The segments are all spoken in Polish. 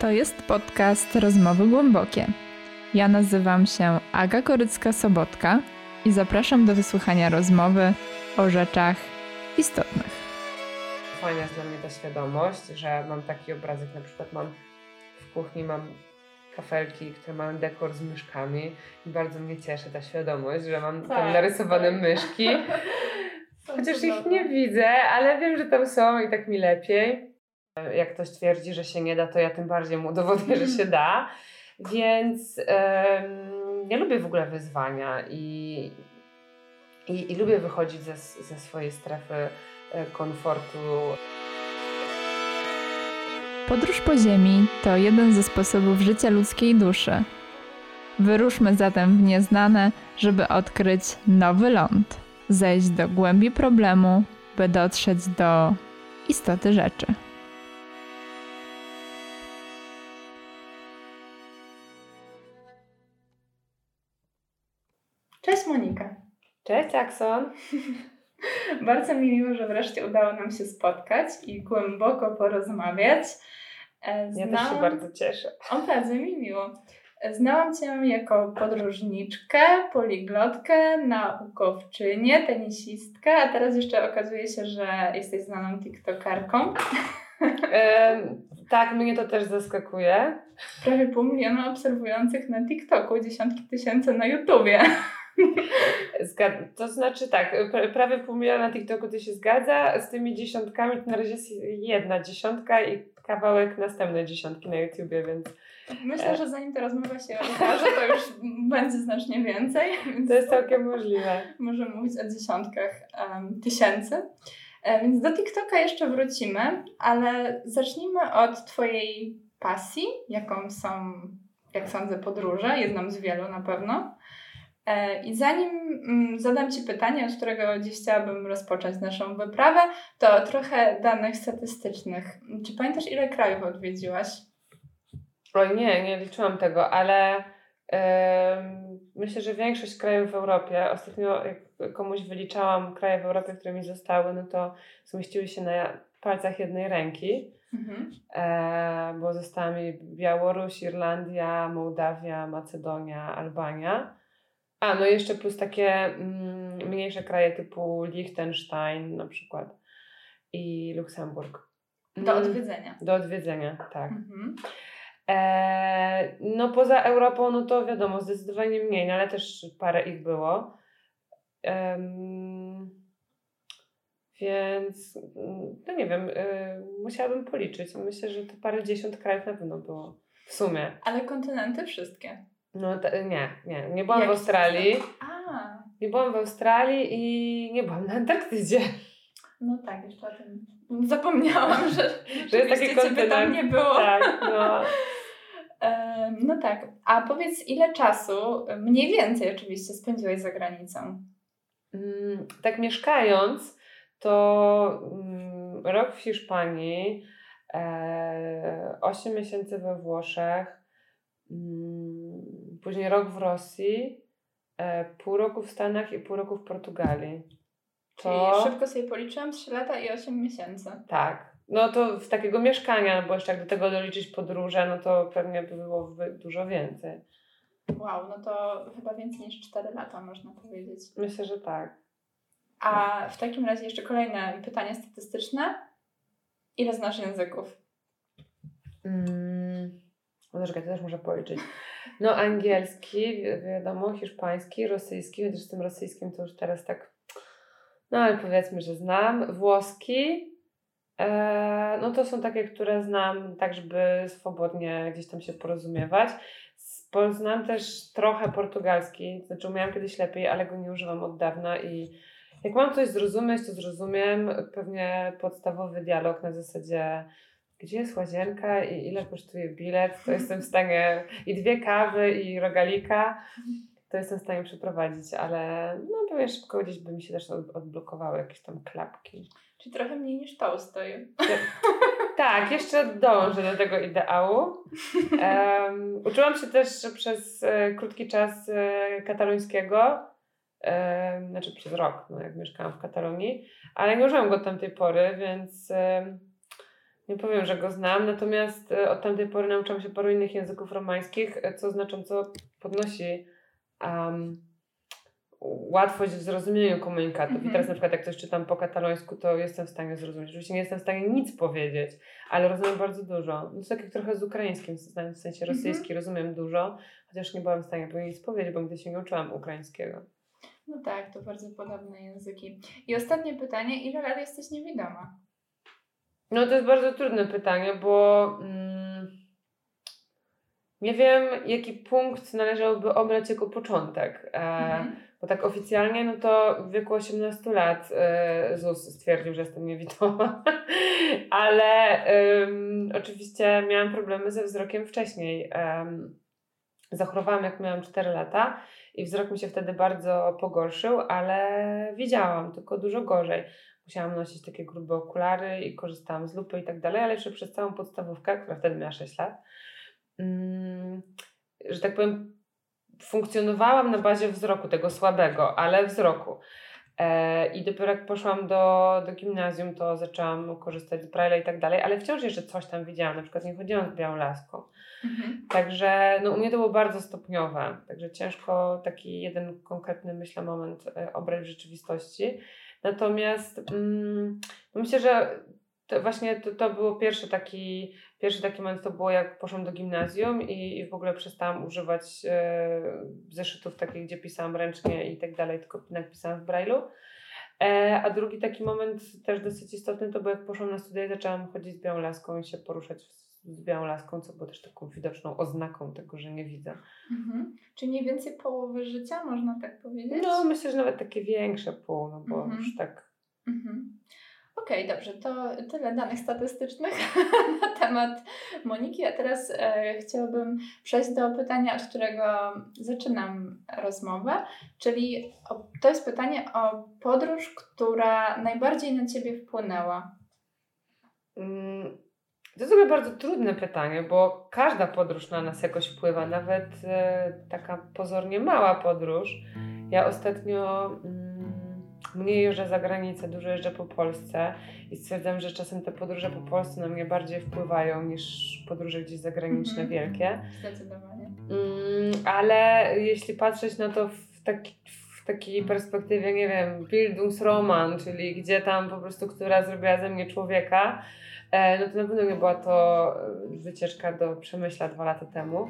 To jest podcast Rozmowy Głębokie. Ja nazywam się Aga Korycka-Sobotka i zapraszam do wysłuchania rozmowy o rzeczach istotnych. Fajna jest dla mnie ta świadomość, że mam taki obrazek, na przykład mam w kuchni mam kafelki, które mają dekor z myszkami i bardzo mnie cieszy ta świadomość, że mam tak, tam narysowane tak. myszki. Chociaż ich nie widzę, ale wiem, że tam są i tak mi lepiej. Jak ktoś twierdzi, że się nie da, to ja tym bardziej mu udowodnię, że się da. Więc um, ja lubię w ogóle wyzwania i, i, i lubię wychodzić ze, ze swojej strefy e, komfortu. Podróż po Ziemi to jeden ze sposobów życia ludzkiej duszy. Wyruszmy zatem w nieznane, żeby odkryć nowy ląd, zejść do głębi problemu, by dotrzeć do istoty rzeczy. Monika. Cześć Jackson. Bardzo mi miło, że wreszcie udało nam się spotkać i głęboko porozmawiać. Znam... Ja też się bardzo cieszę. O, bardzo mi miło. Znałam Cię jako podróżniczkę, poliglotkę, naukowczynię, tenisistkę, a teraz jeszcze okazuje się, że jesteś znaną tiktokerką. E, tak, mnie to też zaskakuje. Prawie pół miliona obserwujących na TikToku, dziesiątki tysięcy na YouTubie. To znaczy tak, prawie pół miliona na TikToku to się zgadza, z tymi dziesiątkami to na razie jest jedna dziesiątka i kawałek następnej dziesiątki na YouTubie, więc... Myślę, że zanim ta rozmowa się okaże, to już będzie znacznie więcej. To jest całkiem możliwe. Możemy mówić o dziesiątkach um, tysięcy. E, więc do TikToka jeszcze wrócimy, ale zacznijmy od Twojej pasji, jaką są, jak sądzę, podróże, jedną z wielu na pewno. E, I zanim mm, zadam Ci pytanie, od którego dziś chciałabym rozpocząć naszą wyprawę, to trochę danych statystycznych. Czy pamiętasz, ile krajów odwiedziłaś? Oj, nie, nie liczyłam tego, ale yy, myślę, że większość krajów w Europie, ostatnio jak komuś wyliczałam kraje w Europie, które mi zostały, no to zmieściły się na palcach jednej ręki. Mhm. E, bo została mi Białoruś, Irlandia, Mołdawia, Macedonia, Albania. A, no jeszcze plus takie mm, mniejsze kraje typu Liechtenstein na przykład i Luksemburg. Do mm, odwiedzenia. Do odwiedzenia, tak. Mhm. E, no poza Europą, no to wiadomo, zdecydowanie mniej, no ale też parę ich było. więc, no nie wiem, y, musiałabym policzyć. Myślę, że to parę dziesiąt krajów na pewno było w sumie. Ale kontynenty wszystkie? No nie, nie. Nie byłam Jak w Australii. Nie byłam w Australii i nie byłam na Antarktydzie. No tak, jeszcze o tym zapomniałam, że, że jest taki kontynent. tam nie było. Tak, no. no tak, a powiedz ile czasu, mniej więcej oczywiście, spędziłeś za granicą? Mm, tak mieszkając, to mm, rok w Hiszpanii, e, 8 miesięcy we Włoszech, mm, później rok w Rosji, e, pół roku w Stanach i pół roku w Portugalii. To... Czyli szybko sobie policzyłam 3 lata i 8 miesięcy. Tak. No to w takiego mieszkania, no bo jeszcze jak do tego doliczyć podróże, no to pewnie by było dużo więcej. Wow, no to chyba więcej niż 4 lata można powiedzieć. Myślę, że tak. A w takim razie jeszcze kolejne pytanie statystyczne. Ile znasz języków? Mm, no czekaj, to też muszę policzyć. No angielski, wiadomo, hiszpański, rosyjski, chociaż z tym rosyjskim to już teraz tak, no ale powiedzmy, że znam. Włoski, e, no to są takie, które znam tak, żeby swobodnie gdzieś tam się porozumiewać. Znam też trochę portugalski, znaczy umiałam kiedyś lepiej, ale go nie używam od dawna i jak mam coś zrozumieć, to zrozumiem pewnie podstawowy dialog na zasadzie gdzie jest łazienka i ile kosztuje bilet, to jestem w stanie i dwie kawy i rogalika, to jestem w stanie przeprowadzić, ale no pewnie szybko gdzieś by mi się też odblokowały jakieś tam klapki. Czyli trochę mniej niż Tolstoj. Tak, jeszcze dążę do tego ideału. Um, uczyłam się też przez e, krótki czas e, katalońskiego, e, znaczy przez rok, no, jak mieszkałam w Katalonii, ale nie użyłam go od tamtej pory, więc Nie powiem, że go znam, natomiast e, od tamtej pory nauczyłam się paru innych języków romańskich, e, co znacząco podnosi um, łatwość w zrozumieniu komunikatów. Mhm. I teraz na przykład jak coś czytam po katalońsku, to jestem w stanie zrozumieć. Oczywiście nie jestem w stanie nic powiedzieć, ale rozumiem bardzo dużo. No to tak jak trochę z ukraińskim, w sensie rosyjski rozumiem dużo, chociaż nie byłam w stanie nic powiedzieć, bo nigdy się nie uczyłam ukraińskiego. No tak, to bardzo podobne języki. I ostatnie pytanie, ile lat jesteś niewidoma? No to jest bardzo trudne pytanie, bo mm, nie wiem, jaki punkt należałoby obrać jako początek. E, Mhm. Bo tak oficjalnie, no to w wieku 18 lat e, ZUS stwierdził, że jestem niewidoma. Ale ym, oczywiście miałam problemy ze wzrokiem wcześniej. Zachorowałam jak miałam 4 lata i wzrok mi się wtedy bardzo pogorszył, ale widziałam, tylko dużo gorzej. Musiałam nosić takie grube okulary i korzystałam z lupy i tak dalej, ale jeszcze przez całą podstawówkę, która wtedy miała 6 lat, ym, że tak powiem, funkcjonowałam na bazie wzroku, tego słabego, ale wzroku. E, I dopiero jak poszłam do, do gimnazjum, to zaczęłam korzystać z Braille'a i tak dalej, ale wciąż jeszcze coś tam widziałam, na przykład nie chodziłam z białą laską. Mhm. Także no, u mnie to było bardzo stopniowe, także ciężko taki jeden konkretny, myślę, moment e, obrać w rzeczywistości. Natomiast mm, myślę, że to właśnie to, to było pierwszy taki, pierwszy taki moment, to było jak poszłam do gimnazjum i, i w ogóle przestałam używać e, zeszytów takich, gdzie pisałam ręcznie i tak dalej, tylko jednak pisałam w Braille'u. E, a drugi taki moment też dosyć istotny to był jak poszłam na studia i zaczęłam chodzić z białą laską i się poruszać z, z białą laską, co było też taką widoczną oznaką tego, że nie widzę. Mhm. Czy mniej więcej połowy życia, można tak powiedzieć? No myślę, że nawet takie większe pół, no bo Mhm. już tak Mhm. Okej, dobrze, to tyle danych statystycznych na temat Moniki, a teraz e, chciałabym przejść do pytania, od którego zaczynam rozmowę, czyli o, to jest pytanie o podróż, która najbardziej na Ciebie wpłynęła. Mm, To jest w ogóle bardzo trudne pytanie, bo każda podróż na nas jakoś wpływa, nawet e, taka pozornie mała podróż. Ja ostatnio mm, mniej jeżdżę za granicę, dużo jeżdżę po Polsce i stwierdzam, że czasem te podróże po Polsce na mnie bardziej wpływają niż podróże gdzieś zagraniczne Mhm. wielkie. Zdecydowanie. Mm, ale jeśli patrzeć na to w, taki, takiej perspektywie, nie wiem, Bildungsroman, czyli gdzie tam po prostu, która zrobiła ze mnie człowieka, e, no to na pewno nie była to e, wycieczka do Przemyśla dwa lata temu,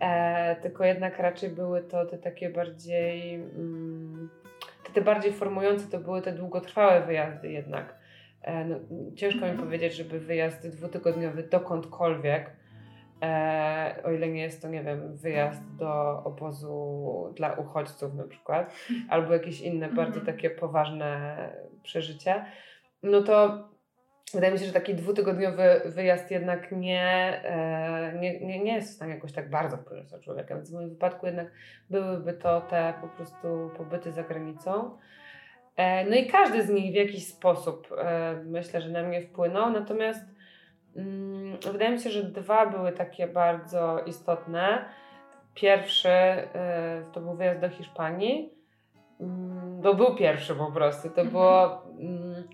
e, tylko jednak raczej były to te takie bardziej, mm, te, te bardziej formujące, to były te długotrwałe wyjazdy jednak. No, ciężko mi Mhm. powiedzieć, żeby wyjazd dwutygodniowy dokądkolwiek, E, o ile nie jest to, nie wiem, wyjazd do obozu dla uchodźców na przykład, albo jakieś inne Mhm. bardzo takie poważne przeżycie, no to wydaje mi się, że taki dwutygodniowy wyjazd jednak nie, e, nie, nie, nie jest w stanie jakoś tak bardzo wpłynąć na człowieka, więc w moim wypadku jednak byłyby to te po prostu pobyty za granicą. E, no i każdy z nich w jakiś sposób e, myślę, że na mnie wpłynął, natomiast Wydaje mi się, że dwa były takie bardzo istotne. Pierwszy y, to był wyjazd do Hiszpanii. Mm, To był pierwszy po prostu. To Mhm. było. mm,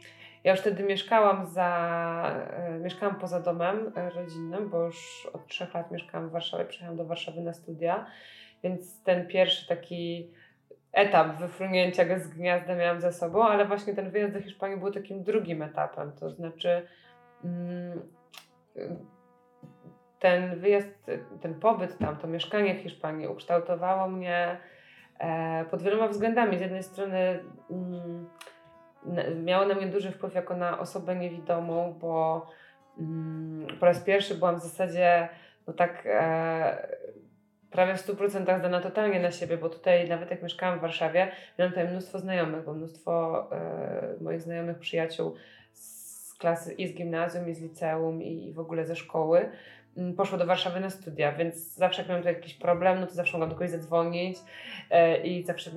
Ja już wtedy mieszkałam za. y, Mieszkałam poza domem y, rodzinnym, bo już od trzech lat mieszkałam w Warszawie. Przyjechałam do Warszawy na studia, więc ten pierwszy taki etap wyfrunięcia go z gniazda miałam za sobą, ale właśnie ten wyjazd do Hiszpanii był takim drugim etapem. To znaczy. mm, ten wyjazd, ten pobyt tam, to mieszkanie w Hiszpanii ukształtowało mnie e, pod wieloma względami. Z jednej strony mm, miało na mnie duży wpływ jako na osobę niewidomą, bo mm, po raz pierwszy byłam w zasadzie no tak e, prawie w 100% zdana totalnie na siebie, bo tutaj nawet jak mieszkałam w Warszawie, miałam tutaj mnóstwo znajomych, bo mnóstwo e, moich znajomych przyjaciół klasy i z gimnazjum, i z liceum, i w ogóle ze szkoły mm, poszło do Warszawy na studia, więc zawsze jak miałam tutaj jakiś problem, no to zawsze mogłam do kogoś zadzwonić e, i zawsze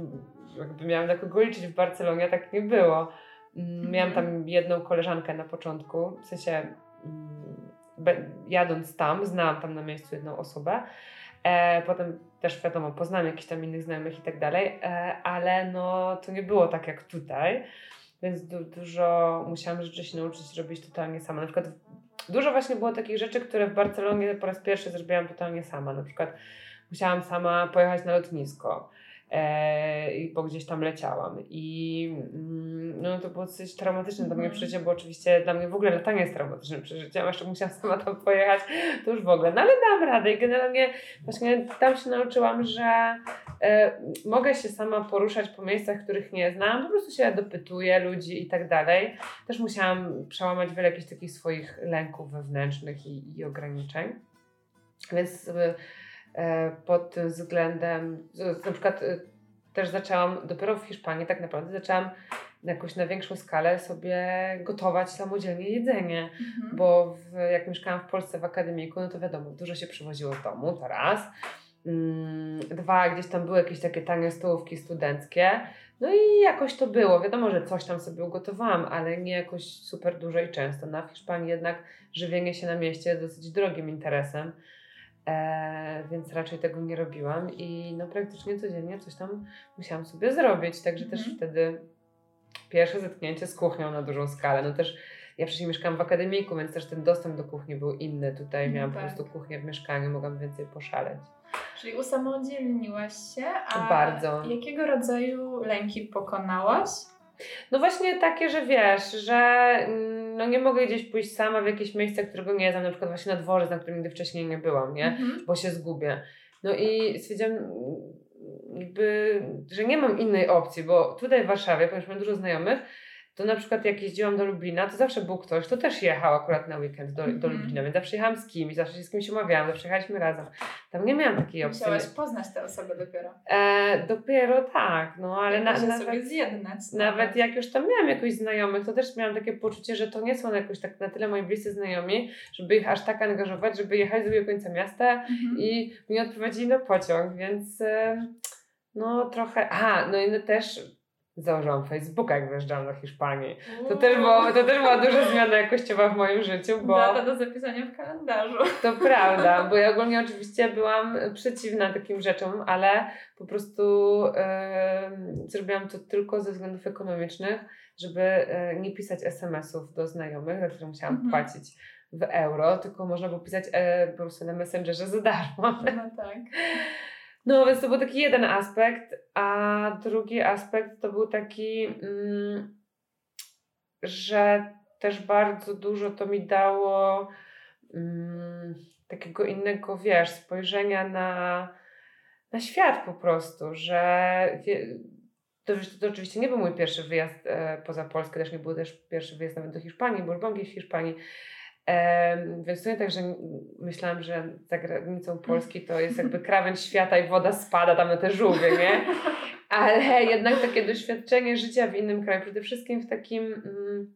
jakby miałam na kogo liczyć w Barcelonie, tak nie było. Mm, Miałam tam jedną koleżankę na początku, w sensie mm, be- jadąc tam, znałam tam na miejscu jedną osobę, E, potem też wiadomo, poznałam jakichś tam innych znajomych i tak dalej, e, ale no to nie było tak jak tutaj. Więc du dużo musiałam rzeczy się nauczyć robić totalnie sama. Na przykład dużo właśnie było takich rzeczy, które w Barcelonie po raz pierwszy zrobiłam totalnie sama. Na przykład musiałam sama pojechać na lotnisko bo gdzieś tam leciałam. I mm, no, to było coś traumatyczne dla mnie Mhm. przeżycie, bo oczywiście dla mnie w ogóle latanie jest traumatycznym przeżyciem, jeszcze musiałam sama tam pojechać, to już w ogóle. No ale dam radę i generalnie właśnie tam się nauczyłam, że e, mogę się sama poruszać po miejscach, których nie znam, po prostu się dopytuję ludzi i tak dalej. Też musiałam przełamać wiele jakichś takich swoich lęków wewnętrznych i, i ograniczeń. Więc e, e, pod tym względem, na przykład e, też zaczęłam, dopiero w Hiszpanii tak naprawdę zaczęłam na jakąś na większą skalę sobie gotować samodzielnie jedzenie. Mhm. Bo w, jak mieszkałam w Polsce w akademiku, no to wiadomo, dużo się przywoziło z domu, to raz. Mm, Dwa, gdzieś tam były jakieś takie tanie stołówki studenckie. No i jakoś to było. Wiadomo, że coś tam sobie ugotowałam, ale nie jakoś super dużo i często. Na w Hiszpanii jednak żywienie się na mieście jest dosyć drogim interesem. E, więc raczej tego nie robiłam i no praktycznie codziennie coś tam musiałam sobie zrobić. Także też Mhm. wtedy pierwsze zetknięcie z kuchnią na dużą skalę. No też ja wcześniej mieszkałam w akademiku, więc też ten dostęp do kuchni był inny. Tutaj No miałam po tak. prostu kuchnię w mieszkaniu, mogłam więcej poszaleć. Czyli usamodzielniłaś się, a Bardzo. jakiego rodzaju lęki pokonałaś? No właśnie takie, że wiesz, że mm, no nie mogę gdzieś pójść sama w jakieś miejsce, którego nie znam, na przykład właśnie na dworzec, na którym nigdy wcześniej nie byłam, nie? Mhm. Bo się zgubię. No i stwierdziłam, jakby, że nie mam innej opcji, bo tutaj w Warszawie, ponieważ mam dużo znajomych, to na przykład jak jeździłam do Lublina, to zawsze był ktoś, kto też jechał akurat na weekend do, do Mhm. Lublina, więc zawsze jechałam z kimś, zawsze się z kimś umawiałam, zawsze jechaliśmy razem. Tam nie miałam takiej opcji. Musiałaś poznać tę osobę dopiero. E, dopiero tak, no ale na, się nawet, sobie zjednać. nawet jak już tam miałam jakoś znajomych, to też miałam takie poczucie, że to nie są jakoś tak na tyle moi bliscy znajomi, żeby ich aż tak angażować, żeby jechać z drugiego końca miasta Mhm. i mnie odprowadzili na pociąg, więc e, no trochę. Aha, no i no też założyłam Facebooka, jak wyjeżdżałam do Hiszpanii. To też, było, to też była duża zmiana jakościowa w moim życiu, bo Data do zapisania w kalendarzu. to prawda, bo ja ogólnie oczywiście byłam przeciwna takim rzeczom, ale po prostu em, zrobiłam to tylko ze względów ekonomicznych, żeby e, nie pisać SMS-ów do znajomych, za które musiałam Mhm. płacić w euro, tylko można było pisać e, po prostu na Messengerze za darmo. No tak. No, więc to był taki jeden aspekt, a drugi aspekt to był taki, mm, że też bardzo dużo to mi dało mm, takiego innego, wiesz, spojrzenia na, na świat po prostu, że wie, to, to oczywiście nie był mój pierwszy wyjazd e, poza Polskę, też nie był też pierwszy wyjazd nawet do Hiszpanii, gdzieś w Hiszpanii. Więc to nie tak, że n- myślałam, że za granicą Polski to jest jakby krawędź świata i woda spada tam na te żółwie, nie? Ale jednak takie doświadczenie życia w innym kraju, przede wszystkim w takim mm,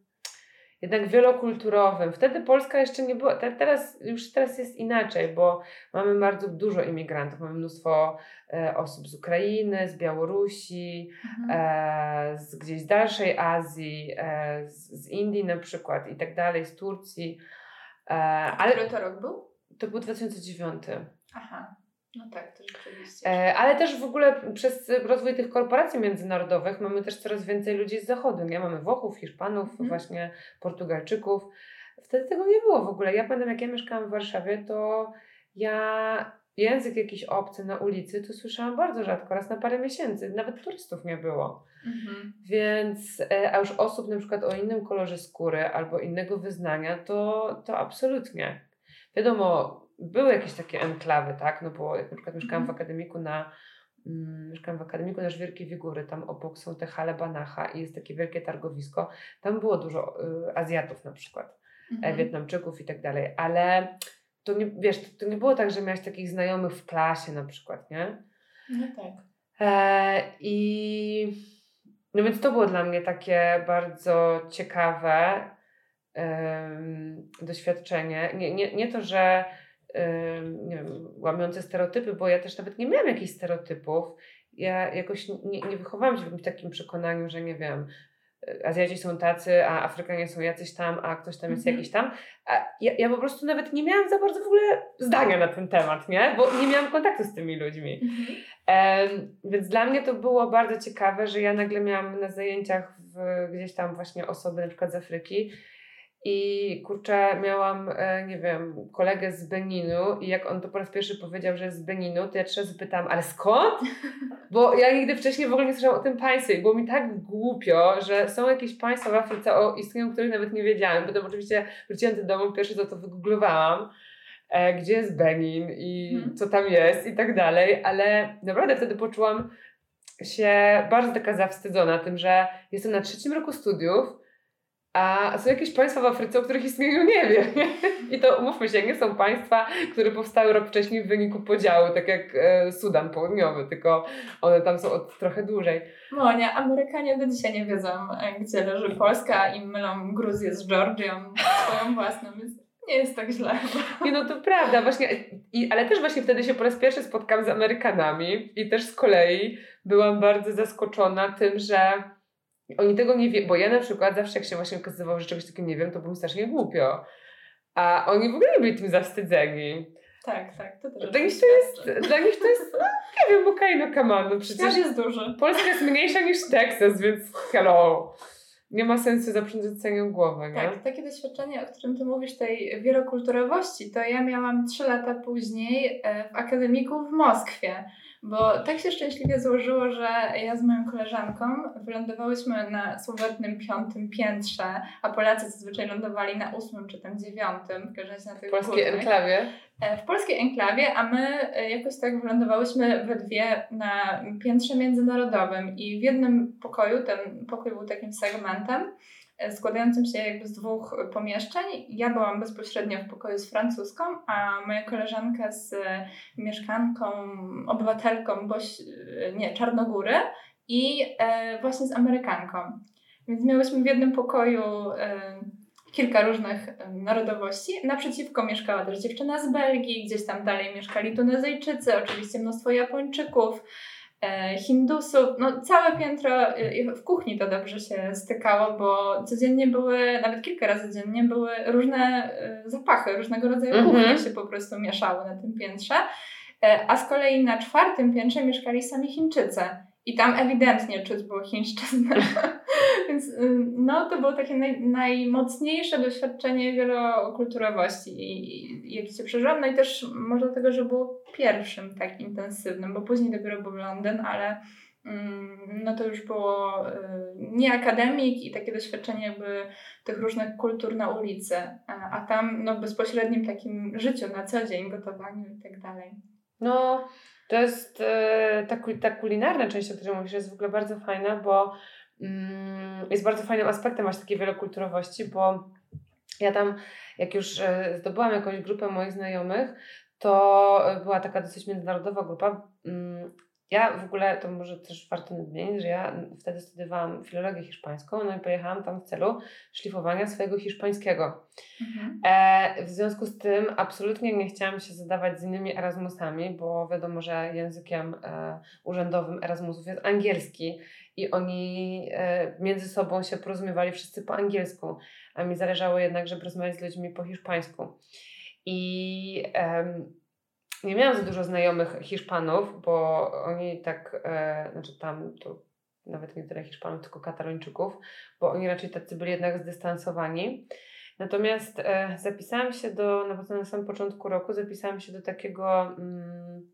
jednak wielokulturowym. Wtedy Polska jeszcze nie była, te, teraz już teraz jest inaczej, bo mamy bardzo dużo imigrantów, mamy mnóstwo e, osób z Ukrainy, z Białorusi, Mhm. e, z gdzieś z dalszej Azji, e, z, z Indii na przykład i tak dalej, z Turcji. E, ale Który to rok był? to był 2009. Aha. No tak, to rzeczywiście. E, ale też w ogóle przez rozwój tych korporacji międzynarodowych mamy też coraz więcej ludzi z zachodu, nie? Mamy Włochów, Hiszpanów, Mhm. właśnie Portugalczyków. Wtedy tego nie było w ogóle. Ja pamiętam, jak ja mieszkałam w Warszawie, to ja język jakiś obcy na ulicy to słyszałam bardzo rzadko, raz na parę miesięcy. Nawet turystów nie było. Mhm. Więc, e, a już osób na przykład o innym kolorze skóry albo innego wyznania, to, to absolutnie. Wiadomo, były jakieś takie enklawy, tak? No bo jak na przykład mieszkałam w Mhm. akademiku na mm, mieszkałam w akademiku na Żwirki Wigury, tam obok są te hale Banacha i jest takie wielkie targowisko. Tam było dużo y, Azjatów na przykład, e, Mhm. Wietnamczyków i tak dalej, ale to nie, wiesz, to, to nie było tak, że miałeś takich znajomych w klasie na przykład, nie? No tak. E, I no więc to było dla mnie takie bardzo ciekawe em, doświadczenie. Nie, nie, nie to, że em, nie wiem, łamiące stereotypy, bo ja też nawet nie miałam jakichś stereotypów. Ja jakoś nie, nie wychowałam się w takim przekonaniu, że nie wiem, Azjaci są tacy, a Afrykanie są jacyś tam, a ktoś tam jest Mhm. jakiś tam. Ja, ja po prostu nawet nie miałam za bardzo w ogóle zdania na ten temat, nie? Bo nie miałam kontaktu z tymi ludźmi. Mhm. Em, więc dla mnie to było bardzo ciekawe, że ja nagle miałam na zajęciach w, gdzieś tam właśnie osoby na przykład z Afryki i kurczę, miałam, e, nie wiem, kolegę z Beninu i jak on to po raz pierwszy powiedział, że jest z Beninu, to ja trzy razy pytałam, ale skąd? Bo ja nigdy wcześniej w ogóle nie słyszałam o tym państwie i było mi tak głupio, że są jakieś państwa w Afryce, o istnieniu których nawet nie wiedziałam. Potem oczywiście wróciłam do domu, pierwsze co to wygooglowałam, e, gdzie jest Benin i Mhm. co tam jest i tak dalej, ale naprawdę wtedy poczułam się bardzo taka zawstydzona tym, że jestem na trzecim roku studiów, a są jakieś państwa w Afryce, o których istnieniu nie wiem. I to umówmy się, nie są państwa, które powstały rok wcześniej w wyniku podziału, tak jak e, Sudan Południowy, tylko one tam są od trochę dłużej. Monia, Amerykanie do dzisiaj nie wiedzą, e, gdzie leży Polska i mylą Gruzję z Georgią swoją własną, więc nie jest tak źle. Nie no to prawda, właśnie, i, ale też właśnie wtedy się po raz pierwszy spotkałam z Amerykanami i też z kolei byłam bardzo zaskoczona tym, że oni tego nie wiedzą, bo ja na przykład zawsze jak się właśnie okazywało, że czegoś takiego nie wiem, to było mi strasznie głupio. A oni w ogóle nie byli tym zawstydzeni. Tak, tak, to też Dla nich to jest, dla nich to jest, no, nie wiem, okej, no come on, no Świat przecież jest duży. Polska jest mniejsza niż Teksas, więc hello. Nie ma sensu zaprzątać głowę, nie? Tak, takie doświadczenie, o którym ty mówisz, tej wielokulturowości, to ja miałam trzy lata później e, w akademiku w Moskwie. Bo tak się szczęśliwie złożyło, że ja z moją koleżanką wylądowałyśmy na słowetnym piątym piętrze, a Polacy zazwyczaj lądowali na ósmym czy tam dziewiątym, w każdym razie na tych W polskiej górnych. enklawie. E, w polskiej enklawie, a my e, jakoś tak wylądowałyśmy we dwie na piętrze międzynarodowym i w jednym pokoju, ten pokój był takim segmentem składającym się jakby z dwóch pomieszczeń. Ja byłam bezpośrednio w pokoju z francuską, a moja koleżanka z e, mieszkanką, obywatelką Boś, e, nie, Czarnogóry i e, właśnie z Amerykanką. Więc miałyśmy w jednym pokoju kilka różnych narodowości. Naprzeciwko mieszkała też dziewczyna z Belgii, gdzieś tam dalej mieszkali Tunezyjczycy, oczywiście mnóstwo Japończyków, Hindusów. No całe piętro e, w kuchni to dobrze się stykało, bo codziennie były, nawet kilka razy dziennie były różne e, zapachy, różnego rodzaju Mhm. kuchnie się po prostu mieszały na tym piętrze. E, A z kolei na czwartym piętrze mieszkali sami Chińczycy. I tam ewidentnie czuć było chińszczyznę. Więc y, no, to było takie naj, najmocniejsze doświadczenie wielokulturowości, i, jakie się przeżyłam. No i też może dlatego, że było pierwszym tak intensywnym, bo później dopiero był Londyn, ale mm, no to już było y, nie akademik i takie doświadczenie jakby tych różnych kultur na ulicy, a, a tam no, bezpośrednim takim życiu na co dzień, gotowaniu i tak dalej. No, to jest e, ta, ta kulinarna część, o której mówisz, jest w ogóle bardzo fajna, bo mm, jest bardzo fajnym aspektem właśnie takiej wielokulturowości, bo ja tam, jak już e, zdobyłam jakąś grupę moich znajomych, to e, była taka dosyć międzynarodowa grupa. Ja w ogóle, to może też warto nadmienić, że ja wtedy studiowałam filologię hiszpańską, no i pojechałam tam w celu szlifowania swojego hiszpańskiego. Mhm. E, w związku z tym absolutnie nie chciałam się zadawać z innymi Erasmusami, bo wiadomo, że językiem e, urzędowym Erasmusów jest angielski i oni e, między sobą się porozumiewali wszyscy po angielsku, a mi zależało jednak, żeby rozmawiać z ludźmi po hiszpańsku. I em, nie miałam za dużo znajomych Hiszpanów, bo oni tak, e, znaczy tam to nawet nie tyle Hiszpanów, tylko Katalończyków, bo oni raczej tacy byli jednak zdystansowani. Natomiast e, zapisałam się do, na, na samym początku roku, zapisałam się do takiego, mm,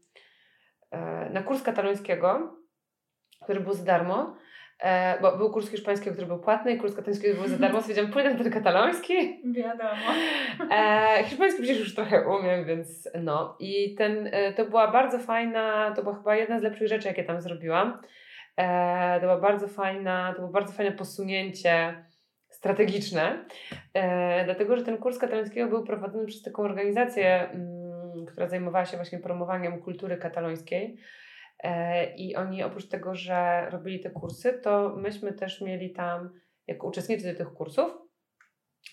e, na kurs katalońskiego, który był za darmo, e, bo był kurs hiszpańskiego, który był płatny i kurs katalońskiego był za darmo, stwierdziłam, pójdę na ten kataloński. Wiadomo. E, hiszpański przecież już trochę umiem, więc no. I ten, e, to była bardzo fajna, to była chyba jedna z lepszych rzeczy, jakie tam zrobiłam. E, to była bardzo fajna, to było bardzo fajne posunięcie strategiczne, e, dlatego, że ten kurs katalońskiego był prowadzony przez taką organizację, mm, która zajmowała się właśnie promowaniem kultury katalońskiej. E, I oni oprócz tego, że robili te kursy, to myśmy też mieli tam, jako uczestnicy tych kursów,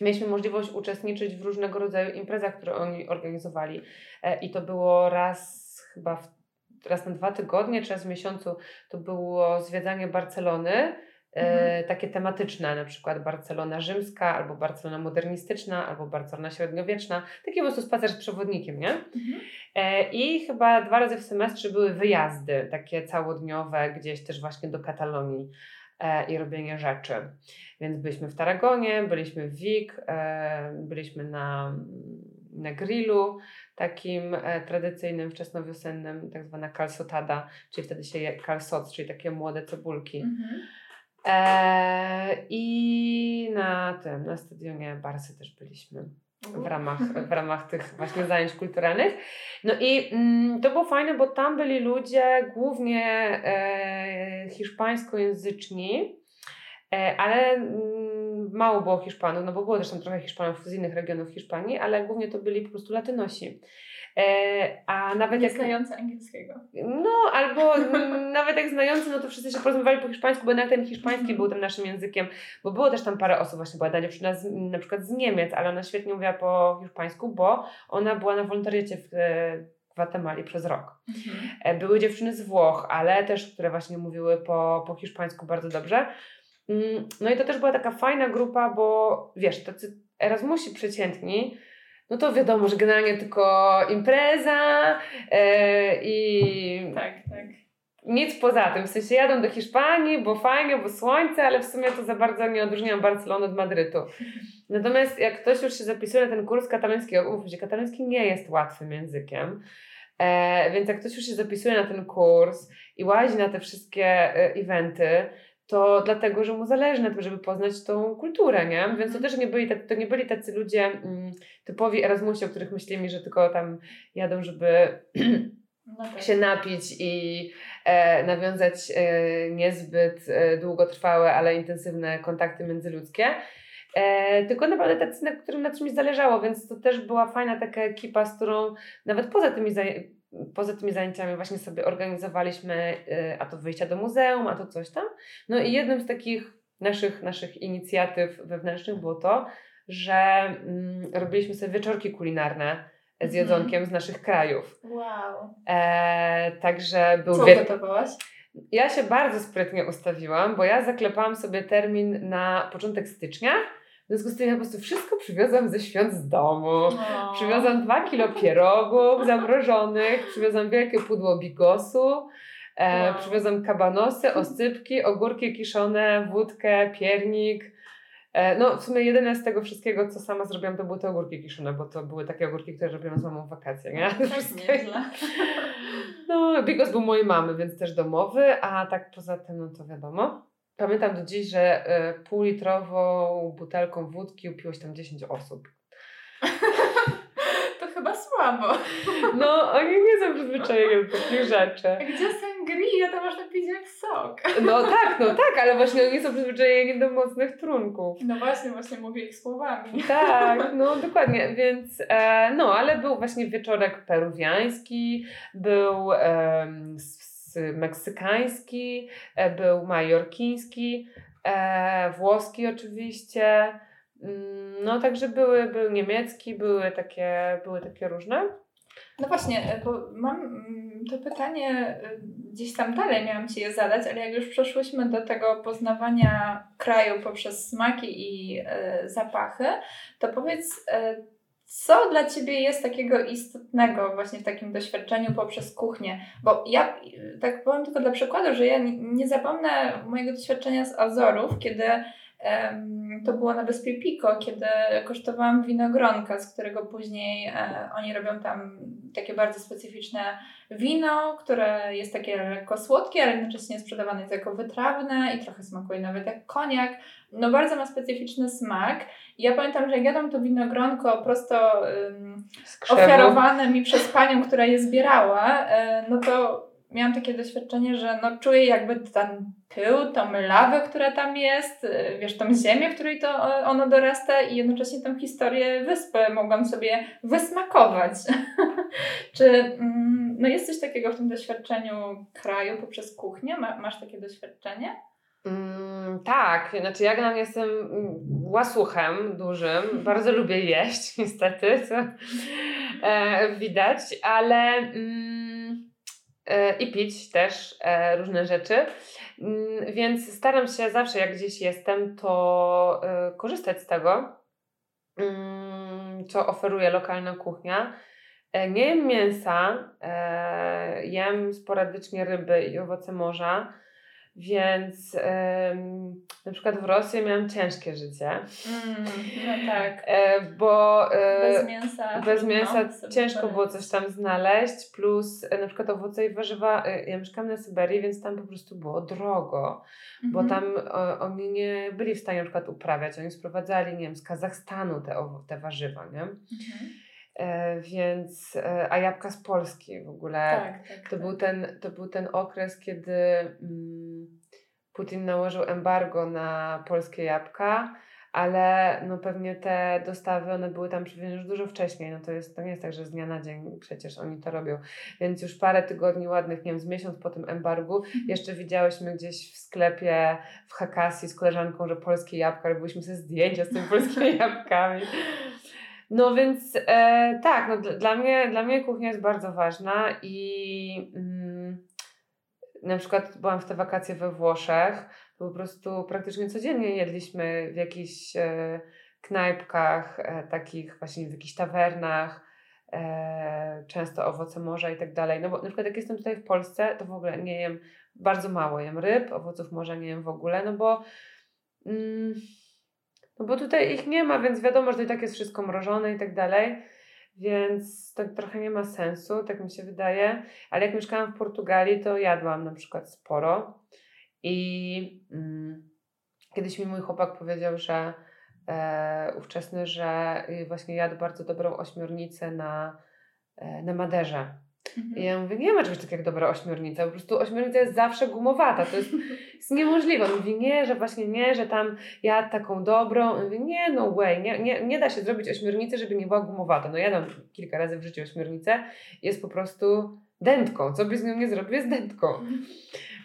mieliśmy możliwość uczestniczyć w różnego rodzaju imprezach, które oni organizowali. E, I to było raz chyba w, raz na dwa tygodnie, czy raz w miesiącu to było zwiedzanie Barcelony mhm. takie tematyczne, na przykład Barcelona rzymska, albo Barcelona modernistyczna, albo Barcelona średniowieczna. Taki po prostu spacer z przewodnikiem, nie? Mhm. E, I chyba dwa razy w semestrze były wyjazdy, takie całodniowe, gdzieś też właśnie do Katalonii e, i robienie rzeczy. Więc byliśmy w Taragonie, byliśmy w Wik, byliśmy na, na grillu takim tradycyjnym, wczesnowiosennym, tak zwana calsotada, czyli wtedy się je calsot, czyli takie młode cebulki. Mhm. E, I na tym, na stadionie Barsy też byliśmy w ramach, w ramach tych właśnie zajęć kulturalnych. No i mm, to było fajne, bo tam byli ludzie głównie e, hiszpańskojęzyczni, e, ale mm, mało było Hiszpanów, no bo było też tam trochę Hiszpanów z innych regionów Hiszpanii, ale głównie to byli po prostu Latynosi. E, a nawet nie jak... znający angielskiego. No, albo nawet jak znający, no to wszyscy się porozumiewali po hiszpańsku, bo jednak ten hiszpański mm. był tym naszym językiem, bo było też tam parę osób, właśnie była Dania z, na przykład z Niemiec, ale ona świetnie mówiła po hiszpańsku, bo ona była na wolontariacie w Gwatemali przez rok. Mhm. Były dziewczyny z Włoch, ale też, które właśnie mówiły po, po hiszpańsku bardzo dobrze. Mm, no i to też była taka fajna grupa, bo wiesz, tacy Erasmusi przeciętni, no to wiadomo, że generalnie tylko impreza yy, i. Tak, tak. Nic poza tym. W sensie jadą do Hiszpanii, bo fajnie, bo słońce, ale w sumie to za bardzo nie odróżniam Barcelony od Madrytu. Natomiast jak ktoś już się zapisuje na ten kurs katalońskiego, umówmy się, kataloński nie jest łatwym językiem. E, więc jak ktoś już się zapisuje na ten kurs i łazi na te wszystkie e, eventy, to dlatego, że mu zależy na tym, żeby poznać tą kulturę, nie? Więc to mhm. też nie byli, to nie byli tacy ludzie mm, typowi Erasmusi, o których myślimy, że tylko tam jadą, żeby no tak. się napić i e, nawiązać e, niezbyt e, długotrwałe, ale intensywne kontakty międzyludzkie. E, tylko naprawdę tacy, na którym na czymś zależało, więc to też była fajna taka ekipa, z którą nawet poza tymi poza tymi zajęciami właśnie sobie organizowaliśmy y, a to wyjścia do muzeum, a to coś tam. No i jednym z takich naszych, naszych inicjatyw wewnętrznych było to, że mm, robiliśmy sobie wieczorki kulinarne z mhm. jedzonkiem z naszych krajów. Wow. E, także był... Co gotowałaś? Ja się bardzo sprytnie ustawiłam, bo ja zaklepałam sobie termin na początek stycznia, w związku z tym ja po prostu wszystko przywiozłam ze świąt z domu. O. Przywiozłam dwa kilo pierogów zamrożonych, przywiozłam wielkie pudło bigosu, e, wow. przywiozłam kabanosy, oscypki, ogórki kiszone, wódkę, piernik. E, no w sumie jedyne z tego wszystkiego, co sama zrobiłam, to były te ogórki kiszone, bo to były takie ogórki, które robiłam z mamą w wakacje, nie? Tak no, bigos był mojej mamy, więc też domowy, a tak poza tym, no to wiadomo. Pamiętam do dziś, że y, półlitrową butelką wódki upiłoś tam 10 osób. to chyba słabo. No, oni nie są przyzwyczajeni do takich rzeczy. A gdzie sangria, to można pić jak sok. No tak, no tak, ale właśnie oni są przyzwyczajeni do mocnych trunków. No właśnie, właśnie mówię ich słowami. Tak, no dokładnie, więc e, no, ale był właśnie wieczorek peruwiański, był e, meksykański, e, był majorkiński, e, włoski oczywiście. Mm, no także były, był niemiecki, były takie, były takie różne. No właśnie, e, bo mam mm, to pytanie gdzieś tam dalej miałam Ci je zadać, ale jak już przeszłyśmy do tego poznawania kraju poprzez smaki i y, zapachy, to powiedz, y, co dla Ciebie jest takiego istotnego właśnie w takim doświadczeniu poprzez kuchnię? Bo ja tak powiem tylko dla przykładu, że ja nie zapomnę mojego doświadczenia z Azorów, kiedy to było na wyspie Pico, kiedy kosztowałam winogronka, z którego później e, oni robią tam takie bardzo specyficzne wino, które jest takie lekko słodkie, ale jednocześnie sprzedawane jest jako wytrawne i trochę smakuje nawet jak koniak. No bardzo ma specyficzny smak. Ja pamiętam, że jak jadłam to winogronko prosto um, ofiarowane mi przez panią, która je zbierała, e, no to miałam takie doświadczenie, że no czuję jakby ten pył, tą lawę, która tam jest, y, wiesz, tą ziemię, w której to ono dorasta i jednocześnie tą historię wyspy mogłam sobie wysmakować. Czy mm, no jest coś takiego w tym doświadczeniu kraju poprzez kuchnię? masz takie doświadczenie? Mm, tak, znaczy ja generalnie jestem łasuchem dużym, bardzo lubię jeść niestety, co e, widać, ale... Mm, i pić też e, różne rzeczy. Mm, więc staram się zawsze, jak gdzieś jestem, to e, korzystać z tego, mm, co oferuje lokalna kuchnia. Nie jem mięsa, jem sporadycznie ryby i owoce morza. Więc ym, na przykład w Rosji miałam ciężkie życie. Mm, no tak. E, bo e, bez mięsa, bez mięsa ciężko było coś tam znaleźć. Plus e, na przykład owoce i warzywa. Ja mieszkam na Syberii, więc tam po prostu było drogo. Bo mhm. tam oni nie byli w stanie na przykład uprawiać. Oni sprowadzali, nie wiem, z Kazachstanu te, te warzywa, nie? Mhm. E, więc, e, a jabłka z Polski w ogóle. Tak, tak, to, tak. Był ten, to był ten okres, kiedy mm, Putin nałożył embargo na polskie jabłka, ale no pewnie te dostawy, one były tam przywiezione już dużo wcześniej. No to, jest, to nie jest tak, że z dnia na dzień przecież oni to robią. Więc już parę tygodni ładnych, nie wiem, z miesiąc po tym embargu, mhm. jeszcze widziałyśmy gdzieś w sklepie w Hakasji z koleżanką, że polskie jabłka, robiliśmy sobie zdjęcia z tymi polskimi jabłkami. No więc e, tak, no, dla, mnie, dla mnie kuchnia jest bardzo ważna i mm, na przykład byłam w te wakacje we Włoszech, po prostu praktycznie codziennie jedliśmy w jakichś e, knajpkach, e, takich właśnie w jakichś tawernach, e, często owoce morza i tak dalej. No bo na przykład jak jestem tutaj w Polsce, to w ogóle nie jem, bardzo mało jem ryb, owoców morza nie jem w ogóle, no bo... Mm, no bo tutaj ich nie ma, więc wiadomo, że i tak jest wszystko mrożone i tak dalej. Więc to trochę nie ma sensu, tak mi się wydaje. Ale jak mieszkałam w Portugalii, to jadłam na przykład sporo. I mm, kiedyś mi mój chłopak powiedział, że e, ówczesny, że właśnie jadł bardzo dobrą ośmiornicę na, e, na Maderze. Mhm. I ja mówię, nie ma czegoś takiego jak dobra ośmiornica, po prostu ośmiornica jest zawsze gumowata, to jest, jest niemożliwe. On mówi, nie, że właśnie nie, że tam ja taką dobrą. On mówi, nie, no way, nie, nie, nie da się zrobić ośmiornicy, żeby nie była gumowata. No ja dam kilka razy w życiu ośmiornicę, jest po prostu dętką, co by z nią nie zrobił, jest dętką.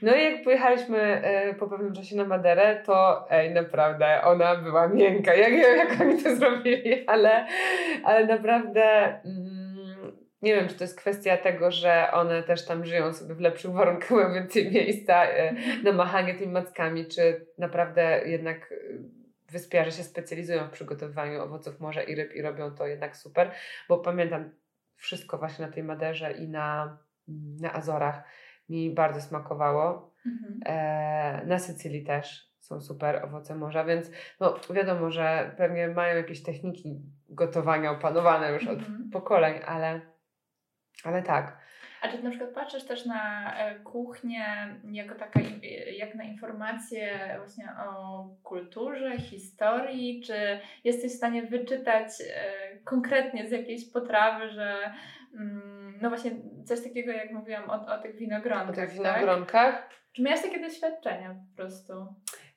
No i jak pojechaliśmy e, po pewnym czasie na Maderę, to ej, naprawdę ona była miękka. Ja nie wiem, jak oni to zrobili, ale, ale naprawdę... Mm, nie wiem, czy to jest kwestia tego, że one też tam żyją sobie w lepszych warunkach, mają więcej miejsca e, na machanie tymi mackami, czy naprawdę jednak e, wyspiarze się specjalizują w przygotowywaniu owoców morza i ryb i robią to jednak super, bo pamiętam wszystko właśnie na tej Maderze i na, na Azorach mi bardzo smakowało. Mhm. E, na Sycylii też są super owoce morza, więc no wiadomo, że pewnie mają jakieś techniki gotowania opanowane już od mhm. pokoleń, ale ale tak. A czy na przykład patrzysz też na e, kuchnię jako taka, jak na informacje właśnie o kulturze, historii, czy jesteś w stanie wyczytać e, konkretnie z jakiejś potrawy, że mm, no właśnie coś takiego jak mówiłam o, o tych winogronkach. O tych winogronkach. Tak? Czy miałaś takie doświadczenia po prostu?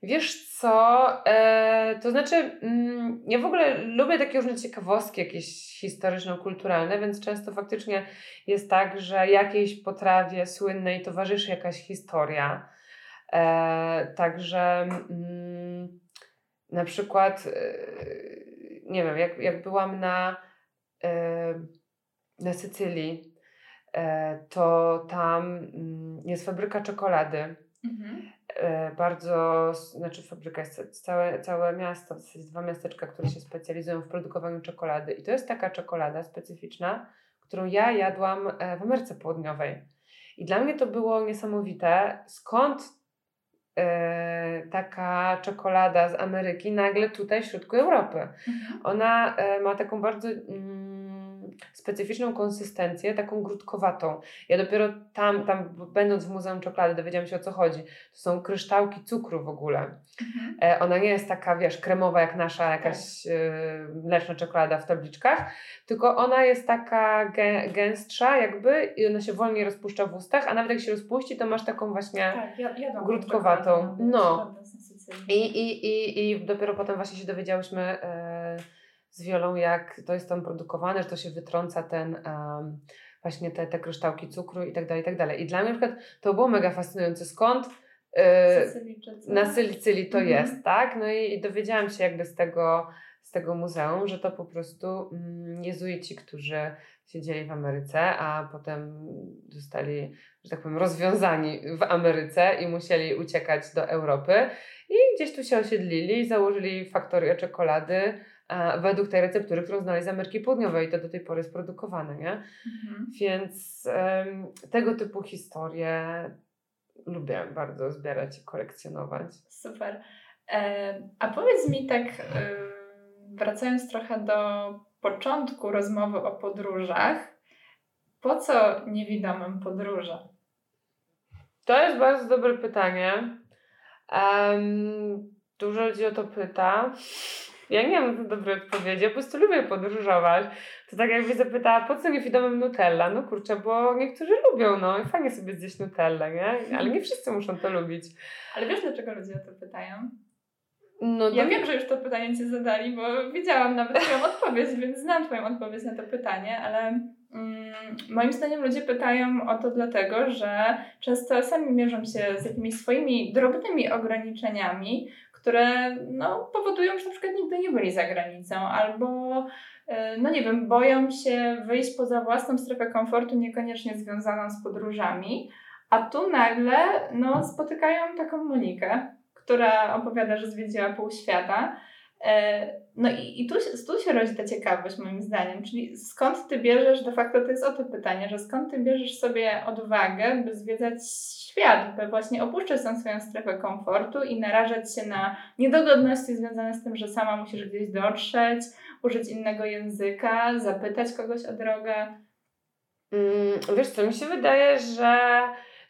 Wiesz co, e, to znaczy mm, ja w ogóle lubię takie różne ciekawostki jakieś historyczno-kulturalne, więc często faktycznie jest tak, że jakiejś potrawie słynnej towarzyszy jakaś historia. E, także mm, na przykład e, nie wiem, jak, jak byłam na, e, na Sycylii, e, to tam mm, jest fabryka czekolady. Mhm. E, bardzo, znaczy fabryka jest całe, całe miasto, w zasadzie dwa miasteczka, które się specjalizują w produkowaniu czekolady. I to jest taka czekolada specyficzna, którą ja jadłam e, w Ameryce Południowej. I dla mnie to było niesamowite, skąd e, taka czekolada z Ameryki nagle tutaj w środku Europy. Mhm. Ona ma taką bardzo. Mm, specyficzną konsystencję, taką grudkowatą. Ja dopiero tam, tam będąc w Muzeum Czekolady, dowiedziałam się o co chodzi. To są kryształki cukru w ogóle. Mhm. E, ona nie jest taka, wiesz, kremowa jak nasza jakaś tak. e, mleczna czekolada w tabliczkach, tylko ona jest taka gę, gęstsza jakby i ona się wolniej rozpuszcza w ustach, a nawet jak się rozpuści, to masz taką właśnie tak, ja, grudkowatą. No. I, i, i, I dopiero potem właśnie się dowiedziałyśmy e, z wiolą, jak to jest tam produkowane, że to się wytrąca ten um, właśnie te, te kryształki cukru i tak dalej, i tak dalej. I dla mnie na przykład to było mega fascynujące. Skąd yy, na Sycylii to mhm. jest, tak? No i, i, dowiedziałam się jakby z tego, z tego muzeum, że to po prostu mm, jezuici, którzy siedzieli w Ameryce, a potem zostali, że tak powiem, rozwiązani w Ameryce i musieli uciekać do Europy i gdzieś tu się osiedlili założyli faktorię czekolady według tej receptury, którą znaleźli z Ameryki Południowej i to do tej pory jest produkowane, nie? Mhm. Więc um, tego typu historie lubię bardzo zbierać i kolekcjonować. Super. E, a powiedz mi tak, e, wracając trochę do początku rozmowy o podróżach, po co niewidomym podróże? To jest bardzo dobre pytanie. Um, dużo ludzi o to pyta. Ja nie mam dobrej odpowiedzi, ja po prostu lubię podróżować. To tak jakby zapytała, po co niewidomym Nutella? No kurczę, bo niektórzy lubią, no i fajnie sobie zjeść Nutellę, nie? Ale nie wszyscy muszą to lubić. Ale wiesz, dlaczego ludzie o to pytają? No, ja wiem, że już to pytanie Ci zadali, bo wiedziałam nawet Twoją odpowiedź, więc znam Twoją odpowiedź na to pytanie, ale mm, moim zdaniem ludzie pytają o to dlatego, że często sami mierzą się z jakimiś swoimi drobnymi ograniczeniami, które no, powodują, że na przykład nigdy nie byli za granicą albo e, no nie wiem, boją się wyjść poza własną strefę komfortu, niekoniecznie związaną z podróżami, a tu nagle no, spotykają taką Monikę, która opowiada, że zwiedziła pół świata. E, no i, i tu, tu się rodzi ta ciekawość moim zdaniem, czyli skąd ty bierzesz, de facto to jest o to pytanie, że skąd ty bierzesz sobie odwagę, by zwiedzać świat, by właśnie opuszczać tą swoją strefę komfortu i narażać się na niedogodności związane z tym, że sama musisz gdzieś dotrzeć, użyć innego języka, zapytać kogoś o drogę. Mm, wiesz co, mi się wydaje, że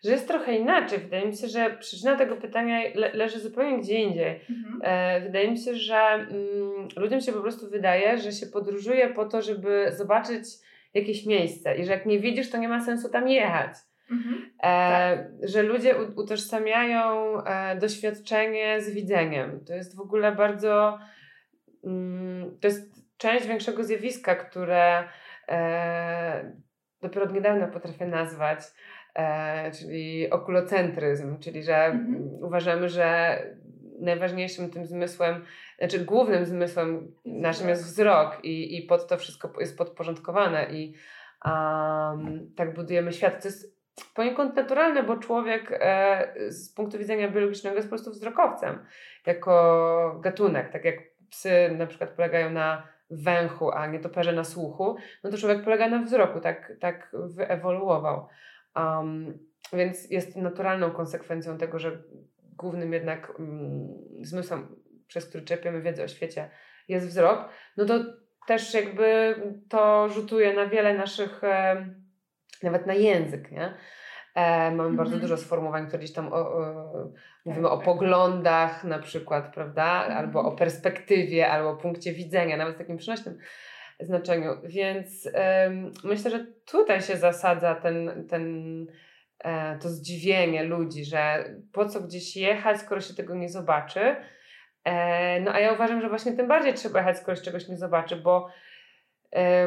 że jest trochę inaczej. Wydaje mi się, że przyczyna tego pytania le leży zupełnie gdzie indziej. Mhm. E, wydaje mi się, że mm, ludziom się po prostu wydaje, że się podróżuje po to, żeby zobaczyć jakieś miejsce i że jak nie widzisz, to nie ma sensu tam jechać. Mhm. E, tak. Że ludzie utożsamiają e, doświadczenie z widzeniem. To jest w ogóle bardzo. Mm, to jest część większego zjawiska, które e, dopiero od niedawna potrafię nazwać czyli okulocentryzm, czyli że mhm. uważamy, że najważniejszym tym zmysłem, znaczy głównym zmysłem naszym jest wzrok i, i pod to wszystko jest podporządkowane i um, tak budujemy świat. To jest poniekąd naturalne, bo człowiek e, z punktu widzenia biologicznego jest po prostu wzrokowcem jako gatunek, tak jak psy na przykład polegają na węchu, a nietoperze na słuchu, no to człowiek polega na wzroku, tak, tak wyewoluował. Um, więc jest naturalną konsekwencją tego, że głównym jednak um, zmysłem, przez który czerpiemy wiedzę o świecie, jest wzrok, no to też jakby to rzutuje na wiele naszych, e, nawet na język, nie? E, mamy bardzo mhm. dużo sformułowań, które gdzieś tam o, o, mówimy tak, o tak. poglądach na przykład, prawda? Mhm. Albo o perspektywie, albo o punkcie widzenia, nawet takim przenośnym znaczeniu. Więc myślę, że tutaj się zasadza ten, ten, e, to zdziwienie ludzi, że po co gdzieś jechać, skoro się tego nie zobaczy. E, no a ja uważam, że właśnie tym bardziej trzeba jechać, skoro się czegoś nie zobaczy, bo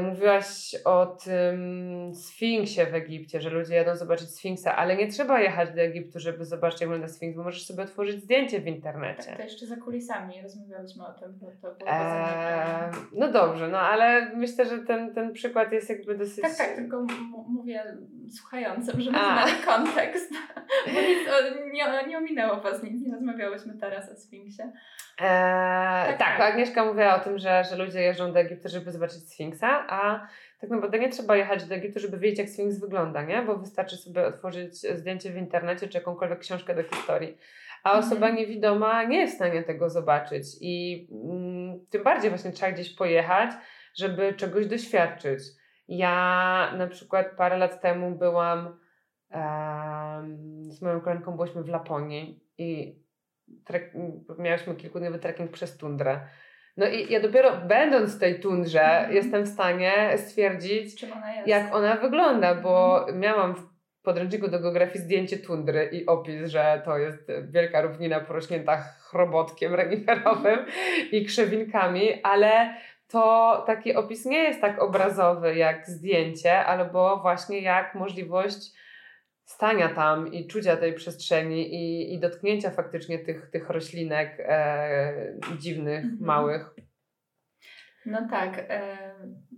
mówiłaś o tym Sfinksie w Egipcie, że ludzie jadą zobaczyć Sfinksa, ale nie trzeba jechać do Egiptu, żeby zobaczyć, jak wygląda Sfinks, bo możesz sobie otworzyć zdjęcie w internecie. Tak, to jeszcze za kulisami rozmawialiśmy o tym, bo to było eee, No dobrze, no ale myślę, że ten, ten przykład jest jakby dosyć... Tak, tak, tylko mówię słuchającym, żeby znali kontekst, bo nic, o, nie, nie ominęło Was nic, nie rozmawiałyśmy teraz o Sfinksie. Eee, tak, tak, tak, Agnieszka mówiła o tym, że, że ludzie jeżdżą do Egiptu, żeby zobaczyć Sfinksa, a tak naprawdę nie trzeba jechać do Egiptu, żeby wiedzieć, jak Sfinks wygląda, nie? Bo wystarczy sobie otworzyć zdjęcie w internecie czy jakąkolwiek książkę do historii. A mhm. osoba mhm. niewidoma nie jest w stanie tego zobaczyć i mm, tym bardziej właśnie trzeba gdzieś pojechać, żeby czegoś doświadczyć. Ja na przykład parę lat temu byłam um, z moją koleżanką, byliśmy w Laponii i trek, miałyśmy kilkudniowy trekking przez tundrę. No i ja dopiero będąc w tej tundrze mm. jestem w stanie stwierdzić, ona jak ona wygląda, bo mm. miałam w podręczniku do geografii zdjęcie tundry i opis, że to jest wielka równina porośnięta chrobotkiem reniferowym i krzewinkami, ale to taki opis nie jest tak obrazowy jak zdjęcie, albo właśnie jak możliwość stania tam i czucia tej przestrzeni i, i dotknięcia faktycznie tych, tych roślinek e, dziwnych, mhm. małych. No tak.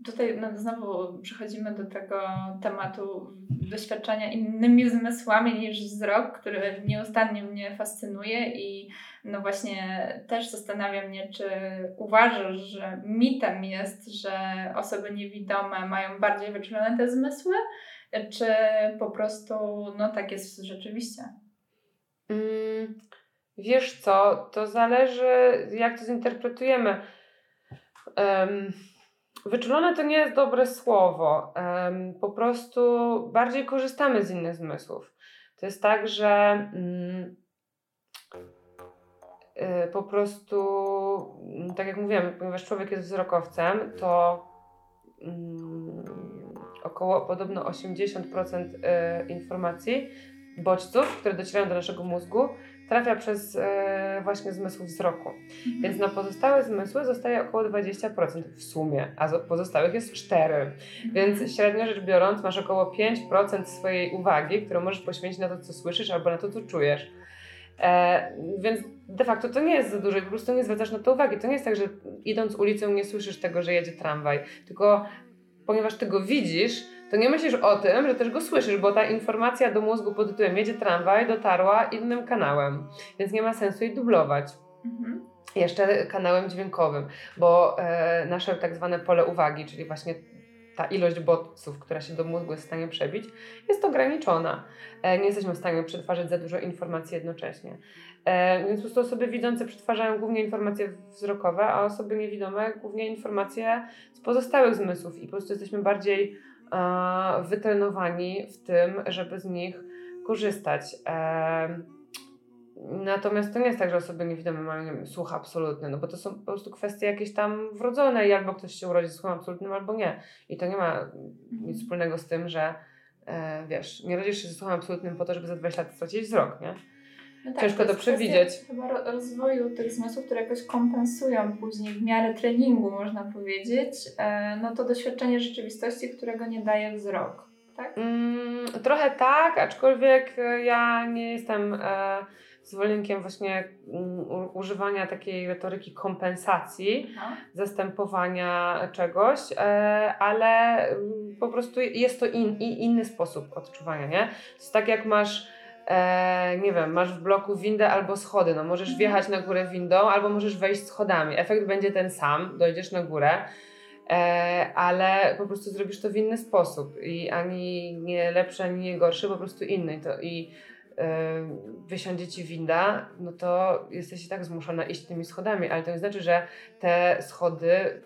Tutaj no, znowu przechodzimy do tego tematu doświadczenia innymi zmysłami niż wzrok, który nieustannie mnie fascynuje i no właśnie też zastanawia mnie, czy uważasz, że mitem jest, że osoby niewidome mają bardziej wyczulone te zmysły, czy po prostu no tak jest rzeczywiście? Mm, wiesz co, to zależy jak to zinterpretujemy. Um, wyczulone to nie jest dobre słowo. Um, po prostu bardziej korzystamy z innych zmysłów. To jest tak, że um, y, po prostu, mm, tak jak mówiłem, ponieważ człowiek jest wzrokowcem, to mm, około podobno 80% y, informacji, bodźców, które docierają do naszego mózgu, trafia przez e, właśnie zmysł wzroku. Mhm. Więc na pozostałe zmysły zostaje około 20% w sumie, a pozostałych jest 4%. Mhm. Więc średnio rzecz biorąc masz około 5% swojej uwagi, którą możesz poświęcić na to, co słyszysz albo na to, co czujesz. E, więc de facto to nie jest za dużo i po prostu nie zwracasz na to uwagi. To nie jest tak, że idąc ulicą nie słyszysz tego, że jedzie tramwaj, tylko ponieważ ty go widzisz, to nie myślisz o tym, że też go słyszysz, bo ta informacja do mózgu pod tytułem jedzie tramwaj dotarła innym kanałem, więc nie ma sensu jej dublować. Mhm. Jeszcze kanałem dźwiękowym, bo e, nasze tak zwane pole uwagi, czyli właśnie ta ilość bodźców, która się do mózgu jest w stanie przebić, jest ograniczona. E, nie jesteśmy w stanie przetwarzać za dużo informacji jednocześnie. E, więc po prostu osoby widzące przetwarzają głównie informacje wzrokowe, a osoby niewidome głównie informacje z pozostałych zmysłów i po prostu jesteśmy bardziej wytrenowani w tym, żeby z nich korzystać. Natomiast to nie jest tak, że osoby niewidome mają słuch absolutny, no bo to są po prostu kwestie jakieś tam wrodzone i albo ktoś się urodzi z słuchem absolutnym, albo nie. I to nie ma nic wspólnego z tym, że e, wiesz, nie rodzisz się ze słuchem absolutnym po to, żeby za 20 lat stracić wzrok, nie? No tak, Ciężko to, to przewidzieć. Chyba rozwoju tych zmysłów, które jakoś kompensują później w miarę treningu, można powiedzieć, e, no to doświadczenie rzeczywistości, którego nie daje wzrok. Tak? Mm, trochę tak, aczkolwiek e, ja nie jestem e, zwolennikiem właśnie um, używania takiej retoryki kompensacji, Aha. zastępowania czegoś, e, ale mm, po prostu jest to in, in, inny sposób odczuwania, nie? To jest tak jak masz e, nie wiem, masz w bloku windę albo schody, no możesz mhm. wjechać na górę windą albo możesz wejść schodami. Efekt będzie ten sam, dojdziesz na górę, e, ale po prostu zrobisz to w inny sposób i ani nie lepszy, ani nie gorszy, po prostu inny. I, to, i e, wysiądzie ci winda, no to jesteś i tak zmuszona iść tymi schodami, ale to nie znaczy, że te schody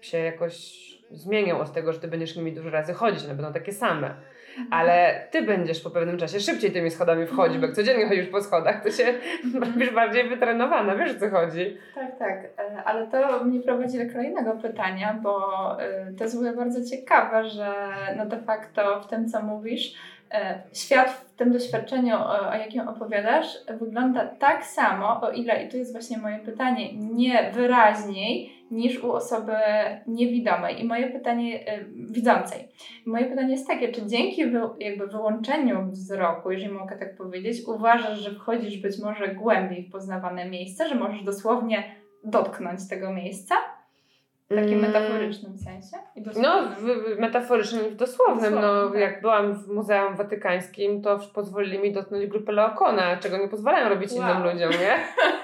się jakoś zmienią od tego, że ty będziesz nimi dużo razy chodzić, one będą takie same. Mhm. ale ty będziesz po pewnym czasie szybciej tymi schodami wchodzić, bo jak codziennie chodzisz po schodach, to się robisz bardziej wytrenowana, wiesz o co chodzi. Tak, tak, e, ale to mnie prowadzi do kolejnego pytania, bo e, to jest w ogóle bardzo ciekawe, że no de facto w tym, co mówisz, świat w tym doświadczeniu, o, jakim opowiadasz, wygląda tak samo, o ile, i tu jest właśnie moje pytanie, nie wyraźniej niż u osoby niewidomej. I moje pytanie, y, widzącej. moje pytanie jest takie, czy dzięki jakby wyłączeniu wzroku, jeżeli mogę tak powiedzieć, uważasz, że wchodzisz być może głębiej w poznawane miejsce, że możesz dosłownie dotknąć tego miejsca? W takim mm. metaforycznym sensie? no, w, metaforycznym i w dosłownym. no, tak. Jak byłam w Muzeum Watykańskim, to pozwolili mi dotknąć grupy Leokona, czego nie pozwalają robić wow. innym ludziom, nie?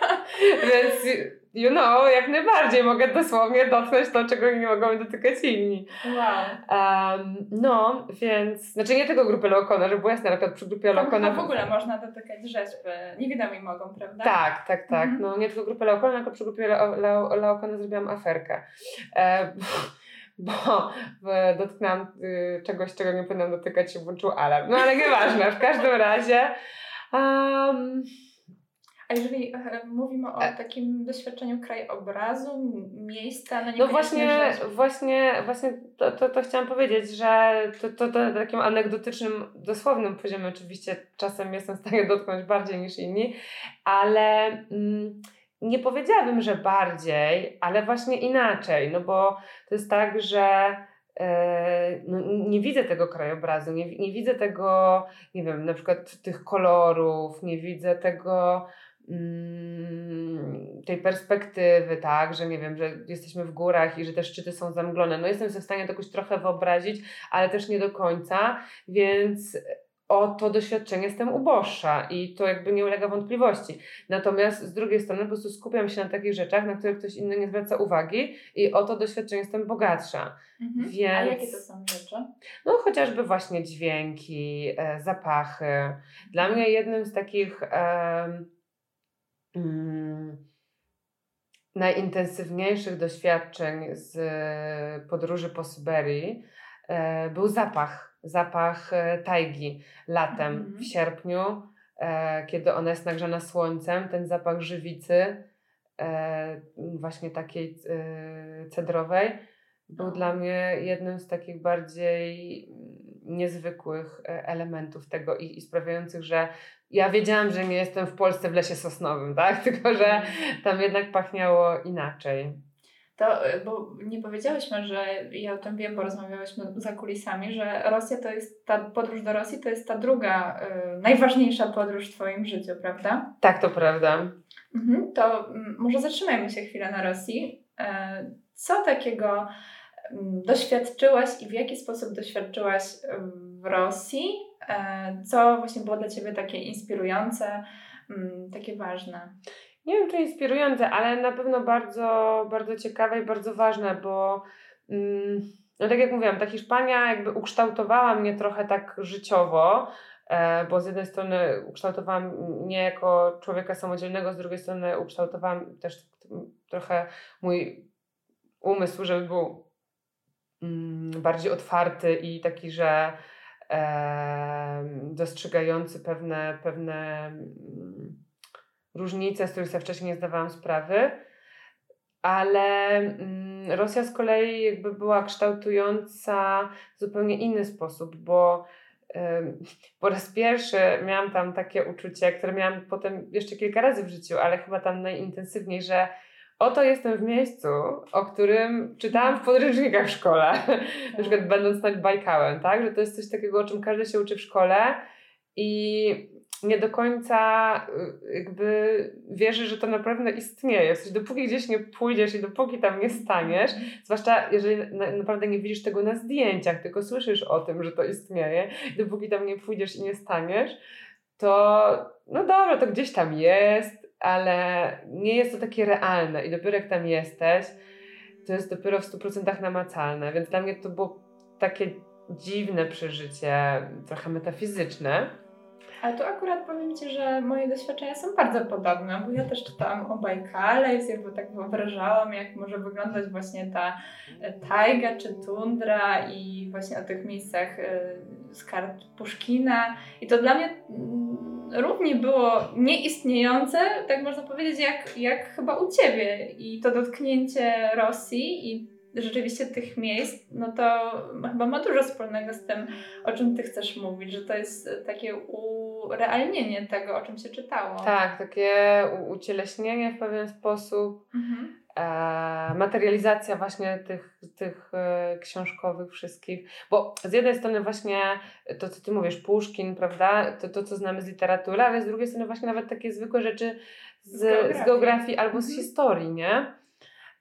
Więc you know, jak najbardziej mogę dosłownie dotknąć to, czego nie mogą dotykać inni. Wow. Um, no, więc, znaczy nie tylko grupy Leokona, żeby było jasne, na przykład przy grupie Leokona... w ogóle można dotykać rzeźby, niewidomi mogą, prawda? Tak, tak, tak. Mhm. No nie tylko grupy Leokona, tylko przy grupie Leokona zrobiłam aferkę. E, bo dotknęłam y, czegoś, czego nie powinnam dotykać, się włączył alarm. No ale nieważne, w każdym razie... Um, a jeżeli e, mówimy o e. takim doświadczeniu krajobrazu, miejsca, no, no właśnie, właśnie, właśnie to, to, to chciałam powiedzieć, że to, to, to na takim anegdotycznym, dosłownym poziomie oczywiście czasem jestem w stanie dotknąć bardziej niż inni, ale mm, nie powiedziałabym, że bardziej, ale właśnie inaczej, no bo to jest tak, że e, no, nie widzę tego krajobrazu, nie, nie widzę tego, nie wiem, na przykład tych kolorów, nie widzę tego tej perspektywy, tak, że nie wiem, że jesteśmy w górach i że te szczyty są zamglone. No jestem sobie w stanie to jakoś trochę wyobrazić, ale też nie do końca, więc o to doświadczenie jestem uboższa i to jakby nie ulega wątpliwości. Natomiast z drugiej strony po prostu skupiam się na takich rzeczach, na które ktoś inny nie zwraca uwagi i o to doświadczenie jestem bogatsza. Mhm. Więc... A jakie to są rzeczy? No chociażby właśnie dźwięki, e, zapachy. Dla mnie jednym z takich e, mm, najintensywniejszych doświadczeń z podróży po Syberii e, był zapach zapach e, tajgi latem w mhm. sierpniu, e, kiedy ona jest nagrzana słońcem, ten zapach żywicy, e, właśnie takiej cedrowej, był dla mnie jednym z takich bardziej niezwykłych elementów tego i, i sprawiających, że ja wiedziałam, że nie jestem w Polsce w lesie sosnowym, tak? Tylko, że tam jednak pachniało inaczej. To, y, bo nie powiedziałyśmy, że ja o tym wiem, bo rozmawiałyśmy za kulisami, że Rosja to jest, ta podróż do Rosji to jest ta druga, y, najważniejsza podróż w Twoim życiu, prawda? Tak, to prawda. Mhm, to m, może zatrzymajmy się chwilę na Rosji. E, co takiego m, doświadczyłaś i w jaki sposób doświadczyłaś w Rosji? E, co właśnie było dla Ciebie takie inspirujące, m, takie ważne? nie wiem czy inspirujące, ale na pewno bardzo, bardzo ciekawe i bardzo ważne, bo mm, no tak jak mówiłam, ta Hiszpania jakby ukształtowała mnie trochę tak życiowo, e, bo z jednej strony ukształtowałam mnie jako człowieka samodzielnego, z drugiej strony ukształtowałam też trochę mój umysł, żeby był mm, bardziej otwarty i taki, że dostrzegający pewne, pewne mm, różnice, z których sobie wcześniej nie zdawałam sprawy. Ale mm, Rosja z kolei jakby była kształtująca w zupełnie inny sposób, bo po raz pierwszy miałam tam takie uczucie, które miałam potem jeszcze kilka razy w życiu, ale chyba tam najintensywniej, że oto jestem w miejscu, o którym czytałam w podręcznikach w szkole, na przykład będąc nad Bajkałem, tak? Że to jest coś takiego, o czym każdy się uczy w szkole i nie do końca y, jakby wierzy, że to naprawdę istnieje. W sensie, dopóki gdzieś nie pójdziesz i dopóki tam nie staniesz, zwłaszcza jeżeli na, naprawdę nie widzisz tego na zdjęciach, tylko słyszysz o tym, że to istnieje, dopóki tam nie pójdziesz i nie staniesz, to no dobra, to gdzieś tam jest, ale nie jest to takie realne i dopiero jak tam jesteś, to jest dopiero w 100% namacalne, więc dla mnie to było takie dziwne przeżycie, trochę metafizyczne. Ale tu akurat powiem Ci, że moje doświadczenia są bardzo podobne, bo ja też czytałam o Bajkale i sobie tak wyobrażałam, jak może wyglądać właśnie ta e, tajga czy tundra i właśnie o tych miejscach e, z kart Puszkina. I to dla mnie mm, równie było nieistniejące, tak można powiedzieć, jak, jak chyba u Ciebie. I to dotknięcie Rosji i rzeczywiście tych miejsc, no to chyba ma dużo wspólnego z tym, o czym ty chcesz mówić, że to jest takie urealnienie tego, o czym się czytało. Tak, takie ucieleśnienie w pewien sposób. Mhm. E, materializacja właśnie tych, tych e, książkowych wszystkich, bo z jednej strony właśnie to, co ty mówisz, Puszkin, prawda, to, to co znamy z literatury, ale z drugiej strony właśnie nawet takie zwykłe rzeczy z, z geografii, z geografii albo mhm. z historii, nie?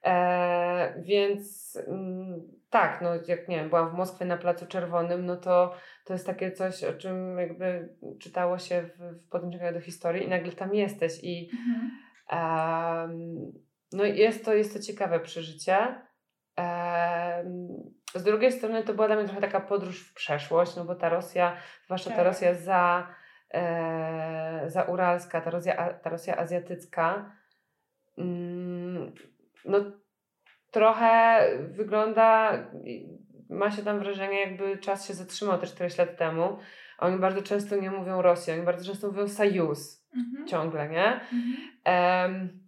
E, więc mm, tak, no jak nie wiem, byłam w Moskwie na Placu Czerwonym, no to to jest takie coś, o czym jakby czytało się w, w podręcznikach do historii i nagle tam jesteś i mhm. um, no jest to, jest to ciekawe przeżycie. Z drugiej strony to była dla mnie trochę taka podróż w przeszłość, no bo ta Rosja, zwłaszcza ta tak. Rosja za, e, za Uralska, ta Rosja, ta Rosja azjatycka, mm, no trochę wygląda, ma się tam wrażenie, jakby czas się zatrzymał te 40 lat temu. Oni bardzo często nie mówią Rosji, oni bardzo często mówią Sojus mhm. ciągle, nie? Mhm. Um,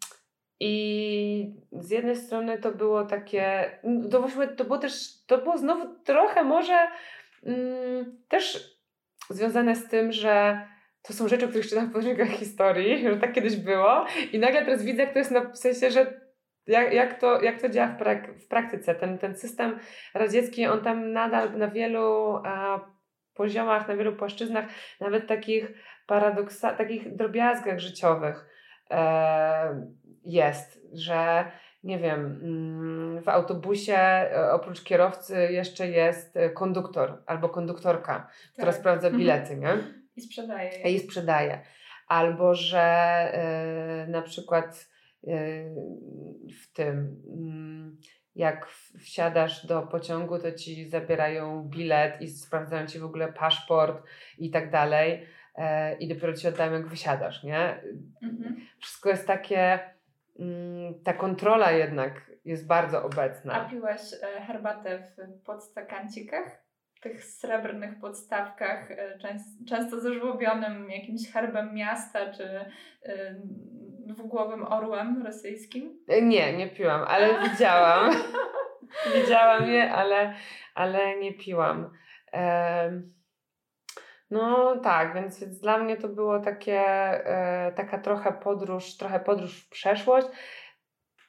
I z jednej strony to było takie, to właściwie to było też, to było znowu trochę może mm, też związane z tym, że to są rzeczy, o których czytam w podręcznikach historii, że tak kiedyś było i nagle teraz widzę, jak to jest na, w sensie, że jak, jak, to, jak to działa w, prak w praktyce? Ten, ten system radziecki, on tam nadal na wielu a, poziomach, na wielu płaszczyznach, nawet takich paradoksa, takich drobiazgach życiowych e, jest, że nie wiem, mm, w autobusie e, oprócz kierowcy jeszcze jest e, konduktor albo konduktorka, która Tak. sprawdza Mhm. bilety, nie? I sprzedaje je. i sprzedaje. Albo że e, na przykład w tym, mm, jak wsiadasz do pociągu, to ci zabierają bilet i sprawdzają ci w ogóle paszport i tak dalej. I dopiero ci oddają, jak wysiadasz, nie? Mhm. Wszystko jest takie, ta kontrola jednak jest bardzo A obecna. piłaś e, herbatę w podstakancikach? Tych srebrnych podstawkach, e, częs- często ze żłobionym jakimś herbem miasta, czy e, dwugłowym orłem rosyjskim? Nie, nie piłam, ale widziałam. Widziałam je, ale, ale nie piłam. No tak, więc, więc dla mnie to było takie, e, taka trochę podróż, trochę podróż w przeszłość.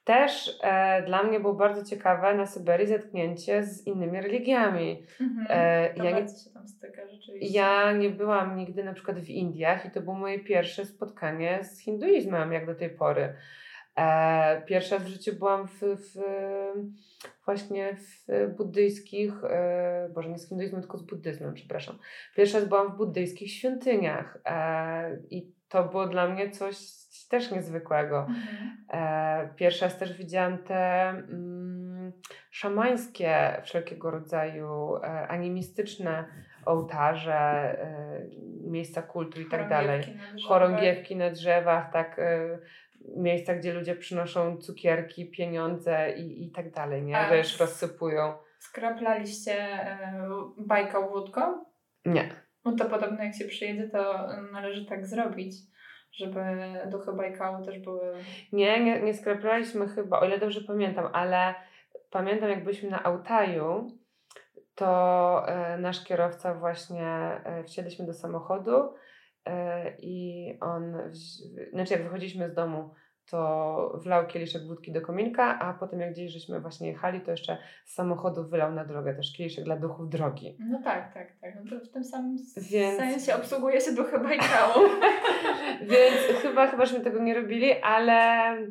Też e, dla mnie było bardzo ciekawe na Syberii zetknięcie z innymi religiami. Mhm. E, ja, nie, styka rzeczywiście. ja nie byłam nigdy na przykład w Indiach i to było moje pierwsze spotkanie z hinduizmem, jak do tej pory. E, pierwszy raz w życiu byłam w, w, właśnie w buddyjskich, e, boże nie z hinduizmem, tylko z buddyzmem, przepraszam. Pierwszy raz byłam w buddyjskich świątyniach e, i to było dla mnie coś też niezwykłego. Mhm. Pierwszy raz też widziałam te mm, szamańskie wszelkiego rodzaju animistyczne ołtarze, miejsca kultu i tak dalej. Chorągiewki na drzewach. Chorągiewki na drzewach, tak, miejsca, gdzie ludzie przynoszą cukierki, pieniądze i, i tak dalej, nie? A Wiesz, rozsypują. Skraplaliście e, bajką wódką? Nie. No to podobno jak się przyjedzie, to należy tak zrobić, żeby duchy Bajkału też były... Nie, nie, nie skraplaliśmy chyba, o ile dobrze pamiętam, ale pamiętam jak byliśmy na Altaju, to e, nasz kierowca właśnie, e, wsiedliśmy do samochodu i on, znaczy jak wychodziliśmy z domu, to wlał kieliszek wódki do kominka, a potem jak gdzieś żeśmy właśnie jechali, to jeszcze z samochodu wylał na drogę też kieliszek dla duchów drogi. No tak, tak, tak. No to w tym samym Więc- sensie obsługuje się duchy Bajkału. Więc chyba, chyba żeśmy tego nie robili, ale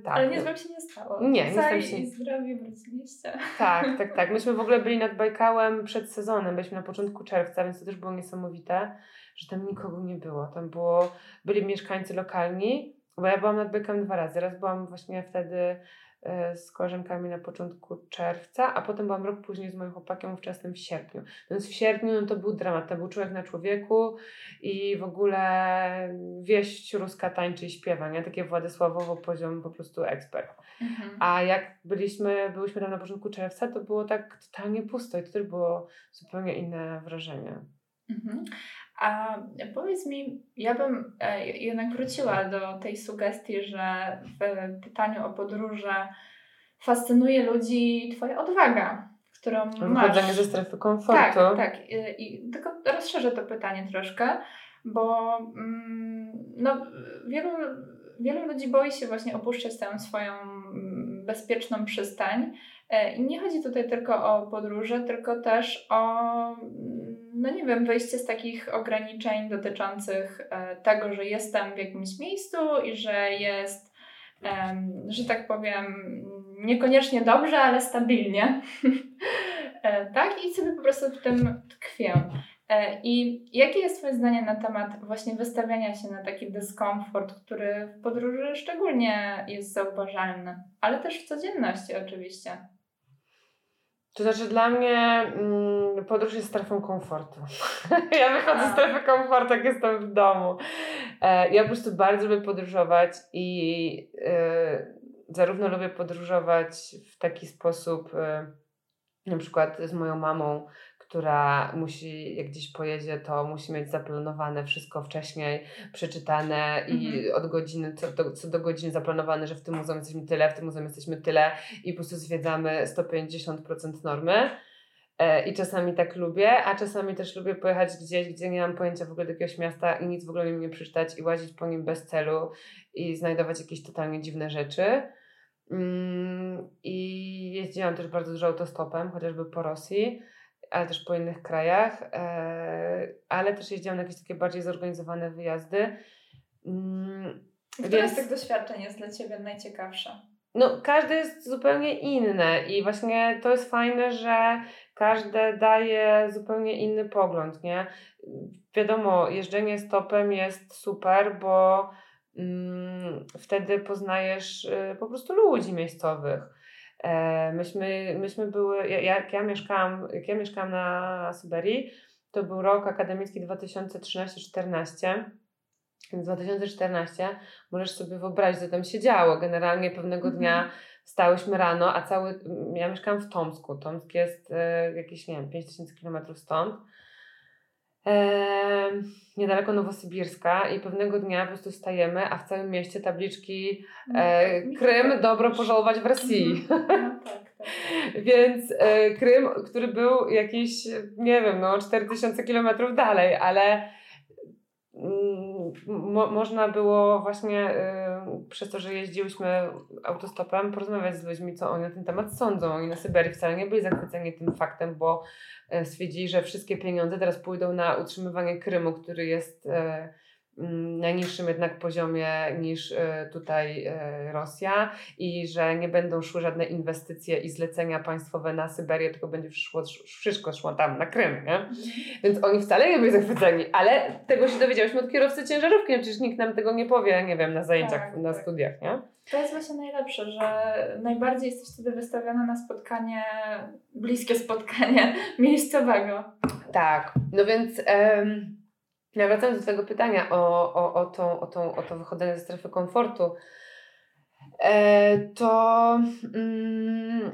tak. Ale nic wam się nie stało. Nie, nic Cali się- i zdrowi wróciliście. Tak, tak, tak. Myśmy w ogóle byli nad Bajkałem przed sezonem, byliśmy na początku czerwca, więc to też było niesamowite, że tam nikogo nie było. Tam było, byli mieszkańcy lokalni, bo ja byłam nad Bajkałem dwa razy. Raz byłam właśnie wtedy e, z koleżankami na początku czerwca, a potem byłam rok później z moim chłopakiem wczesnym w sierpniu. Więc w sierpniu no to był dramat, to był człowiek na człowieku i w ogóle wieść ruska tańczy i śpiewa, nie? Takie Władysławowo poziom po prostu ekspert. Mhm. A jak byliśmy, byliśmy tam na początku czerwca, to było tak totalnie pusto i to też było zupełnie inne wrażenie. Mhm. A powiedz mi, ja bym e, jednak wróciła do tej sugestii, że w pytaniu o podróże fascynuje ludzi Twoja odwaga, którą masz. Wychodzenie ze strefy komfortu. Tak, tak. I, i tylko rozszerzę to pytanie troszkę, bo mm, no, wielu, wielu ludzi boi się właśnie opuszczać tę swoją mm, bezpieczną przystań. E, I nie chodzi tutaj tylko o podróże, tylko też o, mm, no nie wiem, wyjście z takich ograniczeń dotyczących e, tego, że jestem w jakimś miejscu i że jest, że tak powiem, niekoniecznie dobrze, ale stabilnie. E, tak, i sobie po prostu w tym tkwię. E, I jakie jest Twoje zdanie na temat właśnie wystawiania się na taki dyskomfort, który w podróży szczególnie jest zauważalny, ale też w codzienności oczywiście. To znaczy dla mnie mm, podróż jest strefą komfortu. ja wychodzę z strefy komfortu, jak jestem w domu. E, ja po prostu bardzo lubię podróżować i e, zarówno lubię podróżować w taki sposób, e, na przykład z moją mamą, która musi, jak gdzieś pojedzie, to musi mieć zaplanowane wszystko wcześniej, przeczytane i od godziny, co do, co do godziny zaplanowane, że w tym muzeum jesteśmy tyle, w tym muzeum jesteśmy tyle i po prostu zwiedzamy 150% normy. E, I czasami tak lubię, a czasami też lubię pojechać gdzieś, gdzie nie mam pojęcia w ogóle do jakiegoś miasta i nic w ogóle nie przeczytać i łazić po nim bez celu i znajdować jakieś totalnie dziwne rzeczy. Mm, I jeździłam też bardzo dużo autostopem, chociażby po Rosji, ale też po innych krajach, e, ale też jeździłam na jakieś takie bardziej zorganizowane wyjazdy. Mm, Które z tych doświadczeń jest dla Ciebie najciekawsze? No, każde jest zupełnie inne i właśnie to jest fajne, że każde daje zupełnie inny pogląd, nie? Wiadomo, jeżdżenie stopem jest super, bo mm, wtedy poznajesz y, po prostu ludzi miejscowych. E, myśmy, myśmy były, jak ja mieszkałam, jak ja mieszkałam na Syberii, to był rok akademicki 2013-14 więc 2014 możesz sobie wyobrazić, co tam się działo. Generalnie pewnego mhm. dnia wstałyśmy rano, a cały. Ja mieszkam w Tomsku. Tomsk jest e, jakieś, nie wiem, 5000 km stąd. E, niedaleko Nowosybirska i pewnego dnia po prostu stajemy, a w całym mieście tabliczki no, e, tak, Krym dobro pożałować w Rosji. Mhm. No, tak, tak. Więc e, Krym, który był jakieś, nie wiem, no 4000 kilometrów dalej, ale mo można było właśnie y, przez to, że jeździłyśmy autostopem, porozmawiać z ludźmi, co oni na ten temat sądzą. Oni na Syberii wcale nie byli zachwyceni tym faktem, bo y, stwierdzili, że wszystkie pieniądze teraz pójdą na utrzymywanie Krymu, który jest Mm, najniższym jednak poziomie niż e, tutaj e, Rosja i że nie będą szły żadne inwestycje i zlecenia państwowe na Syberię, tylko będzie szło, wszystko szło tam na Krym, nie? Więc oni wcale nie byli zachwyceni, ale tego się dowiedziałyśmy od kierowcy ciężarówki, no przecież nikt nam tego nie powie, nie wiem, na zajęciach, tak, na tak. studiach, nie? To jest właśnie najlepsze, że najbardziej jesteś wtedy wystawiona na spotkanie, bliskie spotkanie miejscowego. Tak, no więc... ja wracając do Twojego pytania o, o, o, tą, o, tą, o to wychodzenie ze strefy komfortu, e, to mm,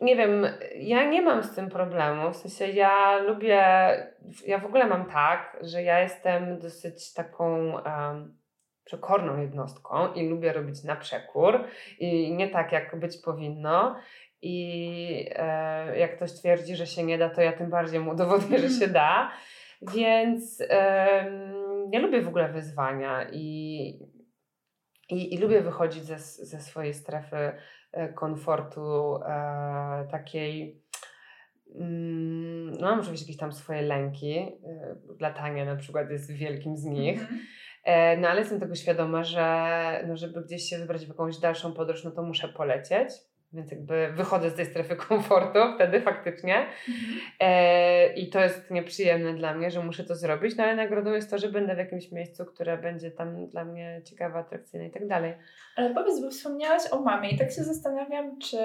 nie wiem, ja nie mam z tym problemu. W sensie ja lubię, ja w ogóle mam tak, że ja jestem dosyć taką um, przekorną jednostką i lubię robić na przekór i nie tak, jak być powinno. I e, jak ktoś twierdzi, że się nie da, to ja tym bardziej mu udowodnię, że się da. Więc um, ja lubię w ogóle wyzwania i, i, i lubię wychodzić ze, ze swojej strefy e, komfortu e, takiej. Mm, no, mam oczywiście jakieś tam swoje lęki. E, latanie na przykład jest wielkim z nich. Mm -hmm. No ale jestem tego świadoma, że no, żeby gdzieś się wybrać w jakąś dalszą podróż, no to muszę polecieć. Więc jakby wychodzę z tej strefy komfortu wtedy faktycznie. Mhm. E, I to jest nieprzyjemne dla mnie, że muszę to zrobić, no ale nagrodą jest to, że będę w jakimś miejscu, które będzie tam dla mnie ciekawe, atrakcyjne i tak dalej. Ale powiedz, bo wspomniałaś o mamie i tak się zastanawiam, czy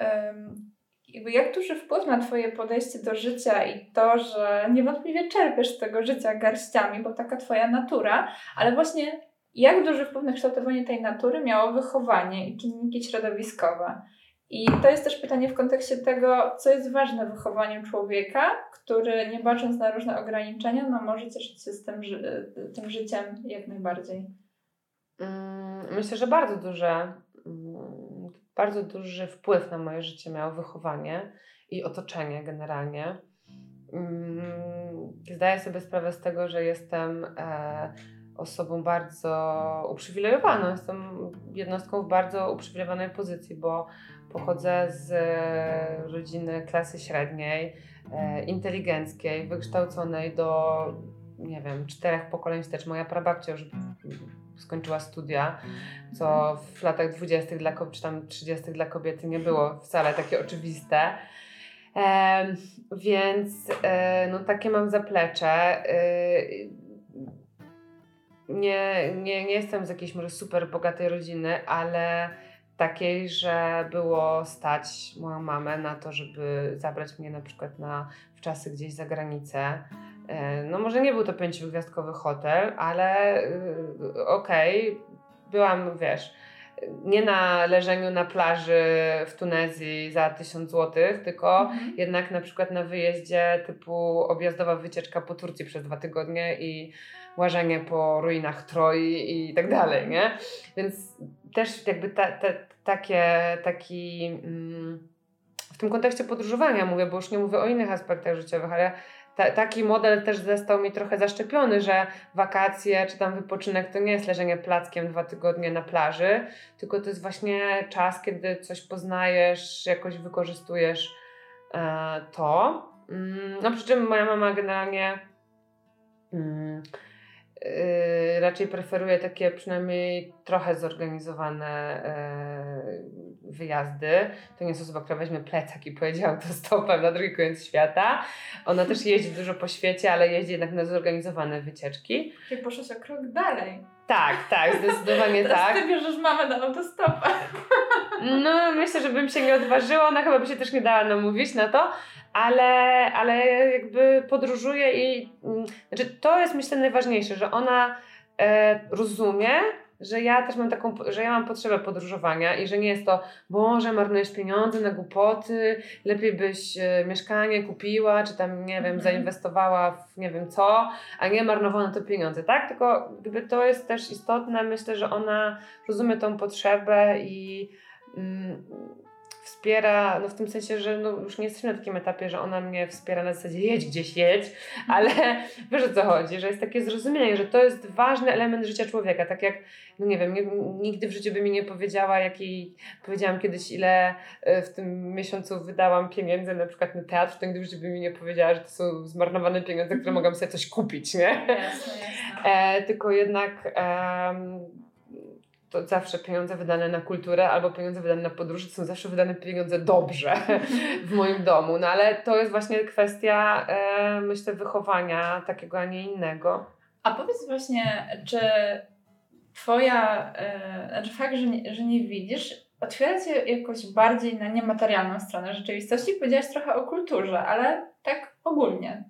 um, jakby jak duży wpływ na Twoje podejście do życia i to, że niewątpliwie czerpiesz z tego życia garściami, bo taka Twoja natura, ale właśnie jak duży wpływ na kształtowanie tej natury miało wychowanie i czynniki środowiskowe? I to jest też pytanie w kontekście tego, co jest ważne w wychowaniu człowieka, który nie bacząc na różne ograniczenia, no może cieszyć się z tym, tym życiem jak najbardziej. Mm, myślę, że bardzo duże, mm, bardzo duży wpływ na moje życie miało wychowanie i otoczenie generalnie. Mm, zdaję sobie sprawę z tego, że jestem e, osobą bardzo uprzywilejowaną. Jestem jednostką w bardzo uprzywilejowanej pozycji, bo Pochodzę z e, rodziny klasy średniej, e, inteligenckiej, wykształconej do, nie wiem, czterech pokoleń wstecz. Moja prababcia już skończyła studia, co w latach dwudziestych dla, czy tam trzydziestych dla kobiety nie było wcale takie oczywiste. E, więc e, no, takie mam zaplecze. E, nie, nie, nie jestem z jakiejś może super bogatej rodziny, ale takiej, że było stać moją mamę na to, żeby zabrać mnie na przykład na w czasy gdzieś za granicę. E, no może nie był to pięciogwiazdkowy hotel, ale y, okej, okay, byłam, wiesz, nie na leżeniu na plaży w Tunezji za 1000 zł, tylko mhm. jednak na przykład na wyjeździe typu objazdowa wycieczka po Turcji przez dwa tygodnie i łażenie po ruinach Troi i tak dalej, nie? Więc też jakby ta, ta, takie, taki mm, w tym kontekście podróżowania mówię, bo już nie mówię o innych aspektach życiowych, ale ta, taki model też został mi trochę zaszczepiony, że wakacje czy tam wypoczynek to nie jest leżenie plackiem dwa tygodnie na plaży, tylko to jest właśnie czas, kiedy coś poznajesz, jakoś wykorzystujesz e, to. Mm, no przy czym moja mama generalnie mm, Yy, raczej preferuję takie przynajmniej trochę zorganizowane yy, wyjazdy. To nie jest osoba, która weźmie plecak i pojedzie autostopem na drugi koniec świata. Ona też jeździ dużo po świecie, ale jeździ jednak na zorganizowane wycieczki. Czyli poszłaś o krok dalej. Tak, tak, zdecydowanie Teraz tak. ty bierzesz mamę na autostopę. No, myślę, że bym się nie odważyła. Ona chyba by się też nie dała namówić na to, ale, ale jakby podróżuje i. mm, Znaczy, to jest myślę najważniejsze, że ona e, rozumie, że ja też mam taką, że ja mam potrzebę podróżowania i że nie jest to, Boże, marnujesz pieniądze na głupoty, lepiej byś e, mieszkanie kupiła, czy tam, nie wiem, Mhm. zainwestowała w nie wiem co, a nie marnowała na to pieniądze, tak? Tylko jakby to jest też istotne, myślę, że ona rozumie tą potrzebę i mm, wspiera, no w tym sensie, że no już nie jesteśmy na takim etapie, że ona mnie wspiera na zasadzie jedź gdzieś, jedź, ale wiesz o co chodzi, że jest takie zrozumienie, że to jest ważny element życia człowieka, tak jak, no nie wiem, nie, nigdy w życiu by mi nie powiedziała, jakiej, powiedziałam kiedyś, ile e, w tym miesiącu wydałam pieniędzy na przykład na teatr, to nigdy w życiu by mi nie powiedziała, że to są zmarnowane pieniądze, które mogłam sobie coś kupić, nie? Jasne, jasne. E, tylko jednak to zawsze pieniądze wydane na kulturę albo pieniądze wydane na podróże to są zawsze wydane pieniądze dobrze w moim domu. No ale to jest właśnie kwestia, e, myślę, wychowania takiego, a nie innego. A powiedz właśnie, czy twoja, e, znaczy fakt, że nie, że nie widzisz, otwiera cię jakoś bardziej na niematerialną stronę rzeczywistości? Powiedziałaś trochę o kulturze, ale tak ogólnie.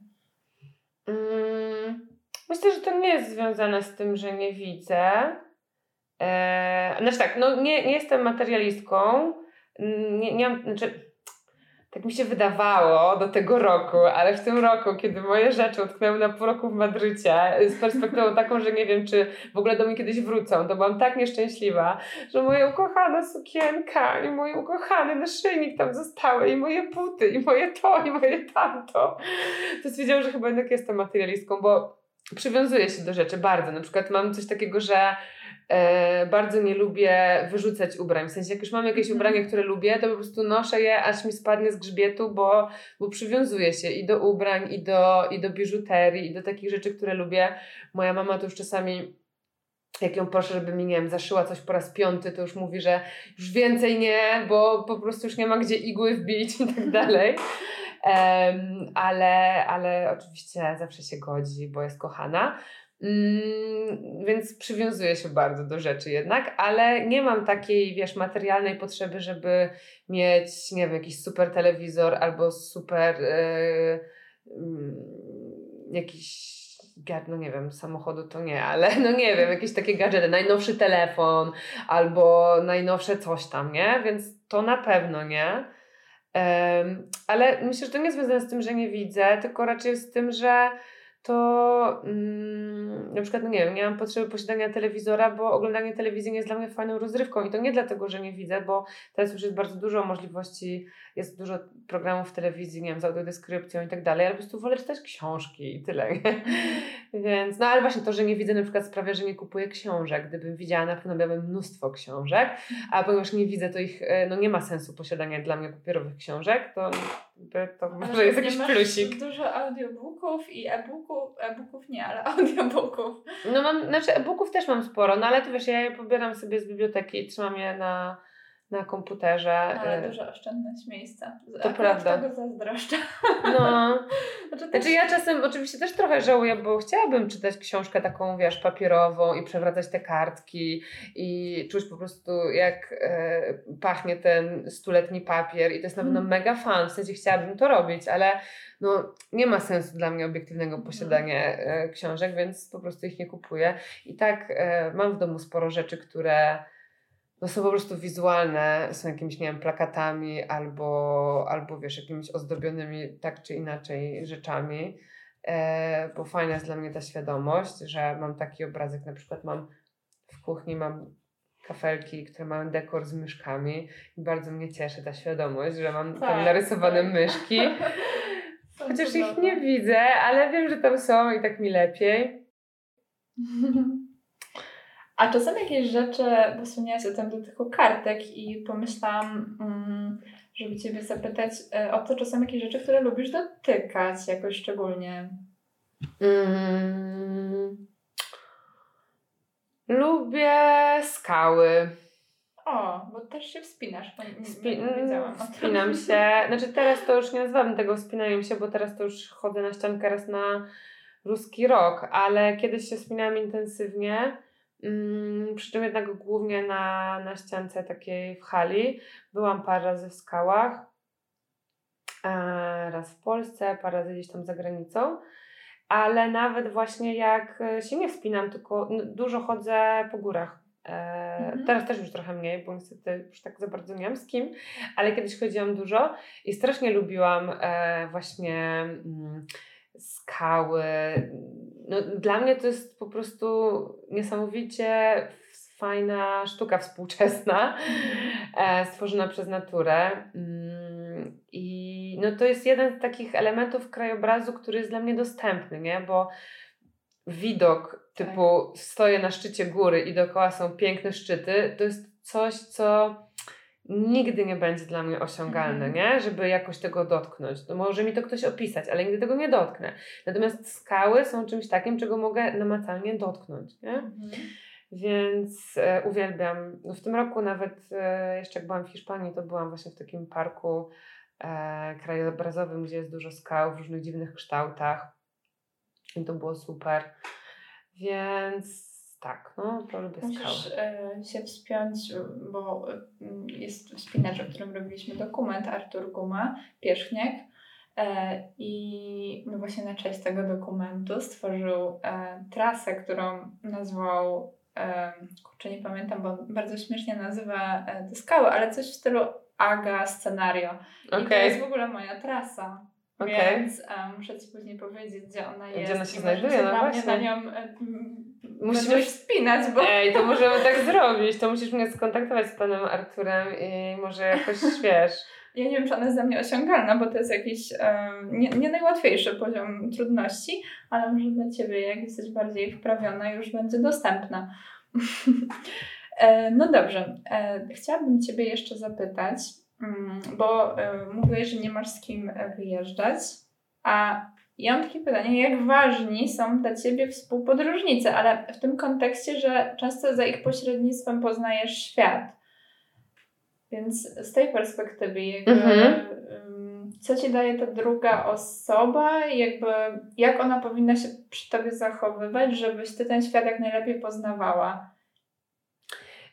Mm, myślę, że to nie jest związane z tym, że nie widzę. E, znaczy tak, no nie, nie jestem materialistką. Nie, nie mam, znaczy, tak mi się wydawało do tego roku, ale w tym roku, kiedy moje rzeczy utknęły na pół roku w Madrycie, z perspektywą taką, że nie wiem, czy w ogóle do mnie kiedyś wrócą, to byłam tak nieszczęśliwa, że moja ukochana sukienka i mój ukochany naszyjnik tam zostały i moje buty i moje to i moje tamto. To stwierdziłam, że chyba jednak jestem materialistką, bo przywiązuję się do rzeczy bardzo. Na przykład mam coś takiego, że e, bardzo nie lubię wyrzucać ubrań. W sensie, jak już mam jakieś Mhm. ubranie, które lubię, to po prostu noszę je, aż mi spadnie z grzbietu, bo, bo przywiązuję się i do ubrań, i do, i do biżuterii, i do takich rzeczy, które lubię. Moja mama to już czasami jak ją proszę, żeby mi, nie wiem, zaszyła coś po raz piąty, to już mówi, że już więcej nie, bo po prostu już nie ma gdzie igły wbić i tak dalej. Em, ale, ale oczywiście zawsze się godzi, bo jest kochana. Mm, więc przywiązuję się bardzo do rzeczy jednak, ale nie mam takiej, wiesz, materialnej potrzeby, żeby mieć, nie wiem, jakiś super telewizor albo super e, mm, jakiś no nie wiem, samochodu to nie, ale no nie wiem, jakieś takie gadżety, najnowszy telefon albo najnowsze coś tam, nie? Więc to na pewno nie. Em, ale myślę, że to nie jest związane z tym, że nie widzę, tylko raczej z tym, że to mm, na przykład, no nie wiem, nie mam potrzeby posiadania telewizora, bo oglądanie telewizji nie jest dla mnie fajną rozrywką i to nie dlatego, że nie widzę, bo teraz już jest bardzo dużo możliwości, jest dużo programów w telewizji, nie wiem, z audiodeskrypcją i tak dalej, ale po prostu wolę czytać książki i tyle, nie? Więc, no ale właśnie to, że nie widzę na przykład sprawia, że nie kupuję książek. Gdybym widziała, na pewno miałabym mnóstwo książek, a ponieważ nie widzę, to ich, e, no nie ma sensu posiadania dla mnie papierowych książek, to, jakby to Ale może jest jakiś masz plusik. Dużo audiobooków i e-booków, e-booków nie, ale audiobooków. No mam, znaczy e-booków też mam sporo, no ale to wiesz, ja je pobieram sobie z biblioteki i trzymam je na, na komputerze. Ale e, dużo oszczędność miejsca. To prawda. tego zazdroszczę. No, Znaczy, znaczy ja czasem oczywiście też trochę żałuję, bo chciałabym czytać książkę taką, wiesz, papierową i przewracać te kartki i czuć po prostu jak e, pachnie ten stuletni papier i to jest na pewno Mm. mega fan, w sensie chciałabym to robić, ale no nie ma sensu dla mnie obiektywnego posiadania e, książek, więc po prostu ich nie kupuję. I tak e, mam w domu sporo rzeczy, które no są po prostu wizualne, są jakimiś, nie wiem, plakatami albo, albo wiesz, jakimiś ozdobionymi tak czy inaczej rzeczami, e, bo fajna jest dla mnie ta świadomość, że mam taki obrazek, na przykład mam w kuchni, mam kafelki, które mają dekor z myszkami i bardzo mnie cieszy ta świadomość, że mam tam Tak, narysowane tak. myszki, chociaż ich nie widzę, ale wiem, że tam są i tak mi lepiej. A czy są jakieś rzeczy, bo wspomniałaś o tym dotyku kartek i pomyślałam, mm, żeby Ciebie zapytać e, o to, czy są jakieś rzeczy, które lubisz dotykać jakoś szczególnie. Mm. Lubię skały. O, bo też się wspinasz, Spi-. Wspinam się. Znaczy teraz to już nie nazywam tego wspinaniem się, bo teraz to już chodzę na ściankę raz na ruski rok, ale kiedyś się wspinałam intensywnie. Mm, przy czym jednak głównie na, na ściance takiej w hali. Byłam parę razy w skałach. E, raz w Polsce, parę razy gdzieś tam za granicą. Ale nawet właśnie jak e, się nie wspinam, tylko no, dużo chodzę po górach. E, Mhm. Teraz też już trochę mniej, bo niestety już tak za bardzo nie mam z kim, ale kiedyś chodziłam dużo i strasznie lubiłam właśnie mm, skały. No, dla mnie to jest po prostu niesamowicie fajna sztuka współczesna, e, stworzona przez naturę. Mm, I no, to jest jeden z takich elementów krajobrazu, który jest dla mnie dostępny, nie? bo widok typu stoję na szczycie góry i dookoła są piękne szczyty, to jest coś, co nigdy nie będzie dla mnie osiągalne, Mhm. nie? Żeby jakoś tego dotknąć. No może mi to ktoś opisać, ale nigdy tego nie dotknę. Natomiast skały są czymś takim, czego mogę namacalnie dotknąć, nie? Mhm. Więc e, uwielbiam. No w tym roku nawet e, jeszcze jak byłam w Hiszpanii, to byłam właśnie w takim parku e, krajobrazowym, gdzie jest dużo skał w różnych dziwnych kształtach. I to było super. Więc tak, no to lubię skały. Musisz e, się wspiąć, bo mm, jest wspinacz, o którym robiliśmy dokument, Artur Guma, Pierzchniak. E, I no właśnie na cześć tego dokumentu stworzył e, trasę, którą nazwał, kurczę nie pamiętam, bo bardzo śmiesznie nazywa te skały, ale coś w stylu Aga Scenario. I to jest w ogóle moja trasa. Okej. Więc e, muszę Ci później powiedzieć, gdzie ona jest. ona się znajduje, no właśnie. na nią Musimy- będziesz wspinać, bo... Ej, to możemy tak zrobić. To musisz mnie skontaktować z panem Arturem i może jakoś wiesz. Ja nie wiem, czy ona jest dla mnie osiągalna, bo to jest jakiś em, nie, nie najłatwiejszy poziom trudności, ale może dla Ciebie, jak jesteś bardziej wprawiona, już będzie dostępna. e, no dobrze, e, chciałabym Ciebie jeszcze zapytać, bo e, mówiłeś, że nie masz z kim e, wyjeżdżać, a ja mam takie pytanie, jak ważni są dla Ciebie współpodróżnicy, ale w tym kontekście, że często za ich pośrednictwem poznajesz świat. Więc z tej perspektywy, jakby, Mhm. ym, co ci daje ta druga osoba, jakby, jak ona powinna się przy tobie zachowywać, żebyś ty ten świat jak najlepiej poznawała?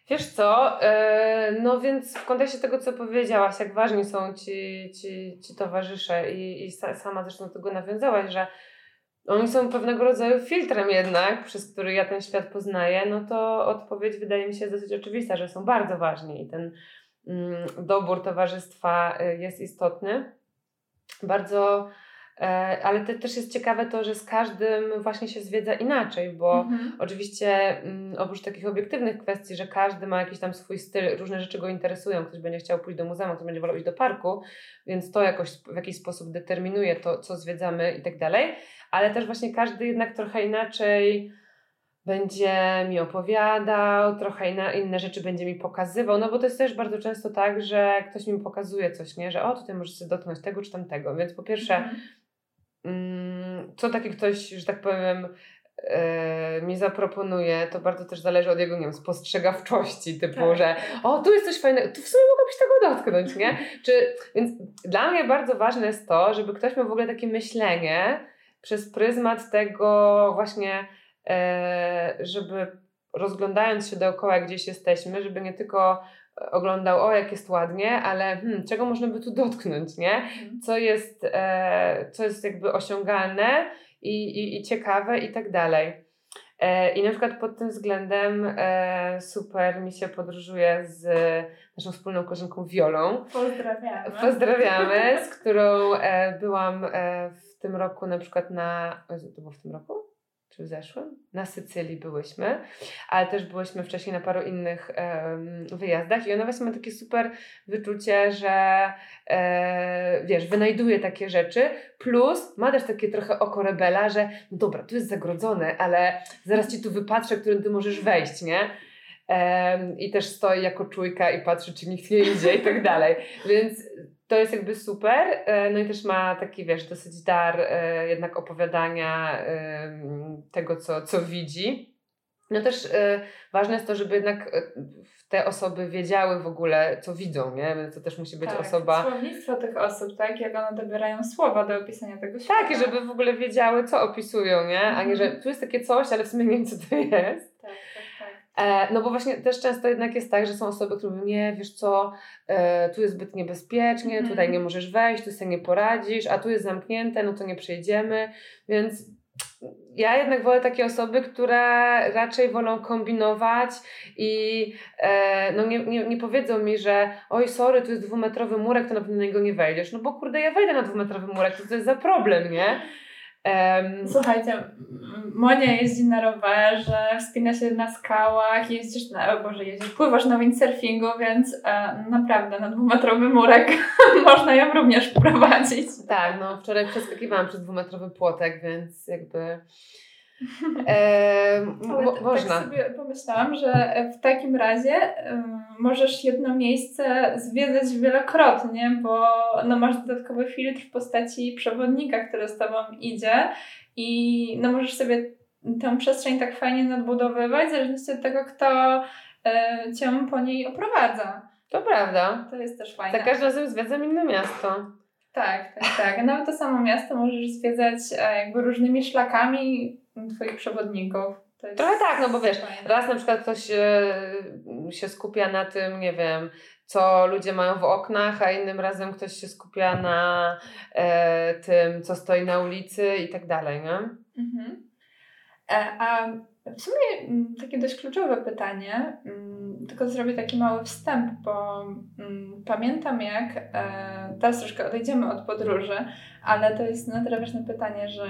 Wiesz co, e, no więc w kontekście tego, co powiedziałaś, jak ważni są ci, ci, ci towarzysze i, i sa, sama zresztą do tego nawiązałaś, że oni są pewnego rodzaju filtrem jednak, przez który ja ten świat poznaję, no to odpowiedź wydaje mi się dosyć oczywista, że są bardzo ważni i ten mm, dobór towarzystwa y, jest istotny. Bardzo, e, ale te, też jest ciekawe to, że z każdym właśnie się zwiedza inaczej, bo Mhm. Oczywiście mm, oprócz takich obiektywnych kwestii, że każdy ma jakiś tam swój styl, różne rzeczy go interesują, ktoś będzie chciał pójść do muzeum, ktoś będzie wolał iść do parku, więc to jakoś w jakiś sposób determinuje to, co zwiedzamy i tak dalej, ale też właśnie każdy jednak trochę inaczej będzie mi opowiadał, trochę inna, inne rzeczy będzie mi pokazywał, no bo to jest też bardzo często tak, że ktoś mi pokazuje coś, nie, że o tutaj możesz sobie dotknąć tego czy tamtego, więc po pierwsze Mhm. Mm, co taki ktoś, że tak powiem, e, mi zaproponuje, to bardzo też zależy od jego, nie wiem, spostrzegawczości, typu, Tak. że o, tu jest coś fajnego, tu w sumie mogłabyś tego dotknąć, nie? Czy, więc dla mnie bardzo ważne jest to, żeby ktoś miał w ogóle takie myślenie przez pryzmat tego właśnie, e, żeby rozglądając się dookoła, gdzieś jesteśmy, żeby nie tylko oglądał, o jak jest ładnie, ale hmm, czego można by tu dotknąć, nie? Mhm. co jest, e, co jest jakby osiągalne i, i, i ciekawe i tak dalej. E, I na przykład pod tym względem e, super mi się podróżuje z naszą wspólną koleżanką Wiolą. Pozdrawiamy. Pozdrawiamy, z którą e, byłam e, w tym roku na przykład na... To było w tym roku? Czy w zeszłym? Na Sycylii byłyśmy, ale też byłyśmy wcześniej na paru innych wyjazdach i ona właśnie ma takie super wyczucie, że e, wiesz, wynajduje takie rzeczy, plus ma też takie trochę oko rebela, że no dobra, tu jest zagrodzone, ale zaraz ci tu wypatrzę, którym ty możesz wejść, nie? I też stoi jako czujka i patrzy, czy nikt nie idzie i tak dalej. Więc to jest jakby super. E, No i też ma taki, wiesz, dosyć dar e, jednak opowiadania tego, co, co widzi. No też y, ważne jest to, żeby jednak te osoby wiedziały w ogóle, co widzą, nie? To też musi być tak, osoba... słownictwo tych osób, tak? Jak one dobierają słowa do opisania tego świata. Tak, i żeby w ogóle wiedziały, co opisują, nie? A nie, że tu jest takie coś, ale w sumie nie wiem, co to jest. Tak. E, no bo właśnie też często jednak jest tak, że są osoby, które mówią, nie, wiesz co, e, tu jest zbyt niebezpiecznie, Mhm. tutaj nie możesz wejść, tu sobie nie poradzisz, a tu jest zamknięte, no to nie przejdziemy, więc ja jednak wolę takie osoby, które raczej wolą kombinować i e, no nie, nie, nie powiedzą mi, że oj sorry, tu jest dwumetrowy murek, to na pewno na niego nie wejdziesz. No bo kurde, ja wejdę na dwumetrowy murek, to co jest za problem, nie? Słuchajcie, Monia jeździ na rowerze, wspina się na skałach, jeździsz na, o Boże, jeździsz, pływasz na windsurfingu, więc e, naprawdę na dwumetrowy murek można ją również prowadzić. Tak, no wczoraj przeskakiwałam przez dwumetrowy płotek, więc jakby e, mo- można. tak sobie pomyślałam, że w takim razie ym, możesz jedno miejsce zwiedzać wielokrotnie, bo no, masz dodatkowy filtr w postaci przewodnika, który z tobą idzie i no, możesz sobie tę przestrzeń tak fajnie nadbudowywać, w zależności od tego, kto y, cię po niej oprowadza. To prawda. To jest też fajne. Za każdym razem zwiedzam inne miasto. Tak, tak, tak. Nawet to samo miasto możesz zwiedzać e, jakby różnymi szlakami twoich przewodników. Trochę tak, no bo wiesz, fajne. raz na przykład ktoś e, się skupia na tym, nie wiem, co ludzie mają w oknach, a innym razem ktoś się skupia na e, tym, co stoi na ulicy i tak dalej, nie? Mhm. E, A w sumie mm, takie dość kluczowe pytanie, mm, tylko zrobię taki mały wstęp, bo mm, pamiętam jak, e, teraz troszkę odejdziemy od podróży, ale to jest na tyle ważne pytanie, że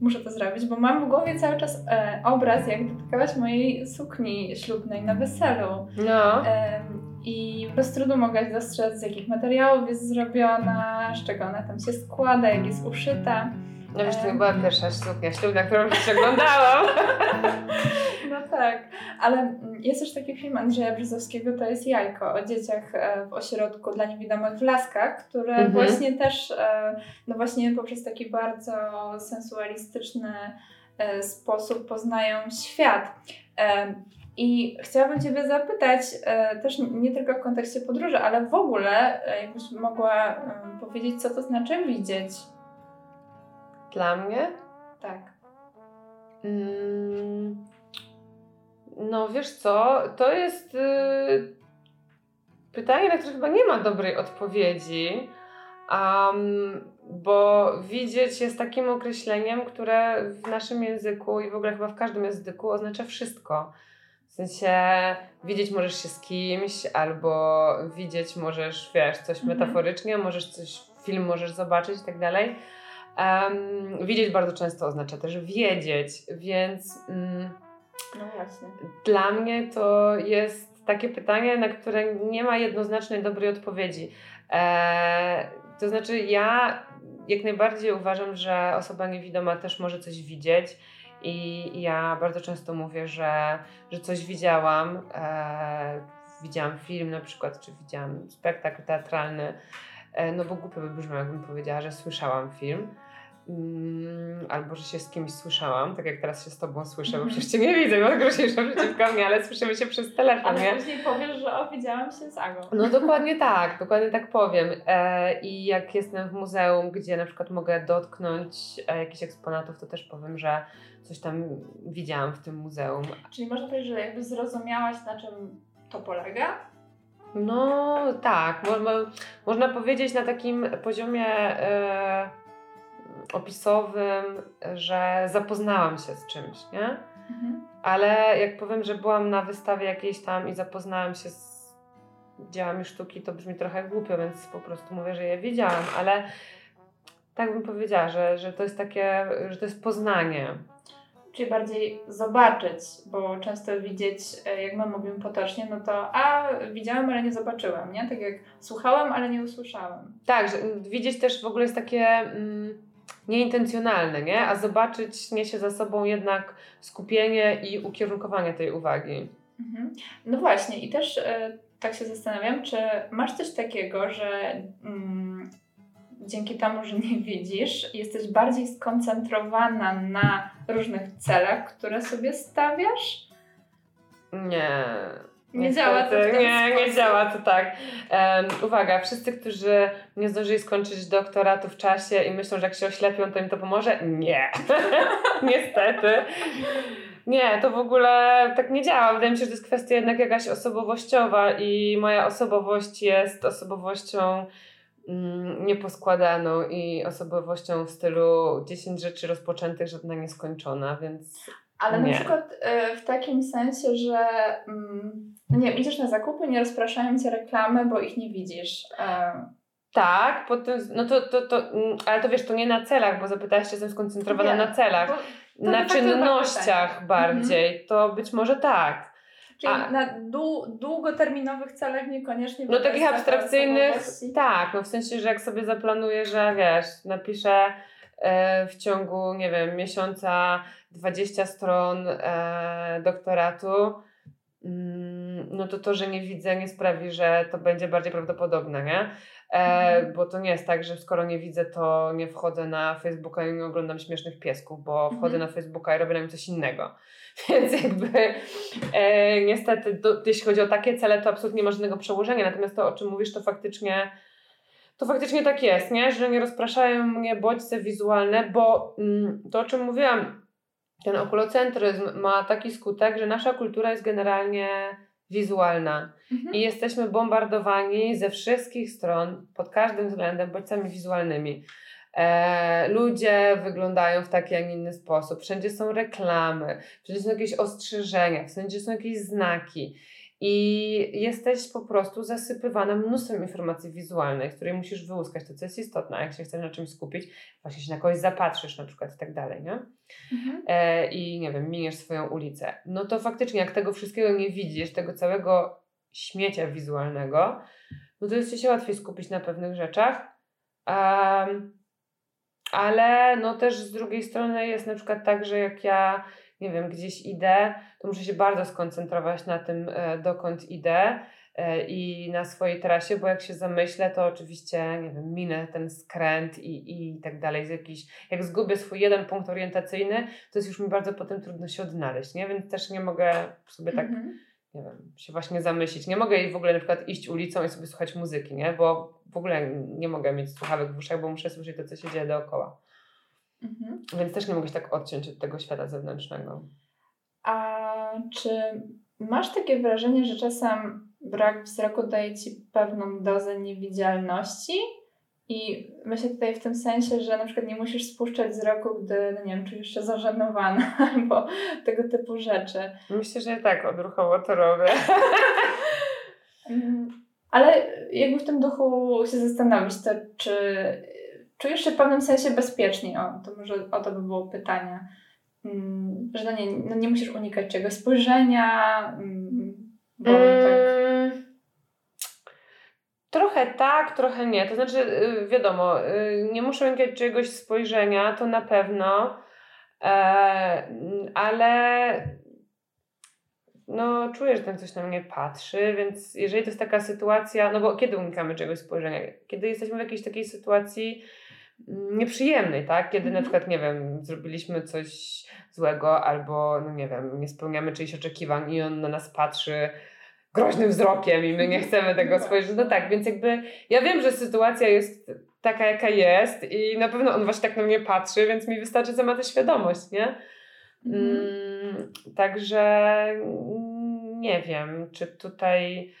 muszę to zrobić, bo mam w głowie cały czas e, obraz, jak dotykałaś mojej sukni ślubnej na weselu. No. Em, I bez trudu mogłaś dostrzec, z jakich materiałów jest zrobiona, z czego ona tam się składa, jak jest uszyta. No wiesz, to była pierwsza suknia ślubna, którą się oglądałam. No tak, ale mm, jest też taki film Andrzeja Brzozowskiego, to jest Jajko, o dzieciach e, w ośrodku dla niewidomych w Laskach, które Mhm. właśnie też, e, no właśnie poprzez taki bardzo sensualistyczny e, sposób poznają świat. I chciałabym Ciebie zapytać, też nie tylko w kontekście podróży, ale w ogóle, jakbyś mogła powiedzieć, co to znaczy widzieć. Dla mnie? Tak. Mm, no wiesz co, to jest y, pytanie, na które chyba nie ma dobrej odpowiedzi, um, bo widzieć jest takim określeniem, które w naszym języku i w ogóle chyba w każdym języku oznacza wszystko. W sensie widzieć możesz się z kimś, albo widzieć możesz, wiesz, coś Mhm. metaforycznie, możesz coś, film możesz zobaczyć i tak dalej. Um, widzieć bardzo często oznacza też wiedzieć, więc mm, No dla mnie to jest takie pytanie, na które nie ma jednoznacznej dobrej odpowiedzi. E, to znaczy, ja jak najbardziej uważam, że osoba niewidoma też może coś widzieć. I ja bardzo często mówię, że, że coś widziałam. E, widziałam film na przykład, czy widziałam spektakl teatralny. E, no bo głupio by brzmiało, jakbym powiedziała, że słyszałam film. Mm, albo że się z kimś słyszałam, tak jak teraz się z tobą słyszę, bo Mhm. przecież cię nie widzę, bo groźniejsza przeciwko mnie, ale słyszymy się przez telefon, Ale nie? później powiesz, że o, widziałam się z Agą. No dokładnie tak, dokładnie tak powiem. E, I jak jestem w muzeum, gdzie na przykład mogę dotknąć e, jakichś eksponatów, to też powiem, że coś tam widziałam w tym muzeum. Czyli można powiedzieć, że jakby zrozumiałaś, na czym to polega? No tak, mo, mo, można powiedzieć na takim poziomie e, opisowym, że zapoznałam się z czymś, nie? Mhm. Ale jak powiem, że byłam na wystawie jakiejś tam i zapoznałam się z dziełami sztuki, to brzmi trochę głupio, więc po prostu mówię, że je widziałam, ale tak bym powiedziała, że, że to jest takie, że to jest poznanie. Czyli bardziej zobaczyć, bo często widzieć, e, jak my mówimy potocznie, no to a widziałem, ale nie zobaczyłem, nie? Tak jak słuchałem, ale nie usłyszałem. Tak, że widzieć też w ogóle jest takie mm, nieintencjonalne, nie? A zobaczyć niesie za sobą jednak skupienie i ukierunkowanie tej uwagi. Mhm. No właśnie, i też e, tak się zastanawiam, czy masz coś takiego, że mm, dzięki temu, że nie widzisz, jesteś bardziej skoncentrowana na różnych celach, które sobie stawiasz? Nie. Nie działa to w ten Nie, nie działa to tak. Um, uwaga, wszyscy, którzy nie zdążyli skończyć doktoratu w czasie i myślą, że jak się oślepią, to im to pomoże? Nie. Niestety. Nie, to w ogóle tak nie działa. Wydaje mi się, że to jest kwestia jednak jakaś osobowościowa i moja osobowość jest osobowością mm, nieposkładaną i osobowością w stylu 10 rzeczy rozpoczętych, żadna nieskończona, więc Ale Nie. na przykład y, w takim sensie, że mm, no nie idziesz na zakupy, nie rozpraszają cię reklamy, bo ich nie widzisz. E, Tak, no to, to, to, mm, ale to wiesz, to nie na celach, bo zapytałaś, czy jestem skoncentrowana Wiem, na celach. to Na czynnościach bardziej, to być może tak. Czyli A- na dłu- długoterminowych celach niekoniecznie. No takich abstrakcyjnych, tak, no w sensie, że jak sobie zaplanuję, że wiesz, napiszę e, w ciągu, nie wiem, miesiąca 20 stron e, doktoratu, mm, no to to, że nie widzę, nie sprawi, że to będzie bardziej prawdopodobne, nie? E, Mhm. Bo to nie jest tak, że skoro nie widzę, to nie wchodzę na Facebooka i nie oglądam śmiesznych piesków, bo wchodzę Mhm. na Facebooka i robię na nim coś innego. Więc jakby e, niestety, do, jeśli chodzi o takie cele, to absolutnie nie ma żadnego przełożenia. Natomiast to, o czym mówisz, to faktycznie to faktycznie tak jest, nie? że nie rozpraszają mnie bodźce wizualne, bo mm, to, o czym mówiłam, ten okulocentryzm ma taki skutek, że nasza kultura jest generalnie wizualna Mhm. i jesteśmy bombardowani ze wszystkich stron, pod każdym względem, bodźcami wizualnymi. E, ludzie wyglądają w taki, a nie inny sposób. Wszędzie są reklamy, wszędzie są jakieś ostrzeżenia, wszędzie są jakieś znaki. I jesteś po prostu zasypywana mnóstwem informacji wizualnych, której musisz wyłuskać to, co jest istotne. A jak się chcesz na czymś skupić, właśnie się na kogoś zapatrzysz na przykład i tak dalej, nie? Mhm. e, i nie wiem, miniesz swoją ulicę. No to faktycznie, jak tego wszystkiego nie widzisz, tego całego śmiecia wizualnego, no to jest ci się łatwiej skupić na pewnych rzeczach. Em, ale no też z drugiej strony jest na przykład tak, że jak ja, nie wiem, gdzieś idę, to muszę się bardzo skoncentrować na tym, e, dokąd idę e, i na swojej trasie, bo jak się zamyślę, to oczywiście, nie wiem, minę ten skręt i, i tak dalej. Z jakiś, jak zgubię swój jeden punkt orientacyjny, to jest już mi bardzo potem trudno się odnaleźć, nie? Więc też nie mogę sobie tak, Mhm. nie wiem, się właśnie zamyślić. Nie mogę w ogóle na przykład iść ulicą i sobie słuchać muzyki, nie? Bo w ogóle nie mogę mieć słuchawek w uszach, bo muszę słyszeć to, co się dzieje dookoła. Mhm. Więc też nie mogę się tak odciąć od tego świata zewnętrznego. A czy masz takie wrażenie, że czasem brak wzroku daje ci pewną dozę niewidzialności? I myślę tutaj w tym sensie, że na przykład nie musisz spuszczać wzroku, gdy, no nie wiem, czujesz się zażenowana albo tego typu rzeczy. Myślę, że tak odruchowo to robię. Mm, Ale jakby w tym duchu się zastanowić, to czy czujesz się w pewnym sensie bezpieczniej? O, to może o to by było pytanie. Mm, Że no nie, no nie musisz unikać czegoś spojrzenia, mm, bo tak... Mm, Trochę tak, trochę nie. To znaczy, y, wiadomo, y, nie muszę unikać czegoś spojrzenia, to na pewno, e, ale no, czuję, że ten ktoś na mnie patrzy, więc jeżeli to jest taka sytuacja, no bo kiedy unikamy czegoś spojrzenia? Kiedy jesteśmy w jakiejś takiej sytuacji nieprzyjemnej, tak? Kiedy na Mhm. przykład, nie wiem, zrobiliśmy coś złego albo, no nie wiem, nie spełniamy czyichś oczekiwań i on na nas patrzy groźnym wzrokiem i my nie chcemy tego No spojrzeć. No tak, więc jakby ja wiem, że sytuacja jest taka, jaka jest i na pewno on właśnie tak na mnie patrzy, więc mi wystarczy, że ma tę świadomość, nie? Mhm. Mm, także nie wiem, czy tutaj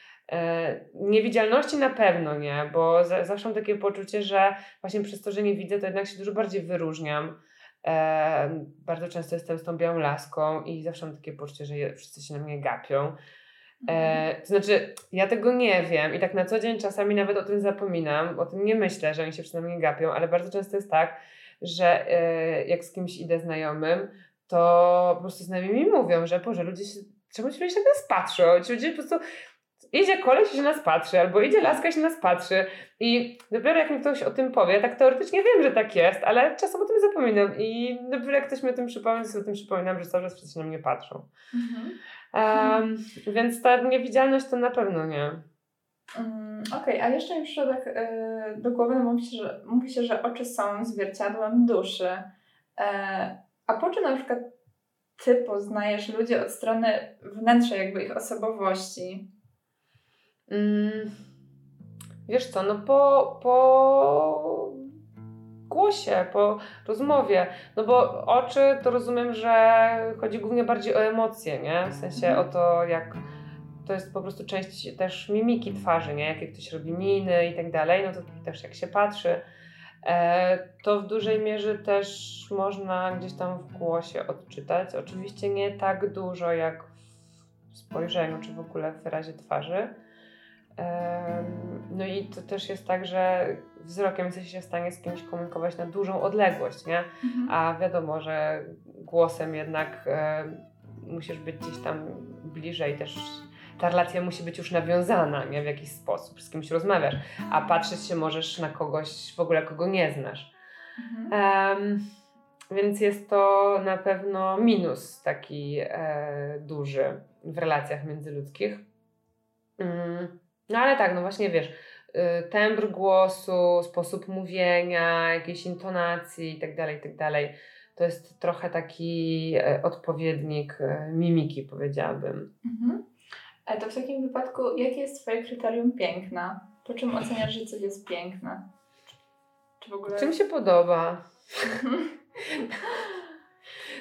niewidzialności na pewno nie, bo za, zawsze mam takie poczucie, że właśnie przez to, że nie widzę, to jednak się dużo bardziej wyróżniam. E, bardzo często jestem z tą białą laską i zawsze mam takie poczucie, że je, wszyscy się na mnie gapią. E, to znaczy, ja tego nie wiem i tak na co dzień czasami nawet o tym zapominam, o tym nie myślę, że oni się przy mnie gapią, ale bardzo często jest tak, że e, jak z kimś idę znajomym, to po prostu znajomi mi mówią, że Boże, ludzie się, czemu ci ludzie się na nas patrzą? Ci ludzie po prostu idzie koleś i się na nas patrzy, albo idzie laska i się na nas patrzy i dopiero jak mi ktoś o tym powie, tak teoretycznie wiem, że tak jest, ale czasem o tym zapominam i dopiero jak ktoś mi o tym przypomni, sobie o tym przypominam, że cały czas wszyscy na mnie patrzą. Mhm. Um, więc ta niewidzialność to na pewno nie. Mm, Okej, okay, a jeszcze mi przyszło tak yy, do głowy, no mówi, się, że, mówi się, że oczy są zwierciadłem duszy. E, a po czym na przykład ty poznajesz ludzi od strony wnętrza jakby ich osobowości? Mm, wiesz co, no po, po głosie, po rozmowie. No bo oczy to rozumiem, że chodzi głównie bardziej o emocje, nie? W sensie mhm. o to, jak to jest po prostu część też mimiki twarzy, nie? Jakie ktoś robi miny i tak dalej, no to też jak się patrzy, e, to w dużej mierze też można gdzieś tam w głosie odczytać. Oczywiście nie tak dużo jak w spojrzeniu, czy w ogóle w wyrazie twarzy. No i to też jest tak, że wzrokiem jesteś się w stanie z kimś komunikować na dużą odległość, nie? Mhm. A wiadomo, że głosem jednak e, musisz być gdzieś tam bliżej też ta relacja musi być już nawiązana nie? w jakiś sposób, z kimś rozmawiasz, a patrzeć się możesz na kogoś w ogóle, kogo nie znasz. Mhm. Um, więc jest to na pewno minus taki e, duży w relacjach międzyludzkich. Mm, no ale tak, no właśnie wiesz, y, tembr głosu, sposób mówienia, jakieś intonacji itd., tak itd. Tak to jest trochę taki e, odpowiednik e, mimiki, powiedziałabym. Mhm. Ale to w takim wypadku, jakie jest Twoje kryterium piękna? Po czym oceniasz, że coś jest piękne? Czy w ogóle... Czym się podoba?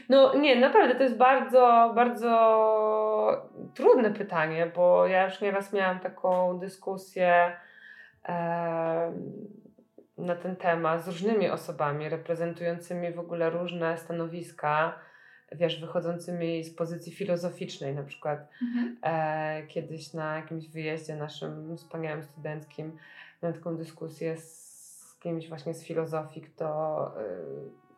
No nie, naprawdę to jest bardzo, bardzo trudne pytanie, bo ja już nieraz miałam taką dyskusję e, na ten temat z różnymi osobami reprezentującymi w ogóle różne stanowiska wiesz, wychodzącymi z pozycji filozoficznej. Na przykład mhm. e, kiedyś na jakimś wyjeździe naszym wspaniałym studenckim miałam taką dyskusję z, kimś właśnie z filozofii, kto y,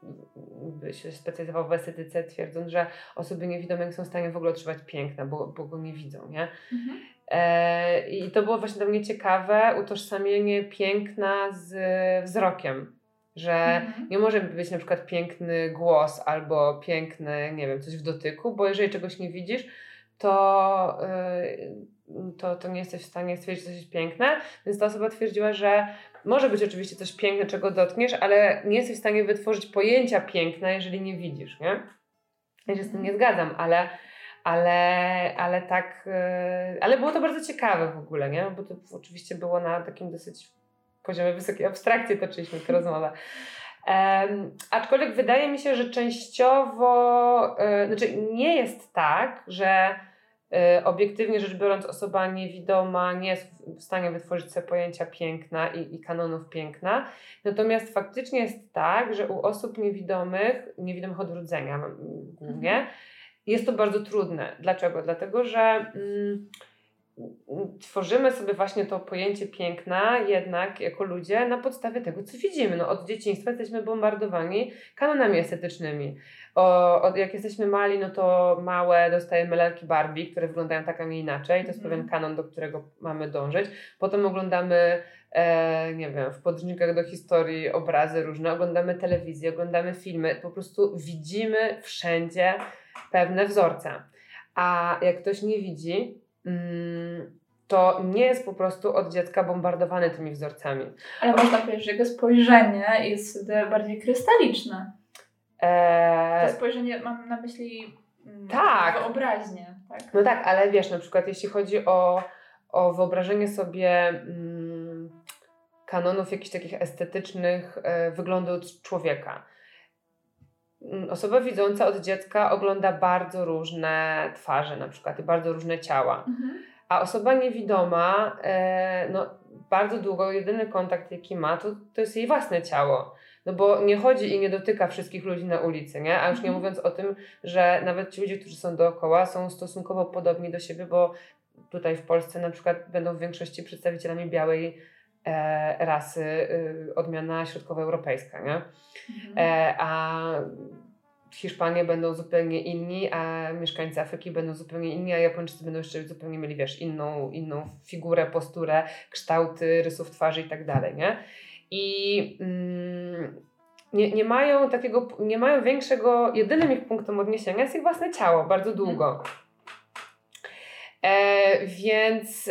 się specjalizował w estetyce, twierdząc, że osoby niewidome są w stanie w ogóle odczuwać piękne, bo, bo go nie widzą, nie? Mhm. E, I to było właśnie dla mnie ciekawe, utożsamienie piękna z wzrokiem że mhm. nie może być na przykład piękny głos albo piękny, nie wiem, coś w dotyku, bo jeżeli czegoś nie widzisz, to, yy, to, to nie jesteś w stanie stwierdzić, że coś jest piękne. Więc ta osoba twierdziła, że może być oczywiście coś piękne, czego dotkniesz, ale nie jesteś w stanie wytworzyć pojęcia piękna, jeżeli nie widzisz, nie? Ja się z tym nie zgadzam, ale ale, ale tak, yy, ale było to bardzo ciekawe w ogóle, nie? Bo to oczywiście było na takim dosyć poziomie wysokiej abstrakcji toczyliśmy tę rozmowę. Um, aczkolwiek wydaje mi się, że częściowo, y, znaczy nie jest tak, że obiektywnie rzecz biorąc osoba niewidoma nie jest w stanie wytworzyć sobie pojęcia piękna i, i kanonów piękna. Natomiast faktycznie jest tak, że u osób niewidomych, niewidomych od urodzenia głównie, mhm. jest to bardzo trudne. Dlaczego? Dlatego, że... Mm, tworzymy sobie właśnie to pojęcie piękna jednak jako ludzie na podstawie tego, co widzimy. No, od dzieciństwa jesteśmy bombardowani kanonami estetycznymi. O, od, jak jesteśmy mali, no to małe dostajemy lalki Barbie, które wyglądają tak, a nie inaczej. To jest mm. pewien kanon, do którego mamy dążyć. Potem oglądamy, e, nie wiem, w podręcznikach do historii obrazy różne, oglądamy telewizję, oglądamy filmy. Po prostu widzimy wszędzie pewne wzorce. A jak ktoś nie widzi, to nie jest po prostu od dziecka bombardowany tymi wzorcami. Ale można powiedzieć, że jego spojrzenie jest bardziej krystaliczne. Eee... To spojrzenie mam na myśli mm, tak. wyobraźnię. Tak? No tak, ale wiesz, na przykład jeśli chodzi o, o wyobrażenie sobie mm, kanonów jakichś takich estetycznych e, wyglądu człowieka, Mm, osoba widząca od dziecka ogląda bardzo różne twarze na przykład i bardzo różne ciała. Mhm. A osoba niewidoma, e, no bardzo długo jedyny kontakt jaki ma, to, to jest jej własne ciało. No bo nie chodzi i nie dotyka wszystkich ludzi na ulicy, nie? A już nie mhm. mówiąc o tym, że nawet ci ludzie, którzy są dookoła, są stosunkowo podobni do siebie, bo tutaj w Polsce na przykład będą w większości przedstawicielami białej rasy y, odmiana środkowoeuropejska, nie? Mhm. E, a Hiszpanie będą zupełnie inni, a mieszkańcy Afryki będą zupełnie inni, a Japończycy będą jeszcze zupełnie mieli, wiesz, inną, inną figurę, posturę, kształty rysów twarzy i tak dalej, nie? I mm, nie, nie mają takiego, nie mają większego, jedynym ich punktem odniesienia jest ich własne ciało, bardzo długo. Mhm. E, więc...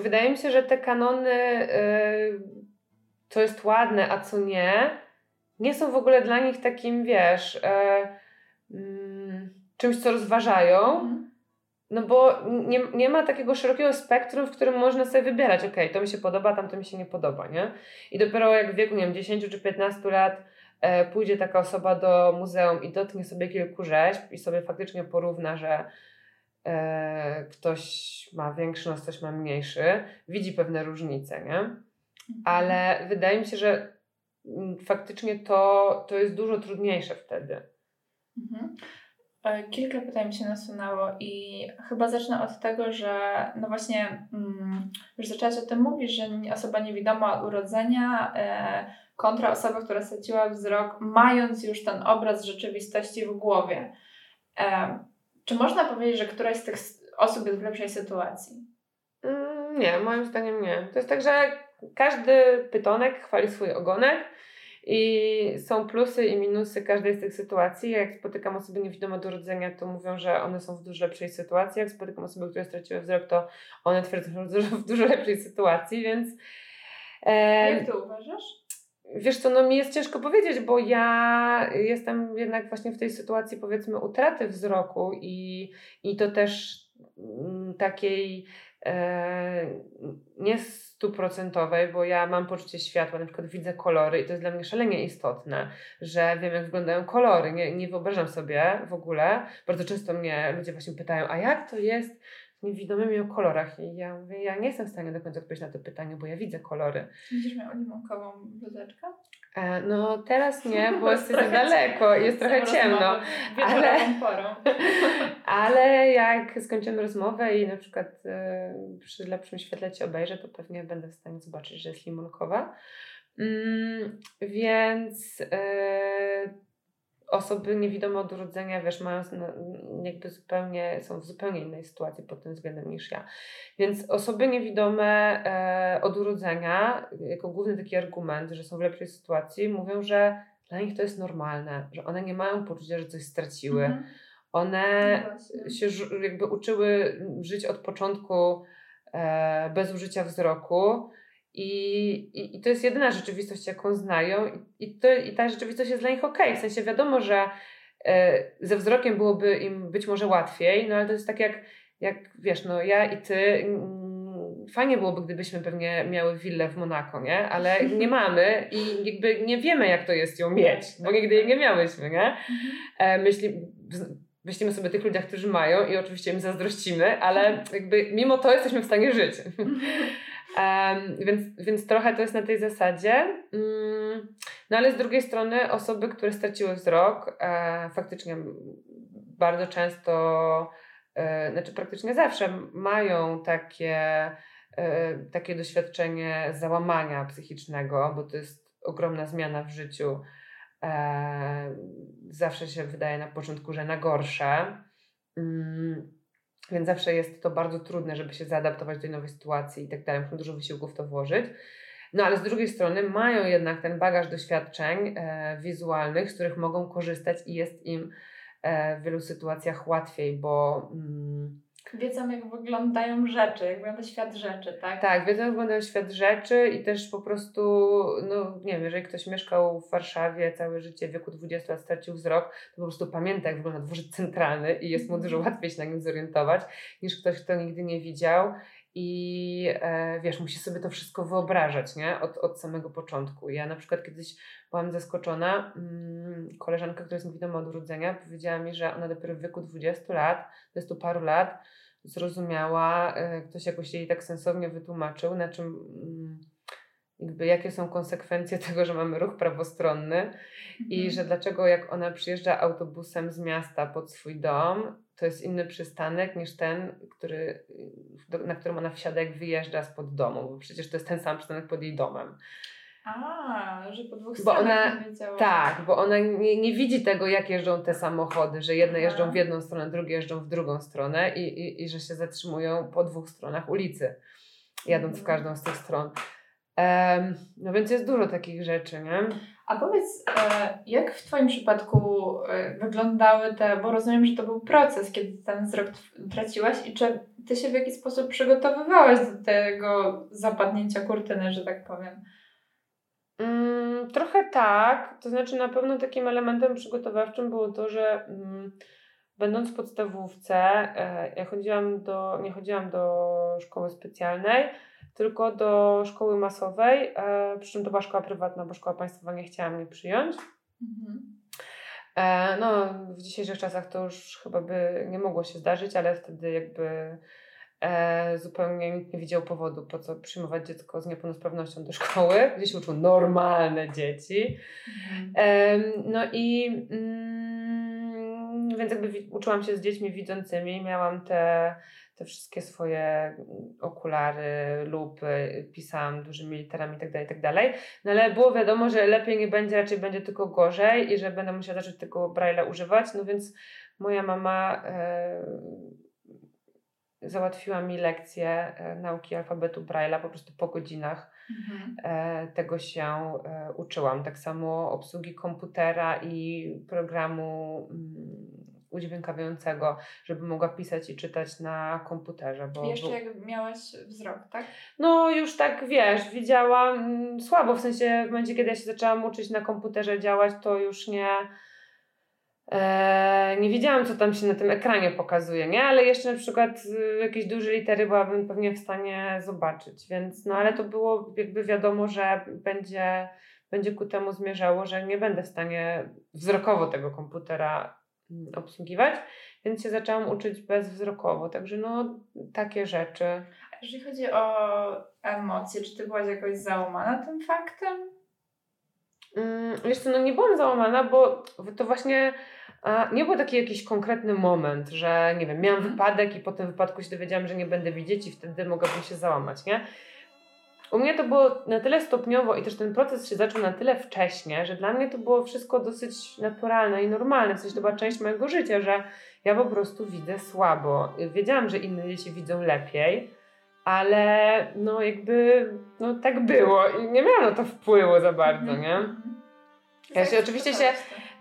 wydaje mi się, że te kanony, y, co jest ładne, a co nie, nie są w ogóle dla nich takim, wiesz, y, y, czymś, co rozważają. Mhm. No bo nie, nie ma takiego szerokiego spektrum, w którym można sobie wybierać, ok, to mi się podoba, tam to mi się nie podoba, nie? I dopiero jak w wieku, nie wiem, 10 czy 15 lat e, pójdzie taka osoba do muzeum i dotknie sobie kilku rzeźb i sobie faktycznie porówna, że ktoś ma większy nos, ktoś ma mniejszy, widzi pewne różnice, nie? Mhm. Ale wydaje mi się, że mm, faktycznie to, to jest dużo trudniejsze wtedy. Mhm. E, kilka pytań mi się nasunęło i chyba zacznę od tego, że no właśnie mm, już zaczęłaś o tym mówić, że osoba niewidoma od urodzenia e, kontra osoba, która straciła wzrok, mając już ten obraz rzeczywistości w głowie. Czy można powiedzieć, że któraś z tych osób jest w lepszej sytuacji? Mm, nie, moim zdaniem nie. To jest tak, że każdy pytonek chwali swój ogonek i są plusy i minusy każdej z tych sytuacji. Jak spotykam osoby niewidome do urodzenia, to mówią, że one są w dużo lepszej sytuacji. Jak spotykam osoby, które straciły wzrok, to one twierdzą, że są w dużo lepszej sytuacji, więc. E, Jak to uważasz? Wiesz co, no mi jest ciężko powiedzieć, bo ja jestem jednak właśnie w tej sytuacji powiedzmy utraty wzroku i, i to też mm, takiej e, nie stuprocentowej, bo ja mam poczucie światła, na przykład widzę kolory i to jest dla mnie szalenie istotne, że wiem jak wyglądają kolory, nie, nie wyobrażam sobie w ogóle, bardzo często mnie ludzie właśnie pytają, a jak to jest niewidomymi o kolorach. I ja mówię, ja nie jestem w stanie do końca odpowiedzieć na to pytanie, bo ja widzę kolory. Będziesz miał limonkową bluzeczkę? E, no teraz nie, bo jest za daleko i jest trochę ciemno. Ale, ale jak skończymy rozmowę i na przykład y, przy lepszym świetle Cię obejrzę, to pewnie będę w stanie zobaczyć, że jest limonkowa. Mm, więc y, osoby niewidome od urodzenia, wiesz, mają jakby zupełnie, są w zupełnie innej sytuacji pod tym względem niż ja. Więc osoby niewidome e, od urodzenia, jako główny taki argument, że są w lepszej sytuacji, mówią, że dla nich to jest normalne, że one nie mają poczucia, że coś straciły. Mhm. One no się jakby uczyły żyć od początku e, bez użycia wzroku i, i, I to jest jedyna rzeczywistość, jaką znają, i, i, to, i ta rzeczywistość jest dla nich ok. W sensie wiadomo, że e, ze wzrokiem byłoby im być może łatwiej, no ale to jest tak jak, jak wiesz, no ja i ty. Mm, fajnie byłoby, gdybyśmy pewnie miały willę w Monako, nie? Ale nie mamy i jakby nie wiemy, jak to jest ją mieć, bo nigdy jej nie miałyśmy, nie? Mhm. E, myśli, myślimy sobie o tych ludziach, którzy mają i oczywiście im zazdrościmy, ale jakby mimo to jesteśmy w stanie żyć. Um, więc, więc trochę to jest na tej zasadzie. Um, no ale z drugiej strony osoby, które straciły wzrok, e, faktycznie bardzo często, e, znaczy praktycznie zawsze mają takie, e, takie doświadczenie załamania psychicznego, bo to jest ogromna zmiana w życiu. E, zawsze się wydaje na początku, że na gorsze. Um, więc zawsze jest to bardzo trudne, żeby się zaadaptować do nowej sytuacji i tak dalej. Muszą dużo wysiłku w to włożyć. No ale z drugiej strony mają jednak ten bagaż doświadczeń e, wizualnych, z których mogą korzystać i jest im e, w wielu sytuacjach łatwiej, bo. Mm, wiedzą, jak wyglądają rzeczy, jak wygląda świat rzeczy, tak? Tak, wiedzą, jak wygląda świat rzeczy i też po prostu, no nie wiem, jeżeli ktoś mieszkał w Warszawie całe życie, w wieku 20 lat stracił wzrok, to po prostu pamięta, jak wygląda dworzec centralny i jest mu dużo mhm. łatwiej się na nim zorientować, niż ktoś, kto nigdy nie widział i e, wiesz, musi sobie to wszystko wyobrażać, nie? Od, od samego początku. Ja na przykład kiedyś byłam zaskoczona, mm, koleżanka, która jest niewidoma od urodzenia, powiedziała mi, że ona dopiero w wieku 20 lat, 20 paru lat, zrozumiała, e, ktoś jakoś jej tak sensownie wytłumaczył, na czym mm, jakby jakie są konsekwencje tego, że mamy ruch prawostronny mhm. i że dlaczego jak ona przyjeżdża autobusem z miasta pod swój dom, to jest inny przystanek niż ten, który, na którym ona wsiada jak wyjeżdża spod domu, bo przecież to jest ten sam przystanek pod jej domem. A, że po dwóch bo ona, Tak, bo ona nie, nie widzi tego, jak jeżdżą te samochody, że jedne jeżdżą w jedną stronę, drugie jeżdżą w drugą stronę i, i, i że się zatrzymują po dwóch stronach ulicy, jadąc w mhm. każdą z tych stron. Um, no więc jest dużo takich rzeczy, nie? A powiedz, e, jak w Twoim przypadku e, wyglądały te, bo rozumiem, że to był proces, kiedy ten wzrok traciłaś i czy Ty się w jakiś sposób przygotowywałaś do tego zapadnięcia kurtyny, że tak powiem? Mm, trochę tak, to znaczy na pewno takim elementem przygotowawczym było to, że mm, będąc w podstawówce, e, ja chodziłam do, nie chodziłam do szkoły specjalnej, tylko do szkoły masowej, e, przy czym to była szkoła prywatna, bo szkoła państwowa nie chciała mnie przyjąć. Mhm. E, no, w dzisiejszych czasach to już chyba by nie mogło się zdarzyć, ale wtedy jakby e, zupełnie nikt nie widział powodu, po co przyjmować dziecko z niepełnosprawnością do szkoły, gdzie się uczą normalne dzieci. E, no i mm, więc jakby uczyłam się z dziećmi widzącymi, miałam te te wszystkie swoje okulary, lupy, pisałam dużymi literami itd., tak itd. Tak no ale było wiadomo, że lepiej nie będzie, raczej będzie tylko gorzej i że będę musiała zacząć tego Braille'a używać, no więc moja mama e, załatwiła mi lekcję e, nauki alfabetu Braille'a po prostu po godzinach. Mhm. E, tego się e, uczyłam. Tak samo obsługi komputera i programu mm, udźwiękawiającego, żeby mogła pisać i czytać na komputerze. Bo, Jeszcze jak miałaś wzrok, tak? No już tak, wiesz, widziałam mm, słabo, w sensie w momencie, kiedy ja się zaczęłam uczyć na komputerze działać, to już nie... E, nie wiedziałam, co tam się na tym ekranie pokazuje, nie? Ale jeszcze na przykład y, jakieś duże litery byłabym pewnie w stanie zobaczyć, więc no ale to było jakby wiadomo, że będzie, będzie ku temu zmierzało, że nie będę w stanie wzrokowo tego komputera Mm, obsługiwać, więc się zaczęłam uczyć bezwzrokowo, także no takie rzeczy. A jeżeli chodzi o emocje, czy ty byłaś jakoś załamana tym faktem? Mm, wiesz co, no nie byłam załamana, bo to właśnie nie był taki jakiś konkretny moment, że nie wiem, miałam mhm. wypadek i po tym wypadku się dowiedziałam, że nie będę widzieć i wtedy mogłabym się załamać, nie? U mnie to było na tyle stopniowo i też ten proces się zaczął na tyle wcześnie, że dla mnie to było wszystko dosyć naturalne i normalne. W sensie to była część mojego życia, że ja po prostu widzę słabo. Wiedziałam, że inne dzieci widzą lepiej, ale no jakby no tak było i nie miałam na to wpływu za bardzo, nie? Mhm. Ja się oczywiście się,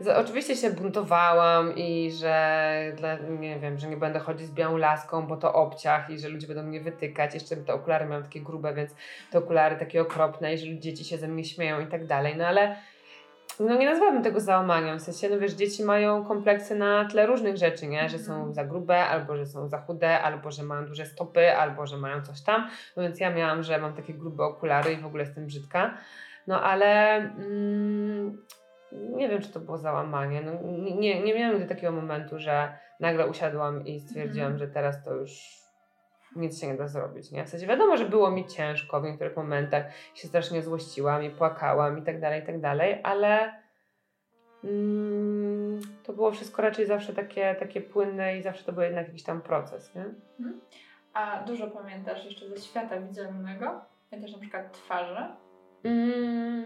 oczywiście się buntowałam i że dla, nie wiem, że nie będę chodzić z białą laską, bo to obciach i że ludzie będą mnie wytykać. Jeszcze te okulary miałam takie grube, więc te okulary takie okropne i że dzieci się ze mnie śmieją i tak dalej. No ale no nie nazwałabym tego załamaniem, w sensie, no wiesz, dzieci mają kompleksy na tle różnych rzeczy, nie? Że są mhm. za grube, albo że są za chude, albo że mają duże stopy, albo że mają coś tam. No więc ja miałam, że mam takie grube okulary i w ogóle jestem brzydka. No ale mm, nie wiem, czy to było załamanie. No, nie, nie miałam nigdy takiego momentu, że nagle usiadłam i stwierdziłam, mm. że teraz to już nic się nie da zrobić. Nie? W sensie wiadomo, że było mi ciężko w niektórych momentach, się strasznie złościłam i płakałam i tak dalej, i tak dalej, ale mm, to było wszystko raczej zawsze takie, takie płynne i zawsze to był jednak jakiś tam proces. Nie? Mhm. A dużo pamiętasz jeszcze ze świata widzialnego? Pamiętasz na przykład twarze? Mm,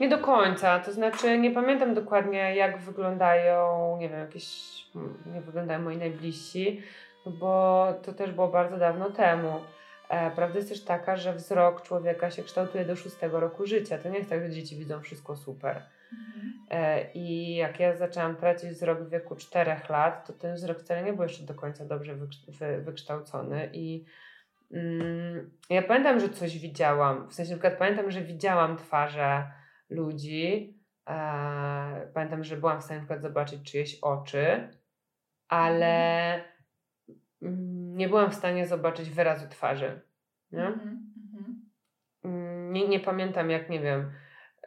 nie do końca, to znaczy nie pamiętam dokładnie jak wyglądają, nie wiem, jakieś, nie wyglądają moi najbliżsi, bo to też było bardzo dawno temu. E, prawda jest też taka, że wzrok człowieka się kształtuje do szóstego roku życia. To nie jest tak, że dzieci widzą wszystko super. Mhm. E, I jak ja zaczęłam tracić wzrok w wieku czterech lat, to ten wzrok wcale nie był jeszcze do końca dobrze wykształcony i Mm, ja pamiętam, że coś widziałam. W sensie na przykład pamiętam, że widziałam twarze ludzi. E, pamiętam, że byłam w stanie na przykład zobaczyć czyjeś oczy, ale mm, nie byłam w stanie zobaczyć wyrazu twarzy. Nie, mm -hmm. nie, nie pamiętam jak, nie wiem,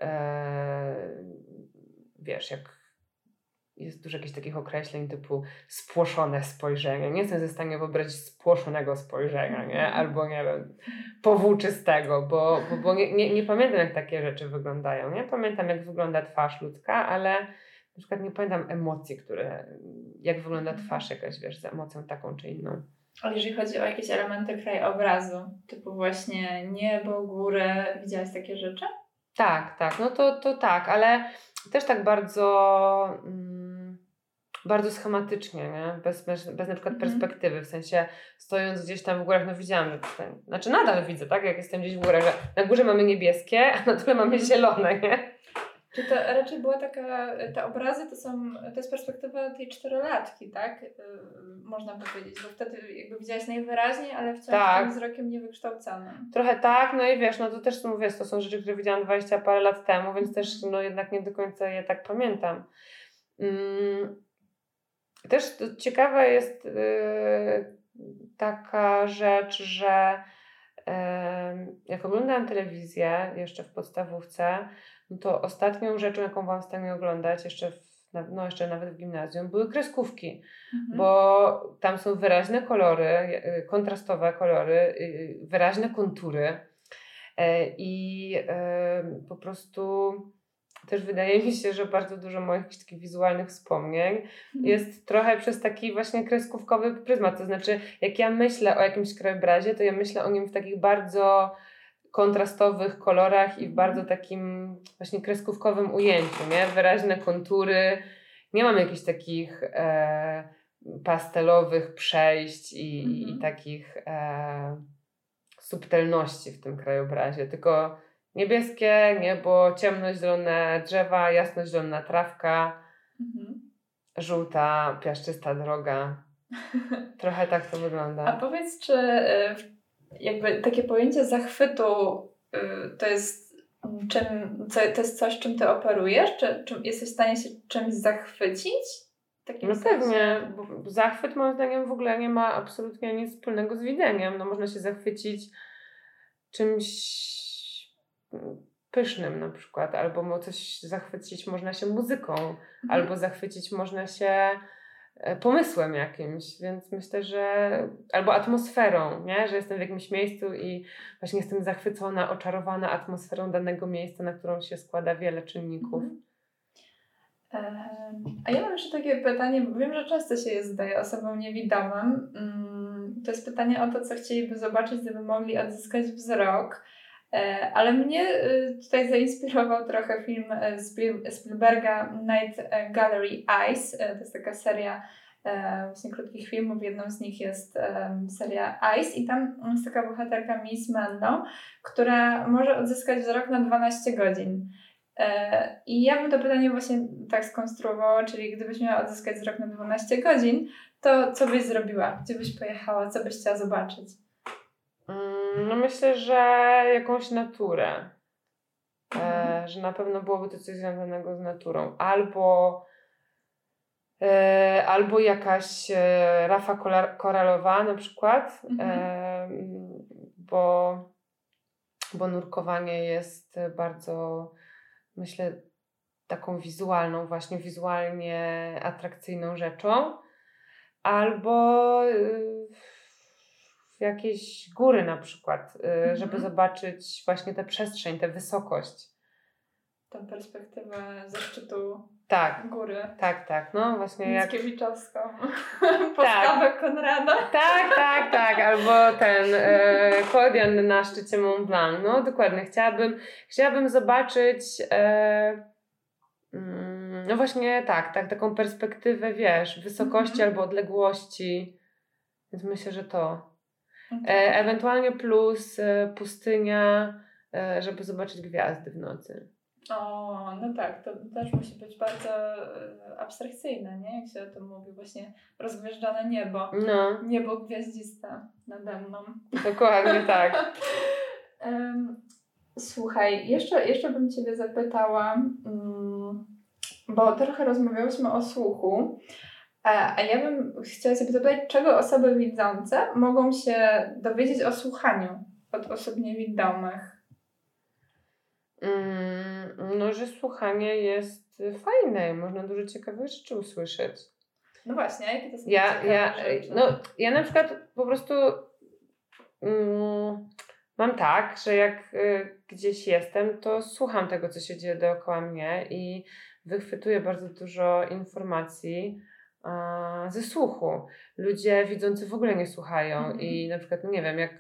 e, wiesz, jak jest dużo jakichś takich określeń typu spłoszone spojrzenie. Nie jestem w stanie wyobrazić spłoszonego spojrzenia, nie? Mhm. Albo nie wiem, powłóczystego, bo, bo, bo nie, nie, nie pamiętam jak takie rzeczy wyglądają. Nie pamiętam jak wygląda twarz ludzka, ale na przykład nie pamiętam emocji, które, jak wygląda mhm. twarz jakaś, wiesz, z emocją taką czy inną. Ale jeżeli chodzi o jakieś elementy krajobrazu, typu właśnie niebo, górę, widziałaś takie rzeczy? Tak, tak, no to, to tak, ale też tak bardzo. Mm, bardzo schematycznie, nie? Bez, bez, bez na przykład Mhm. perspektywy, w sensie stojąc gdzieś tam w górach, no widziałam, że tutaj, znaczy nadal widzę, tak, jak jestem gdzieś w górach, że na górze mamy niebieskie, a na dole mamy zielone, nie? Czy to raczej była taka, te obrazy to są, to jest perspektywa tej czterolatki, tak? Yy, Można powiedzieć, bo wtedy jakby widziałaś najwyraźniej, ale wciąż Tak. tym wzrokiem niewykształconym. Trochę tak, no i wiesz, no to też mówię, to są rzeczy, które widziałam 20 parę lat temu, więc też no jednak nie do końca je tak pamiętam. Mm. Też ciekawa jest yy, taka rzecz, że yy, jak oglądałam telewizję jeszcze w podstawówce, no to ostatnią rzeczą, jaką byłam w stanie oglądać, jeszcze w, no jeszcze nawet w gimnazjum, były kreskówki Mhm. bo tam są wyraźne kolory, y, kontrastowe kolory, y, wyraźne kontury i po prostu też wydaje mi się, że bardzo dużo moich takich wizualnych wspomnień Mhm. jest trochę przez taki właśnie kreskówkowy pryzmat. To znaczy, jak ja myślę o jakimś krajobrazie, to ja myślę o nim w takich bardzo kontrastowych kolorach i w bardzo takim właśnie kreskówkowym ujęciu, nie? Wyraźne kontury. Nie mam jakichś takich e, pastelowych przejść i, i Mhm. takich e, subtelności w tym krajobrazie, tylko niebieskie niebo, ciemnozielone drzewa, jasnozielona trawka, Mhm. żółta, piaszczysta droga. Trochę tak to wygląda. A powiedz, czy y, jakby takie pojęcie zachwytu y, to jest czym, co, to jest coś, czym ty operujesz? Czy, czy jesteś w stanie się czymś zachwycić? Takim No sensie? pewnie, bo zachwyt moim zdaniem w ogóle nie ma absolutnie nic wspólnego z widzeniem. No można się zachwycić czymś pysznym na przykład, albo coś zachwycić można się muzyką, Mhm. albo zachwycić można się e, pomysłem jakimś, więc myślę, że albo atmosferą, nie? że jestem w jakimś miejscu i właśnie jestem zachwycona, oczarowana atmosferą danego miejsca, na którą się składa wiele czynników. Mhm. A ja mam jeszcze takie pytanie, bo wiem, że często się je zadaje osobom niewidomym. Mm, To jest pytanie o to, co chcieliby zobaczyć, gdyby mogli odzyskać wzrok. E, Ale mnie y, tutaj zainspirował trochę film e, Spiel- Spielberga Night Gallery Eyes. E, To jest taka seria e, właśnie krótkich filmów. Jedną z nich jest seria Eyes i tam jest taka bohaterka Miss Mando, która może odzyskać wzrok na 12 godzin. E, I ja bym to pytanie właśnie tak skonstruowała, czyli gdybyś miała odzyskać wzrok na 12 godzin, to co byś zrobiła? Gdzie byś pojechała? Co byś chciała zobaczyć? Mm, No myślę, że jakąś naturę. E, że na pewno byłoby to coś związanego z naturą. Albo, e, albo jakaś e, rafa koralowa na przykład, Mhm. e, bo, bo nurkowanie jest bardzo, myślę, taką wizualną, właśnie wizualnie atrakcyjną rzeczą. Albo y, w jakieś góry na przykład, y, żeby Mhm. zobaczyć właśnie tę przestrzeń, tę wysokość. Tą perspektywę ze szczytu Tak, góry. tak, tak. No właśnie jak. Mickiewiczowską. Postawę Konrada. Tak, tak, tak. Albo ten e, na szczycie Mont Blanc. No dokładnie. Chciałabym, chciałabym zobaczyć. E, mm, no właśnie tak, tak, taką perspektywę, wiesz, wysokości Mhm. albo odległości. Więc myślę, że to. E, Mhm. ewentualnie plus e, pustynia, e, żeby zobaczyć gwiazdy w nocy. O, no tak, to też musi być bardzo e, abstrakcyjne, nie? Jak się o tym mówi, właśnie rozgwieżdżone niebo. No, Niebo gwiaździste nade mną. dokładnie tak. Słuchaj, jeszcze, jeszcze bym Ciebie zapytała, mm, bo trochę rozmawiałyśmy o słuchu, a, ja bym chciała Ciebie zapytać, czego osoby widzące mogą się dowiedzieć o słuchaniu od osób niewidomych? Mm, no, że słuchanie jest fajne i można dużo ciekawych rzeczy usłyszeć. No właśnie, jakie to są Ja, ja, rzeczy? no, ja na przykład po prostu mm, mam tak, że jak y, gdzieś jestem, to słucham tego, co się dzieje dookoła mnie i wychwytuję bardzo dużo informacji ze słuchu. Ludzie widzący w ogóle nie słuchają Mhm. i na przykład, nie wiem, jak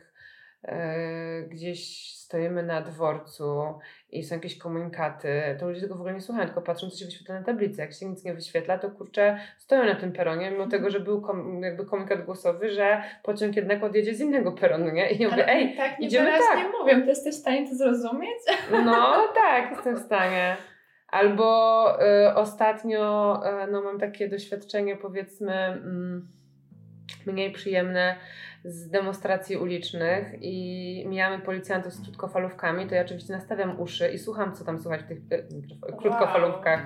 e, gdzieś stoimy na dworcu i są jakieś komunikaty, to ludzie tego w ogóle nie słuchają, tylko patrzą, co się wyświetla na tablicy. Jak się nic nie wyświetla, to kurczę, stoją na tym peronie, mimo tego, że był kom, jakby komunikat głosowy, że pociąg jednak odjedzie z innego peronu, nie? I ja mówię, ej, tak idziemy tak. tak. nie mówią, ty jesteś w stanie to zrozumieć? No tak, jestem w stanie. Albo y, ostatnio y, no, mam takie doświadczenie, powiedzmy, mm, mniej przyjemne z demonstracji ulicznych i mijamy policjantów z krótkofalówkami, to ja oczywiście nastawiam uszy i słucham, co tam słychać w tych e, krótkofalówkach,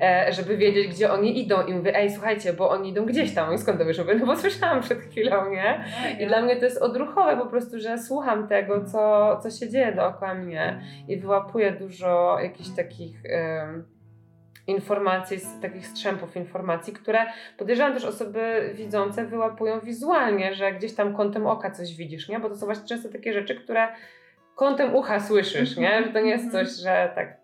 e, żeby wiedzieć, gdzie oni idą i mówię, ej, słuchajcie, bo oni idą gdzieś tam i skąd to wiesz? No bo słyszałam przed chwilą, nie? I dla mnie to jest odruchowe po prostu, że słucham tego, co, co się dzieje dookoła mnie i wyłapuję dużo jakichś takich informacji, z takich strzępów informacji, które podejrzewam też osoby widzące wyłapują wizualnie, że gdzieś tam kątem oka coś widzisz, nie? Bo to są właśnie często takie rzeczy, które kątem ucha słyszysz, nie? Że to nie jest Mhm. coś, że tak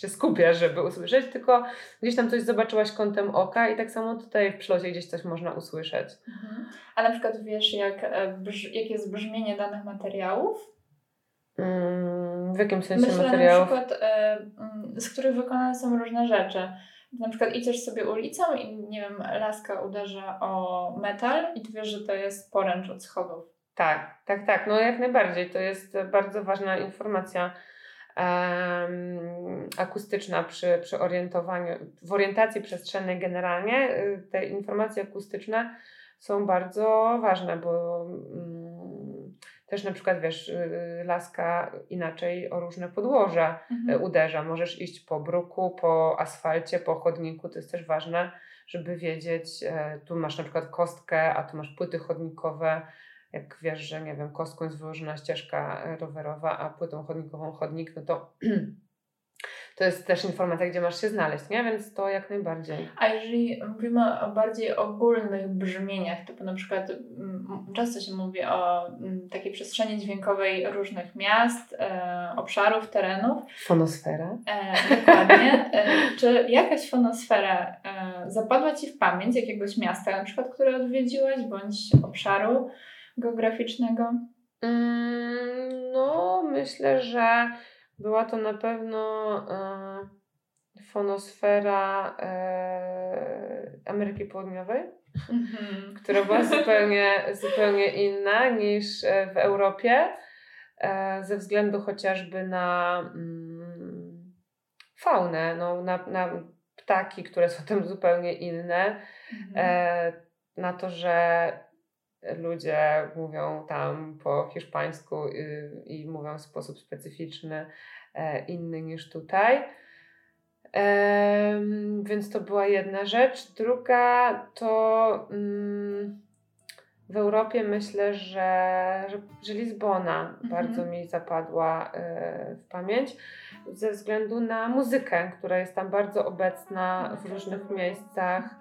się skupiasz, żeby usłyszeć, tylko gdzieś tam coś zobaczyłaś kątem oka i tak samo tutaj w przylocie gdzieś coś można usłyszeć. Mhm. A na przykład wiesz, jak, e, jakie jest brzmienie danych materiałów? Mm, w jakim sensie Myślę materiałów? na przykład, e, mm, z których wykonane są różne rzeczy. Na przykład idziesz sobie ulicą i nie wiem, laska uderza o metal i ty wiesz, że to jest poręcz od schodów. Tak, tak, tak. No jak najbardziej. To jest bardzo ważna informacja um, akustyczna przy, przy orientowaniu, w orientacji przestrzennej generalnie. y, Te informacje akustyczne są bardzo ważne, bo um, też na przykład wiesz, y, laska inaczej o różne podłoże y, uderza. Możesz iść po bruku, po asfalcie, po chodniku. To jest też ważne, żeby wiedzieć, e, tu masz na przykład kostkę, a tu masz płyty chodnikowe. Jak wiesz, że nie wiem, kostką jest wyłożona ścieżka e, rowerowa, a płytą chodnikową chodnik, no to to jest też informacja, gdzie masz się znaleźć, nie? Więc to jak najbardziej. A jeżeli mówimy o bardziej ogólnych brzmieniach, typu na przykład mm, często się mówi o mm, takiej przestrzeni dźwiękowej różnych miast, e, obszarów, terenów. Fonosfera. E, dokładnie. E, czy jakaś fonosfera e, zapadła Ci w pamięć jakiegoś miasta, na przykład, które odwiedziłaś, bądź obszaru geograficznego? Mm, no, myślę, że była to na pewno e, fonosfera e, Ameryki Południowej, Mhm. która była zupełnie, zupełnie inna niż e, w Europie, ze względu chociażby na mm, faunę, no, na, na ptaki, które są tam zupełnie inne, Mhm. e, na to, że ludzie mówią tam po hiszpańsku y, i mówią w sposób specyficzny, e, inny niż tutaj. Więc to była jedna rzecz. Druga to mm, w Europie myślę, że, że, że Lizbona bardzo mi zapadła e, w pamięć ze względu na muzykę, która jest tam bardzo obecna w różnych miejscach.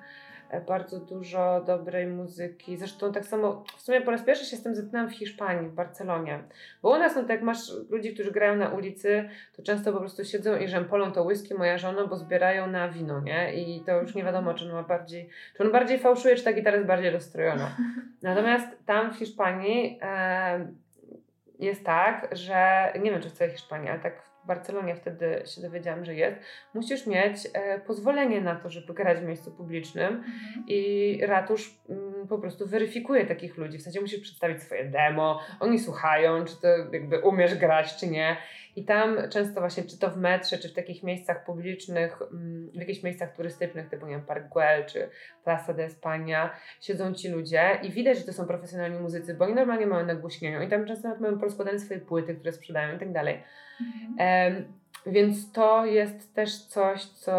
Bardzo dużo dobrej muzyki. Zresztą tak samo, w sumie po raz pierwszy się z tym zetknęłam w Hiszpanii, w Barcelonie. Bo u nas, no tak jak masz ludzi, którzy grają na ulicy, to często po prostu siedzą i żempolą to whisky moja żona, bo zbierają na wino, nie? I to już nie wiadomo, czy on ma bardziej, czy on bardziej fałszuje, czy ta gitara jest bardziej rozstrojona. Natomiast tam w Hiszpanii e, jest tak, że nie wiem, czy w całej Hiszpanii, ale tak w Barcelonie wtedy się dowiedziałam, że jest. Musisz mieć e, pozwolenie na to, żeby grać w miejscu publicznym Mhm. i ratusz mm, po prostu weryfikuje takich ludzi. W sensie musisz przedstawić swoje demo, oni słuchają, czy to jakby umiesz grać, czy nie. I tam często właśnie, czy to w metrze, czy w takich miejscach publicznych, mm, w jakichś miejscach turystycznych, typu nie wiem, Park Güell, czy Plaza de España, siedzą ci ludzie i widać, że to są profesjonalni muzycy, bo oni normalnie mają nagłośnienie i tam często nawet mają porozkładane swoje płyty, które sprzedają i tak dalej. Mhm. Więc to jest też coś, co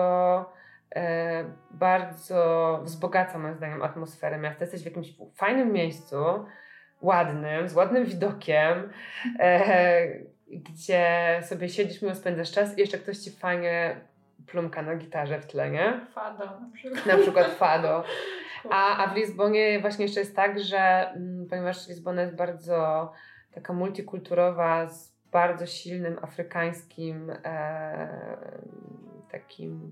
e, bardzo wzbogaca moim zdaniem atmosferę miasta. Jesteś w jakimś fajnym miejscu, ładnym, z ładnym widokiem, e, gdzie sobie siedzisz, miło spędzasz czas i jeszcze ktoś ci fajnie plumka na gitarze w tle, nie? Fado na przykład. Na przykład fado. A, a w Lizbonie właśnie jeszcze jest tak, że mm, ponieważ Lizbona jest bardzo taka multikulturowa, z bardzo silnym afrykańskim e, takim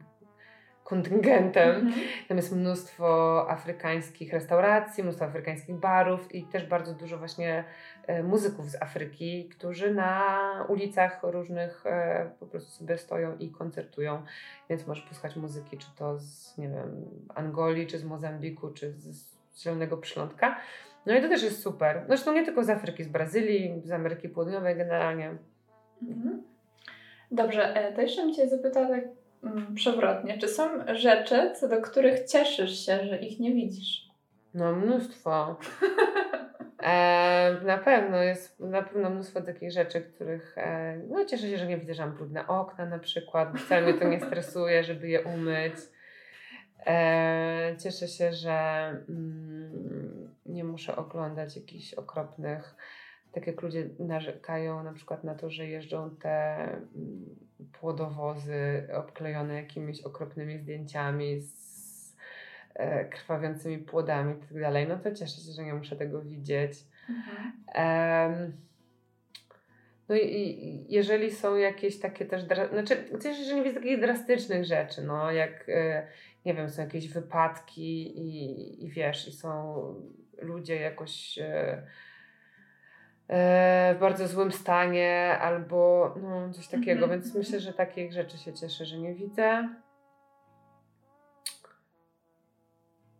kontyngentem. Mhm. Tam jest mnóstwo afrykańskich restauracji, mnóstwo afrykańskich barów i też bardzo dużo właśnie e, muzyków z Afryki, którzy na ulicach różnych e, po prostu sobie stoją i koncertują. Więc możesz posłuchać muzyki, czy to z, nie wiem, Angolii, czy z Mozambiku, czy z Zielonego Przylądka. No i to też jest super. Zresztą nie tylko z Afryki, z Brazylii, z Ameryki Południowej generalnie. Mhm. Dobrze, e, to jeszcze bym Cię zapytała tak mm, przewrotnie. Czy są rzeczy, co do których cieszysz się, że ich nie widzisz? No mnóstwo. E, na pewno jest na pewno mnóstwo takich rzeczy, których e, no cieszę się, że nie widzę, że mam brudne okna na przykład, wcale mnie to nie stresuje, żeby je umyć. E, cieszę się, że mm, nie muszę oglądać jakichś okropnych, tak jak ludzie narzekają na przykład na to, że jeżdżą te mm, płodowozy obklejone jakimiś okropnymi zdjęciami z e, krwawiącymi płodami i tak dalej, no to cieszę się, że nie muszę tego widzieć. Em, no i, jeżeli są jakieś takie też, znaczy cieszę się, że nie widzę takich drastycznych rzeczy, no jak, e, nie wiem, są jakieś wypadki i, i wiesz, i są ludzie jakoś e, e, w bardzo złym stanie albo no, coś takiego, Mhm, więc mhm. myślę, że takich rzeczy się cieszę, że nie widzę.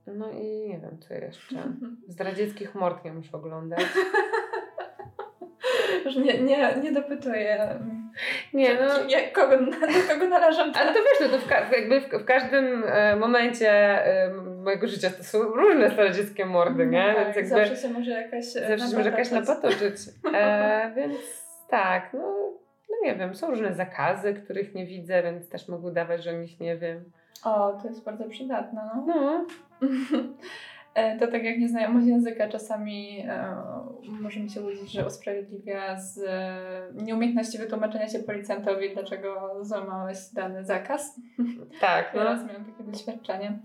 No i nie wiem, co jeszcze. Zdradzieckich mord nie muszę oglądać. Już nie, nie, nie dopytuję. mm, Nie, no. czy- jak, kogo, do kogo należą te Ale to wiesz, no to w, ka- jakby w, w każdym e, momencie e, mojego życia to są różne zdradzieckie mordy, nie? No tak, więc jakby zawsze się może jakaś e, zawsze się może jakaś napatoczyć. E, więc tak, no, no nie wiem, są różne zakazy, których nie widzę, więc też mogę udawać, że o nich nie wiem. O, to jest bardzo przydatne, no. No, E, To tak jak nieznajomość języka czasami e, może mi się łudzić, że usprawiedliwia z e, nieumiejętności wytłumaczenia się policjantowi, dlaczego złamałeś dany zakaz. tak, no. Teraz miałam takie doświadczenie.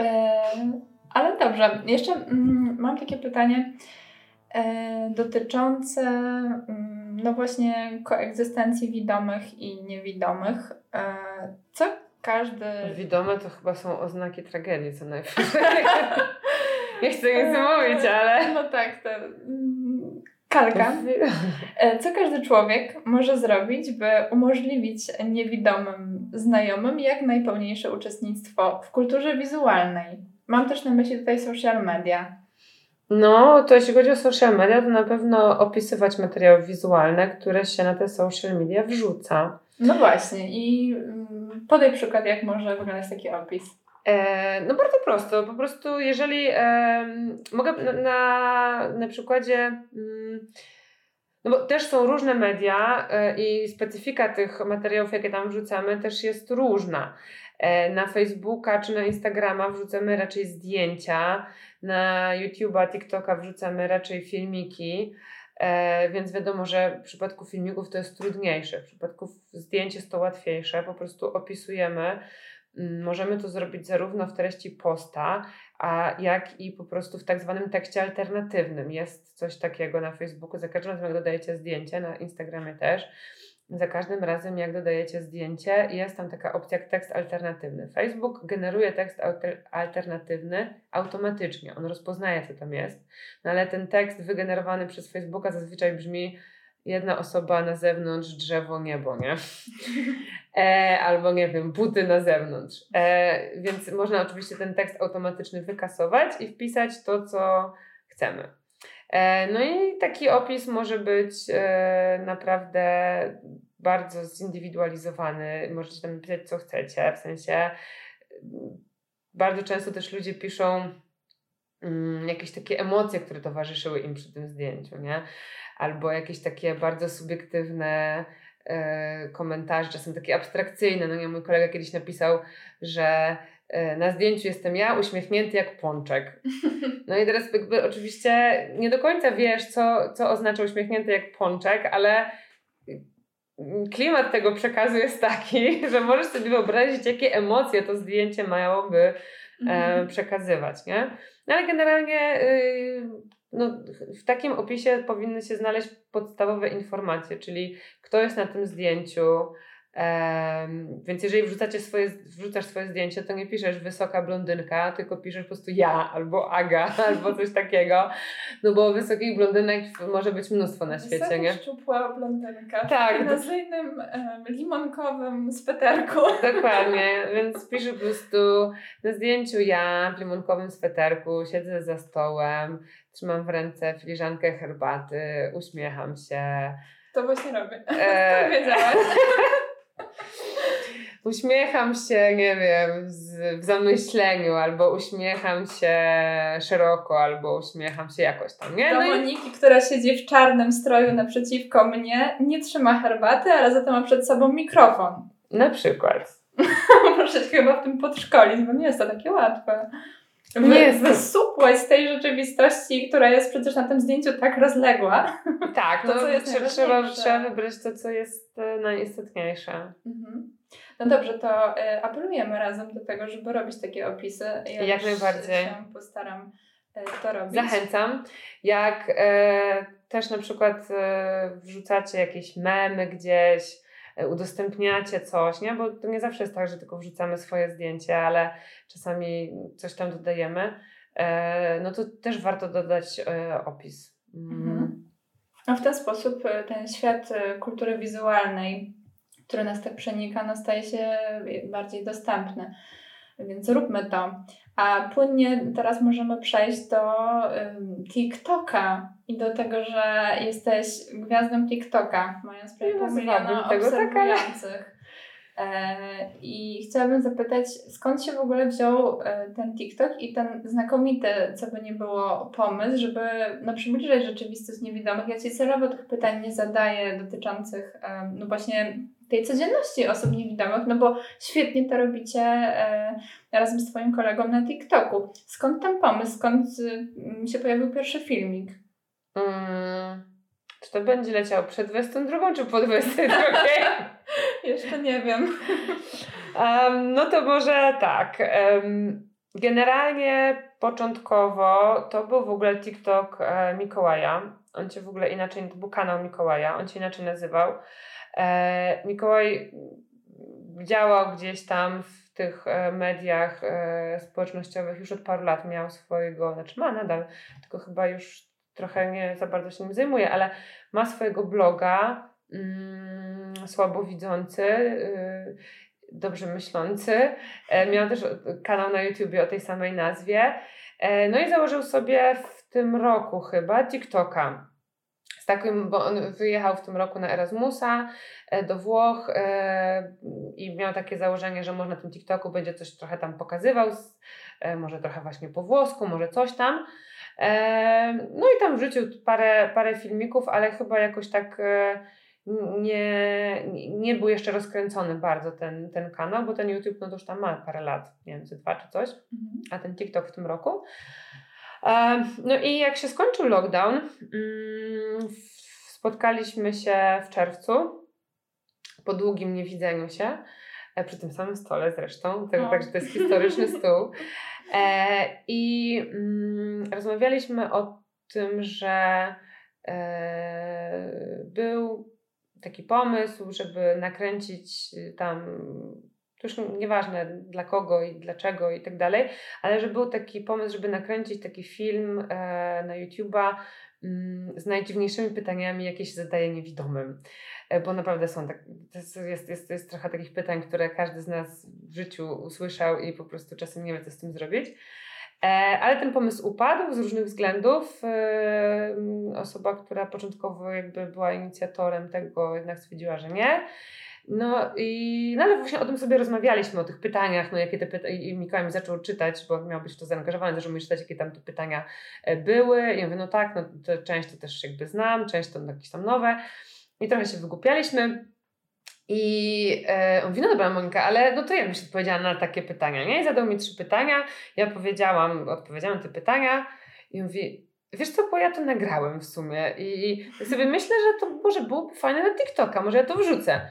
E, ale dobrze, jeszcze mm, mam takie pytanie e, dotyczące mm, no właśnie koegzystencji widomych i niewidomych. E, co każdy... Widome to chyba są oznaki tragedii, co najwyżej. nie chcę nic mówić, ale... No tak, to mm, kalka. E, Co każdy człowiek może zrobić, by umożliwić niewidomym znajomym jak najpełniejsze uczestnictwo w kulturze wizualnej? Mam też na myśli tutaj social media. No, to jeśli chodzi o social media, to na pewno opisywać materiały wizualne, które się na te social media wrzuca. No właśnie i mm, podaj przykład, jak może wyglądać taki opis. E, no bardzo prosto, po prostu jeżeli em, mogę na, na, przykładzie, mm, no bo też są różne media e, i specyfika tych materiałów, jakie tam wrzucamy też jest różna. E, na Facebooka czy na Instagrama wrzucamy raczej zdjęcia, na YouTube'a, TikToka wrzucamy raczej filmiki, e, więc wiadomo, że w przypadku filmików to jest trudniejsze, w przypadku zdjęć jest to łatwiejsze, po prostu opisujemy Możemy to zrobić zarówno w treści posta, a jak i po prostu w tak zwanym tekście alternatywnym. Jest coś takiego na Facebooku. Za każdym razem, jak dodajecie zdjęcie, na Instagramie też, za każdym razem, jak dodajecie zdjęcie, jest tam taka opcja jak tekst alternatywny. Facebook generuje tekst alter- alternatywny automatycznie. On rozpoznaje, co tam jest, no ale ten tekst wygenerowany przez Facebooka zazwyczaj brzmi jedna osoba na zewnątrz, drzewo, niebo, nie? E, albo nie wiem, buty na zewnątrz. E, więc można oczywiście ten tekst automatyczny wykasować i wpisać to, co chcemy. E, no i taki opis może być e, naprawdę bardzo zindywidualizowany. Możecie tam napisać, co chcecie, w sensie mm, bardzo często też ludzie piszą mm, jakieś takie emocje, które towarzyszyły im przy tym zdjęciu, nie? Albo jakieś takie bardzo subiektywne e, komentarze, czasem takie abstrakcyjne. No nie, mój kolega kiedyś napisał, że e, na zdjęciu jestem ja uśmiechnięty jak pączek. No i teraz jakby oczywiście nie do końca wiesz, co, co oznacza uśmiechnięty jak pączek, ale klimat tego przekazu jest taki, że możesz sobie wyobrazić, jakie emocje to zdjęcie miałoby e, Mhm. przekazywać, nie? No ale generalnie y, no, w takim opisie powinny się znaleźć podstawowe informacje, czyli kto jest na tym zdjęciu, Um, więc jeżeli wrzucacie swoje, wrzucasz swoje zdjęcie, to nie piszesz wysoka blondynka, tylko piszesz po prostu ja albo Aga albo coś takiego. No bo wysokich blondynek może być mnóstwo na świecie, Wysoka, nie? szczupła blondynka. Tak. W nazyjnym um, limonkowym sweterku. Dokładnie, więc piszę po prostu na zdjęciu ja w limonkowym sweterku, siedzę za stołem, trzymam w ręce filiżankę herbaty, uśmiecham się. To właśnie robię. E, Skąd wiedziałaś? Uśmiecham się, nie wiem, z, w zamyśleniu, albo uśmiecham się szeroko, albo uśmiecham się jakoś tam, nie? Do No i, Moniki, która siedzi w czarnym stroju naprzeciwko mnie, nie trzyma herbaty, ale za to ma przed sobą mikrofon. na przykład. Muszę się chyba w tym podszkolić, bo nie jest to takie łatwe. Wy, Nie jest to- z tej rzeczywistości, która jest przecież na tym zdjęciu tak rozległa. Tak, To, no co jest trze- trzeba, trzeba wybrać to, co jest e, najistotniejsze. Mhm. No dobrze, to y, apelujemy razem do tego, żeby robić takie opisy. Ja Jak najbardziej. się postaram y, to robić. Zachęcam. Jak e, też na przykład e, wrzucacie jakieś memy gdzieś, e, udostępniacie coś, nie? Bo to nie zawsze jest tak, że tylko wrzucamy swoje zdjęcie, ale czasami coś tam dodajemy. E, no to też warto dodać e, opis. Mm. Mhm. No w ten sposób ten świat kultury wizualnej, który nas tak przenika, no staje się bardziej dostępny. Więc róbmy to. A płynnie teraz możemy przejść do TikToka i do tego, że jesteś gwiazdą TikToka, mając prawie pół miliona tego tak, obserwujących. E, I chciałabym zapytać, skąd się w ogóle wziął e, ten TikTok i ten znakomity, co by nie było, pomysł, żeby no, przybliżać rzeczywistość niewidomych. Ja Ci celowo tych pytań nie zadaję dotyczących no właśnie tej codzienności osób niewidomych, no bo świetnie to robicie e, razem z Twoim kolegą na TikToku. Skąd ten pomysł? Skąd y, się pojawił pierwszy filmik? Mm. Czy to będzie leciało przed 22 czy po 22? Jeszcze nie wiem. Um, no to może tak. Um, generalnie początkowo to był w ogóle TikTok e, Mikołaja. On się w ogóle inaczej, to był kanał Mikołaja, on się inaczej nazywał. E, Mikołaj działał gdzieś tam w tych e, mediach e, społecznościowych już od paru lat. Miał swojego, znaczy ma nadal, tylko chyba już trochę nie za bardzo się nim zajmuje, ale ma swojego bloga mm, słabowidzący. y, dobrze myślący. Miał też kanał na YouTubie o tej samej nazwie. No i założył sobie w tym roku chyba TikToka. Z takim, bo on wyjechał w tym roku na Erasmusa e, do Włoch e, i miał takie założenie, że może na tym TikToku będzie coś trochę tam pokazywał, e, może trochę właśnie po włosku, może coś tam. No i tam wrzucił parę, parę filmików, ale chyba jakoś tak nie, nie- był jeszcze rozkręcony bardzo ten, ten kanał, bo ten YouTube no to już tam ma parę lat, nie wiem, ze dwa czy coś, a ten TikTok w tym roku. E, No i jak się skończył lockdown, mm, spotkaliśmy się w czerwcu po długim niewidzeniu się, e, przy tym samym stole zresztą, tak, także to jest historyczny stół. E, I mm, rozmawialiśmy o tym, że był taki pomysł, żeby nakręcić tam, to już nieważne dla kogo i dlaczego i tak dalej, ale że był taki pomysł, żeby nakręcić taki film e, na YouTube'a mm, z najdziwniejszymi pytaniami, jakie się zadaje niewidomym. E, Bo naprawdę są tak, jest, jest, jest trochę takich pytań, które każdy z nas w życiu usłyszał i po prostu czasem nie wie, co z tym zrobić. E, Ale ten pomysł upadł z różnych względów. E, mm, Osoba, która początkowo jakby była inicjatorem tego, jednak stwierdziła, że nie. No i no ale właśnie o tym sobie rozmawialiśmy, o tych pytaniach, no jakie te pytania, i Mikołaj mi zaczął czytać, bo miał być w to zaangażowany, zaczął mi czytać, jakie tam te pytania e, były. I ja mówię, no tak, no to część to też jakby znam, część to jakieś tam nowe. I trochę się wygłupialiśmy. I e, on mówi, no dobra Monika, ale no to ja byś odpowiedziała na takie pytania, nie? I zadał mi trzy pytania, ja powiedziałam, odpowiedziałam te pytania i mówi, wiesz co, bo ja to nagrałem w sumie i ja sobie myślę, że to może byłoby fajne na TikToka, może ja to wrzucę.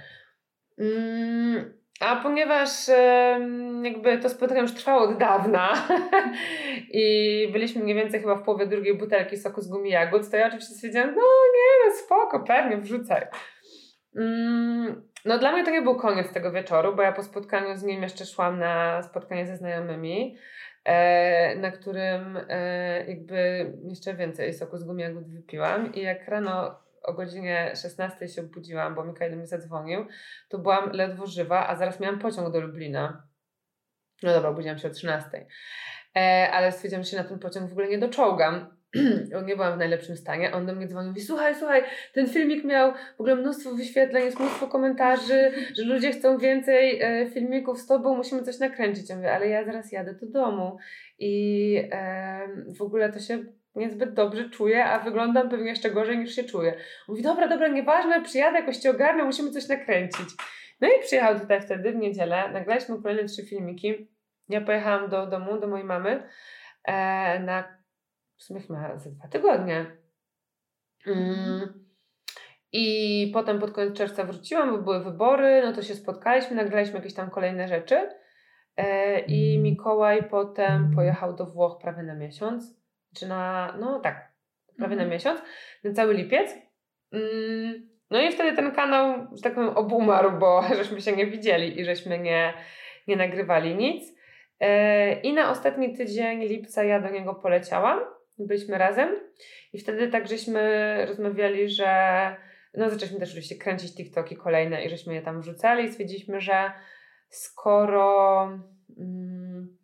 Mm, a ponieważ jakby to spotkanie już trwało od dawna i byliśmy mniej więcej chyba w połowie drugiej butelki soku z gumi jagód, to ja oczywiście stwierdziłam, no nie, no spoko, pewnie wrzucaj. Mm, no dla mnie to nie był koniec tego wieczoru, bo ja po spotkaniu z nim jeszcze szłam na spotkanie ze znajomymi, e, na którym e, jakby jeszcze więcej soku z gumiagód wypiłam i jak rano o godzinie 16 się obudziłam, bo Mikael do mnie zadzwonił, to byłam ledwo żywa, a zaraz miałam pociąg do Lublina. No dobra, obudziłam się o 13. E, ale stwierdziłam, że się na ten pociąg w ogóle nie doczołgam. nie byłam w najlepszym stanie. On do mnie dzwonił i słuchaj, słuchaj, ten filmik miał w ogóle mnóstwo wyświetleń, jest mnóstwo komentarzy, że ludzie chcą więcej e, filmików z tobą, musimy coś nakręcić. Ja mówię, ale ja zaraz jadę do domu i e, w ogóle to się niezbyt dobrze czuję, a wyglądam pewnie jeszcze gorzej niż się czuję. Mówi, dobra, dobra, nieważne, przyjadę, jakoś cię ogarnę, musimy coś nakręcić. No i przyjechał tutaj wtedy w niedzielę, nagraliśmy kolejne trzy filmiki. Ja pojechałam do domu, do mojej mamy e, na w sumie chyba za dwa tygodnie. Mm. I potem pod koniec czerwca wróciłam, bo były wybory, no to się spotkaliśmy, nagraliśmy jakieś tam kolejne rzeczy. E, I Mikołaj potem pojechał do Włoch prawie na miesiąc, czy na, no tak, prawie na mhm. miesiąc, na cały lipiec. Mm, no i wtedy ten kanał, że tak powiem, obumarł, bo żeśmy się nie widzieli i żeśmy nie, nie nagrywali nic. E, I na ostatni tydzień lipca ja do niego poleciałam byliśmy razem i wtedy tak żeśmy rozmawiali, że no zaczęliśmy też oczywiście kręcić TikToki kolejne i żeśmy je tam wrzucali i stwierdziliśmy, że skoro mm,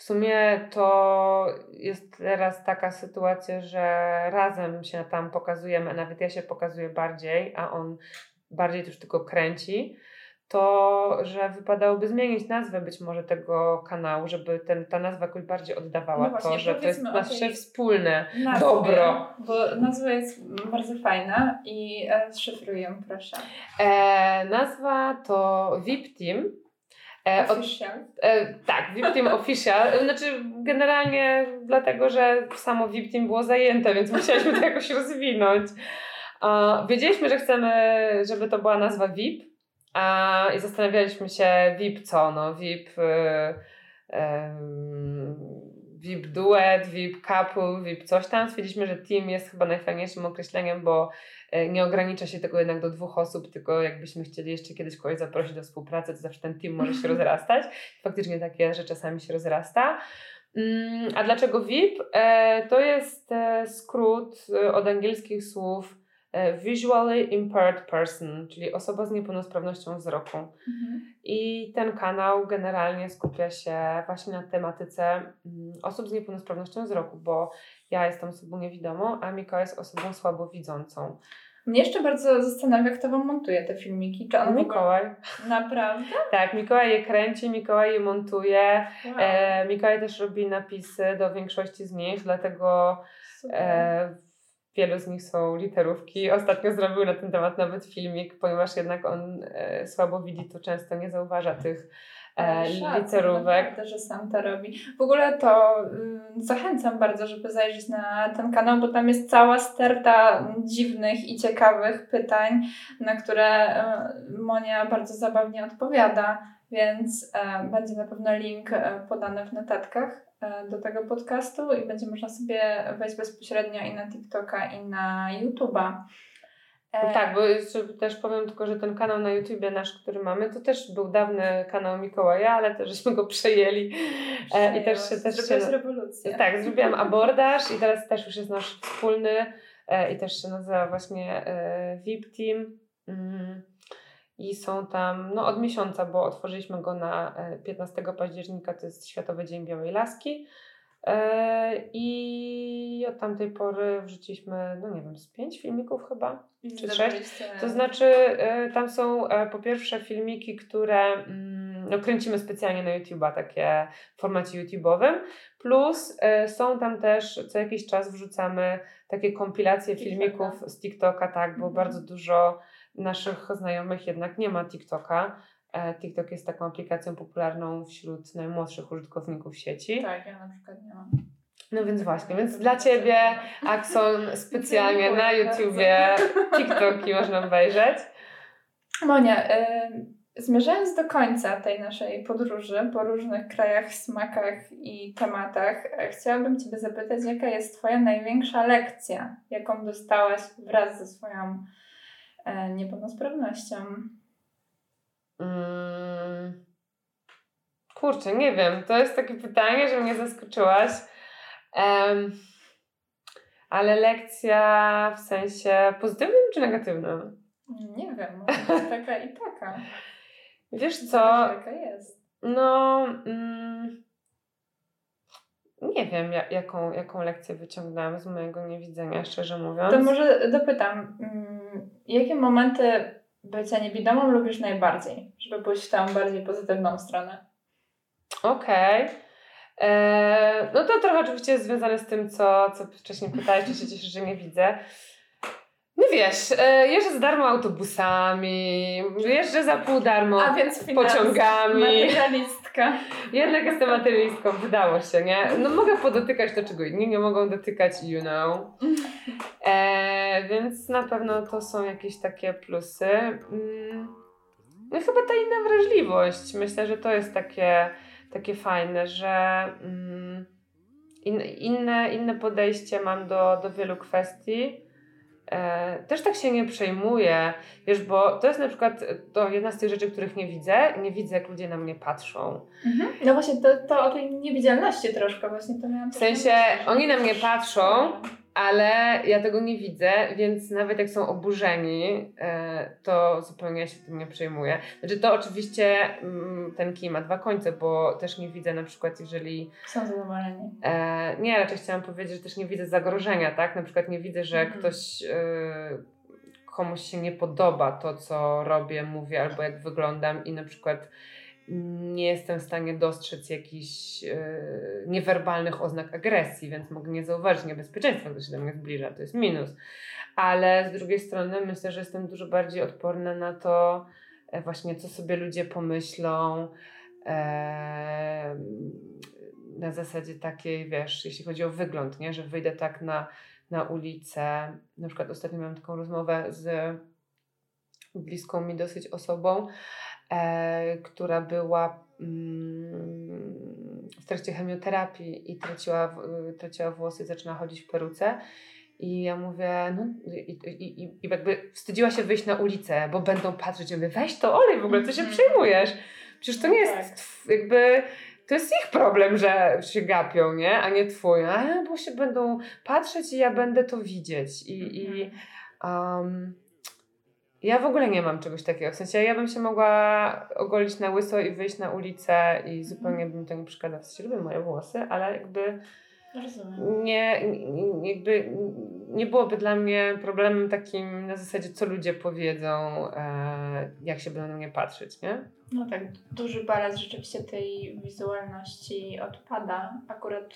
w sumie to jest teraz taka sytuacja, że razem się tam pokazujemy, a nawet ja się pokazuję bardziej, a on bardziej już tylko kręci, to że wypadałoby zmienić nazwę być może tego kanału, żeby ten, ta nazwa jakoś bardziej oddawała no właśnie, to, że to jest nasze wspólne nazwie, dobro. Bo nazwa jest bardzo fajna i e, zszyfruję, proszę. E, nazwa to VIP Team. E, official. E, tak, VIP Team Official. Znaczy generalnie dlatego, że samo VIP Team było zajęte, więc musieliśmy to jakoś rozwinąć. E, wiedzieliśmy, że chcemy, żeby to była nazwa VIP, a, I zastanawialiśmy się, VIP co? No, VIP, y, y, VIP duet, VIP couple, VIP coś tam. Stwierdziliśmy, że team jest chyba najfajniejszym określeniem, bo y, nie ogranicza się tego jednak do dwóch osób, tylko jakbyśmy chcieli jeszcze kiedyś kogoś zaprosić do współpracy, to zawsze ten team może się rozrastać. Faktycznie takie, że czasami się rozrasta. Mm, a dlaczego VIP? E, to jest e, skrót e, od angielskich słów E, visually impaired person, czyli osoba z niepełnosprawnością wzroku. Mhm. I ten kanał generalnie skupia się właśnie na tematyce mm, osób z niepełnosprawnością wzroku, bo ja jestem osobą niewidomą, a Miko jest osobą słabowidzącą. Mnie jeszcze bardzo zastanawia, kto wam montuje te filmiki. Czy on Mikołaj. Naprawdę? tak, Mikołaj je kręci, Mikołaj je montuje. Wow. E, Mikołaj też robi napisy do większości z nich, dlatego e, wielu z nich są literówki. Ostatnio zrobił na ten temat nawet filmik, ponieważ jednak on e, słabo widzi, to często nie zauważa tych e, literówek. Naprawdę, że sam to robi. W ogóle to y, zachęcam bardzo, żeby zajrzeć na ten kanał, bo tam jest cała sterta dziwnych i ciekawych pytań, na które y, Monia bardzo zabawnie odpowiada, więc y, będzie na pewno link e, podany w notatkach. E, do tego podcastu i będzie można sobie wejść bezpośrednio i na TikToka, i na YouTube'a. E, tak, bo jeszcze też powiem tylko, że ten kanał na YouTubie nasz, który mamy, to też był dawny kanał Mikołaja, ale też żeśmy go przejęli. E, I też się też się, rewolucję. Tak, zrobiłam abordaż i teraz też już jest nasz wspólny e, i też się nazywa właśnie e, VIP Team. Mm i są tam no, od miesiąca, bo otworzyliśmy go na 15 e, października, to jest Światowy Dzień Białej Laski. E, I od tamtej pory wrzuciliśmy, no nie wiem, z pięć filmików chyba, czy sześć. To znaczy, e, tam są po pierwsze filmiki, które mm, no, kręcimy specjalnie na YouTube'a, takie w formacie YouTube'owym, plus są tam też co jakiś czas wrzucamy takie kompilacje filmików z TikToka, tak, bo mhm. bardzo dużo naszych znajomych jednak nie ma TikToka. E, TikTok jest taką aplikacją popularną wśród najmłodszych użytkowników sieci. Tak, ja na przykład nie mam. No więc właśnie, więc dla Ciebie, Axon, specjalnie na YouTubie TikToki można obejrzeć. Monia, y, zmierzając do końca tej naszej podróży po różnych krajach, smakach i tematach, e, chciałabym Ciebie zapytać, jaka jest Twoja największa lekcja, jaką dostałaś wraz ze swoją niepełnosprawnością. Mm. Kurczę, nie wiem. To jest takie pytanie, że mnie zaskoczyłaś. Um, ale lekcja w sensie pozytywnym czy negatywnym? Nie wiem, taka i taka. Wiesz co? Jaka jest? No, mm, nie wiem, jaką, jaką lekcję wyciągnęłam z mojego niewidzenia, szczerze mówiąc. To może dopytam, mm, jakie momenty bycia niewidomą lubisz najbardziej, żeby pójść w tą bardziej pozytywną stronę? Okej. Okay. Eee, no to trochę oczywiście jest związane z tym, co, co wcześniej pytałeś, czy się cieszysz, że nie widzę. Wiesz, e, jeżdżę za darmo autobusami, jeżdżę za pół darmo A więc finans, pociągami. Materialistka. Jednak jestem materialistką, wydało się, nie? No mogę podotykać to, czego inni nie mogą dotykać, you know. E, więc na pewno to są jakieś takie plusy. Mm, no chyba ta inna wrażliwość. Myślę, że to jest takie, takie fajne, że mm, in, inne, inne podejście mam do, do wielu kwestii. E, też tak się nie przejmuję, wiesz, bo to jest na przykład to jedna z tych rzeczy, których nie widzę. Nie widzę, jak ludzie na mnie patrzą. Mhm. No właśnie, to, to o tej niewidzialności troszkę właśnie to miałam. W sensie, oni na mnie patrzą, ale ja tego nie widzę, więc nawet jak są oburzeni, e, to zupełnie się tym nie przejmuję. Znaczy to oczywiście mm, ten kij ma dwa końce, bo też nie widzę na przykład, jeżeli... Są zadowoleni. E, nie, raczej chciałam powiedzieć, że też nie widzę zagrożenia, tak? Na przykład nie widzę, że mhm. ktoś... E, komuś się nie podoba to, co robię, mówię albo jak wyglądam i na przykład nie jestem w stanie dostrzec jakichś yy, niewerbalnych oznak agresji, więc mogę nie zauważyć niebezpieczeństwa, gdy się do mnie zbliża, to jest minus. Ale z drugiej strony myślę, że jestem dużo bardziej odporna na to, e, właśnie co sobie ludzie pomyślą. E, na zasadzie takiej, wiesz, jeśli chodzi o wygląd, nie? że wyjdę tak na, na ulicę. Na przykład ostatnio miałam taką rozmowę z bliską mi dosyć osobą, która była mm, w trakcie chemioterapii i traciła, traciła włosy, zaczyna chodzić w peruce. I ja mówię, no i, i, i, i jakby wstydziła się wyjść na ulicę, bo będą patrzeć. Ja mówię, weź to olej w ogóle, co się mhm. przejmujesz? Przecież to nie jest tak. jakby, to jest ich problem, że się gapią, nie? A nie twój. A, bo się będą patrzeć i ja będę to widzieć. I, i um, ja w ogóle nie mam czegoś takiego. W sensie ja bym się mogła ogolić na łyso i wyjść na ulicę i zupełnie bym to nie przeszkadzało. W sensie lubię moje włosy, ale jakby nie, nie, jakby nie byłoby dla mnie problemem takim na zasadzie, co ludzie powiedzą, e, jak się będą na mnie patrzeć, nie? No tak, duży balans rzeczywiście tej wizualności odpada akurat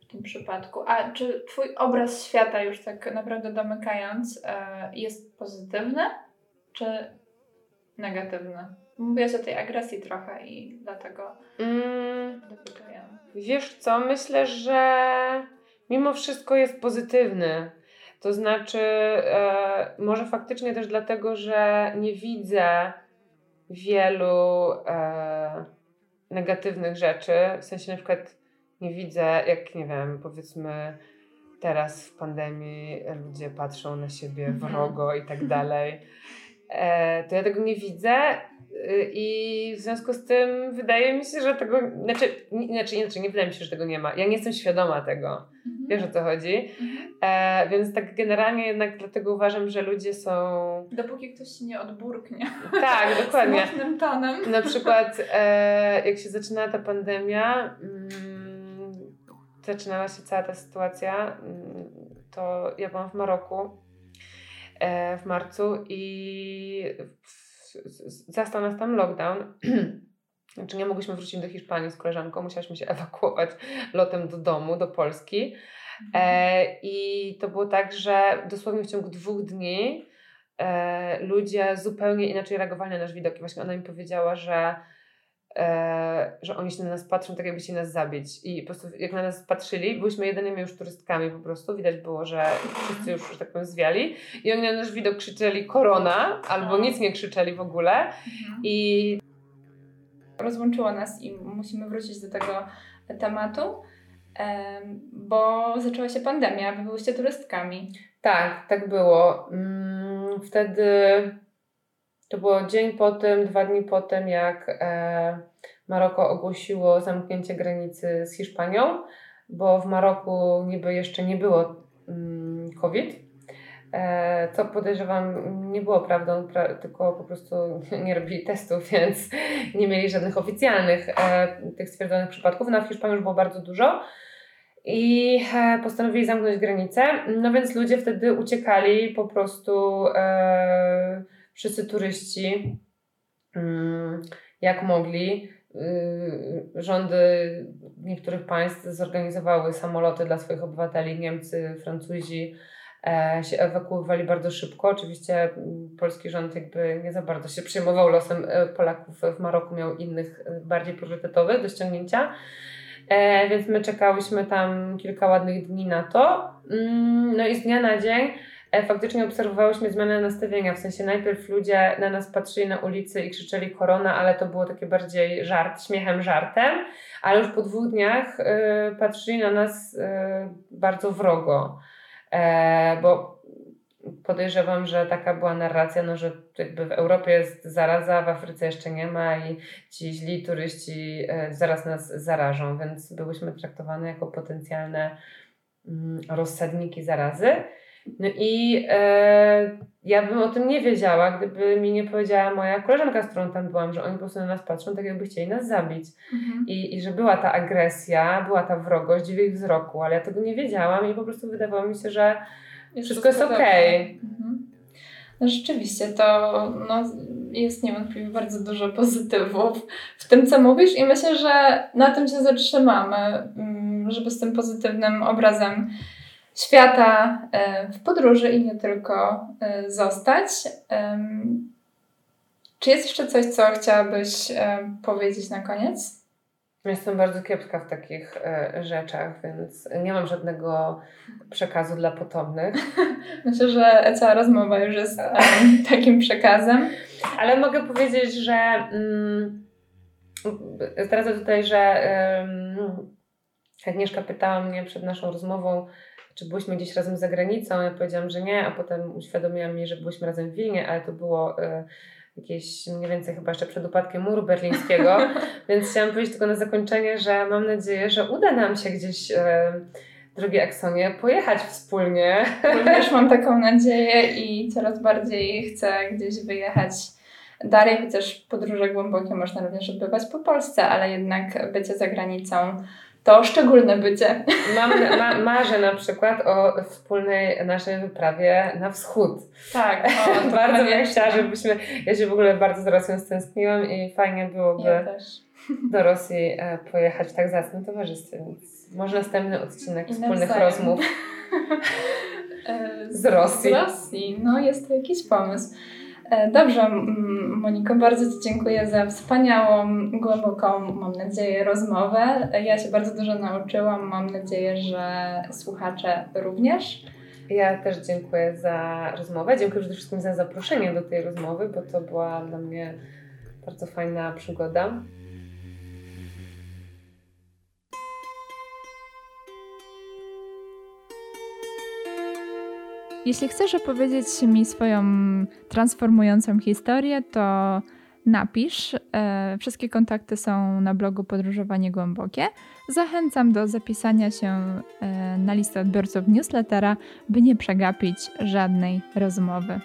w tym przypadku. A czy Twój obraz świata, już tak naprawdę domykając, e, jest pozytywny? Czy negatywny? Mówiłaś o tej agresji trochę i dlatego mm, dopytuję. Wiesz co, myślę, że mimo wszystko jest pozytywny. To znaczy, e, może faktycznie też dlatego, że nie widzę wielu e, negatywnych rzeczy. W sensie na przykład nie widzę, jak nie wiem, powiedzmy teraz w pandemii ludzie patrzą na siebie mhm. wrogo i tak dalej. E, to ja tego nie widzę y, i w związku z tym wydaje mi się, że tego, znaczy, inaczej, inaczej nie wydaje mi się, że tego nie ma. Ja nie jestem świadoma tego. Mhm. Wiesz o co chodzi? E, więc tak generalnie jednak dlatego uważam, że ludzie są... Dopóki ktoś się nie odburknie. Tak, dokładnie. Z tonem. Na przykład e, jak się zaczynała ta pandemia, mm, zaczynała się cała ta sytuacja, mm, to ja byłam w Maroku w marcu i zastał nas tam lockdown. Znaczy nie mogłyśmy wrócić do Hiszpanii z koleżanką, musiałyśmy się ewakuować lotem do domu, do Polski. E. I to było tak, że dosłownie w ciągu dwóch dni e, ludzie zupełnie inaczej reagowali na nasz widok. I właśnie ona mi powiedziała, że e, że oni się na nas patrzą tak jakby się nas zabić i po prostu jak na nas patrzyli, byliśmy jedynymi już turystkami po prostu, widać było, że wszyscy już, że tak powiem, zwiali i oni na nasz widok krzyczeli korona albo nic nie krzyczeli w ogóle mhm. i rozłączyło nas i musimy wrócić do tego tematu, bo zaczęła się pandemia, wy byłyście turystkami. Tak, tak było. Mm, wtedy To było dzień po tym, dwa dni po tym, jak e, Maroko ogłosiło zamknięcie granicy z Hiszpanią, bo w Maroku niby jeszcze nie było mm, COVID. E, co podejrzewam nie było prawdą, pra, tylko po prostu nie robili testów, więc nie mieli żadnych oficjalnych e, tych stwierdzonych przypadków. No w Hiszpanii już było bardzo dużo i postanowili zamknąć granicę. No więc ludzie wtedy uciekali po prostu e, wszyscy turyści mm, jak mogli. Y, rządy niektórych państw zorganizowały samoloty dla swoich obywateli. Niemcy, Francuzi e, się ewakuowali bardzo szybko. Oczywiście mm, polski rząd jakby nie za bardzo się przejmował losem Polaków w Maroku, miał innych bardziej priorytetowych do ściągnięcia. E, więc my czekałyśmy tam kilka ładnych dni na to. Mm, no i z dnia na dzień e, faktycznie obserwowałyśmy zmianę nastawienia. W sensie najpierw ludzie na nas patrzyli na ulicy i krzyczeli korona, ale to było takie bardziej żart, śmiechem, żartem. Ale już po dwóch dniach y, patrzyli na nas y, bardzo wrogo. E, bo podejrzewam, że taka była narracja, no, że jakby w Europie jest zaraza, w Afryce jeszcze nie ma i ci źli turyści e, zaraz nas zarażą, więc byłyśmy traktowane jako potencjalne mm, rozsadniki zarazy. No i e, ja bym o tym nie wiedziała, gdyby mi nie powiedziała moja koleżanka, z którą tam byłam, że oni po prostu na nas patrzą tak, jakby chcieli nas zabić. Mhm. I, I że była ta agresja, była ta wrogość w ich wzroku, ale ja tego nie wiedziałam i po prostu wydawało mi się, że jest wszystko jest okej. Okay. Mhm. No rzeczywiście, to no, jest niewątpliwie bardzo dużo pozytywów w tym, co mówisz i myślę, że na tym się zatrzymamy, mm, żeby z tym pozytywnym obrazem świata e, w podróży i nie tylko e, zostać. Czy jest jeszcze coś, co chciałabyś e, powiedzieć na koniec? Jestem bardzo kiepska w takich rzeczach, więc nie mam żadnego przekazu dla potomnych. Myślę, że cała rozmowa już jest takim przekazem. Ale mogę powiedzieć, że mm, zdradzę tutaj, że Agnieszka pytała mnie przed naszą rozmową, czy byliśmy gdzieś razem za granicą. Ja powiedziałam, że nie, a potem uświadomiłam mi, że byliśmy razem w Wilnie, ale to było e, jakieś mniej więcej chyba jeszcze przed upadkiem muru berlińskiego. Więc chciałam powiedzieć tylko na zakończenie, że mam nadzieję, że uda nam się gdzieś, e, drogie Aksonie, pojechać wspólnie. Również mam taką nadzieję i coraz bardziej chcę gdzieś wyjechać dalej, chociaż podróże głębokie można również odbywać po Polsce, ale jednak bycie za granicą to szczególne bycie. Mam, ma, marzę na przykład o wspólnej naszej wyprawie na wschód. Tak. O, bardzo bym chciała, żebyśmy, ja się w ogóle bardzo z Rosją stęskniłam i fajnie byłoby ja do Rosji e, pojechać w tak zacnym towarzystwie, więc może następny odcinek I wspólnych nawzajem. rozmów e, z Rosji. Z Rosji, no jest to jakiś pomysł. E, dobrze, Moniko, bardzo Ci dziękuję za wspaniałą, głęboką, mam nadzieję, rozmowę. Ja się bardzo dużo nauczyłam, mam nadzieję, że słuchacze również. Ja też dziękuję za rozmowę. Dziękuję przede wszystkim za zaproszenie do tej rozmowy, bo to była dla mnie bardzo fajna przygoda. Jeśli chcesz opowiedzieć mi swoją transformującą historię, to napisz. E, wszystkie kontakty są na blogu Podróżowanie Głębokie. Zachęcam do zapisania się e, na listę odbiorców newslettera, by nie przegapić żadnej rozmowy.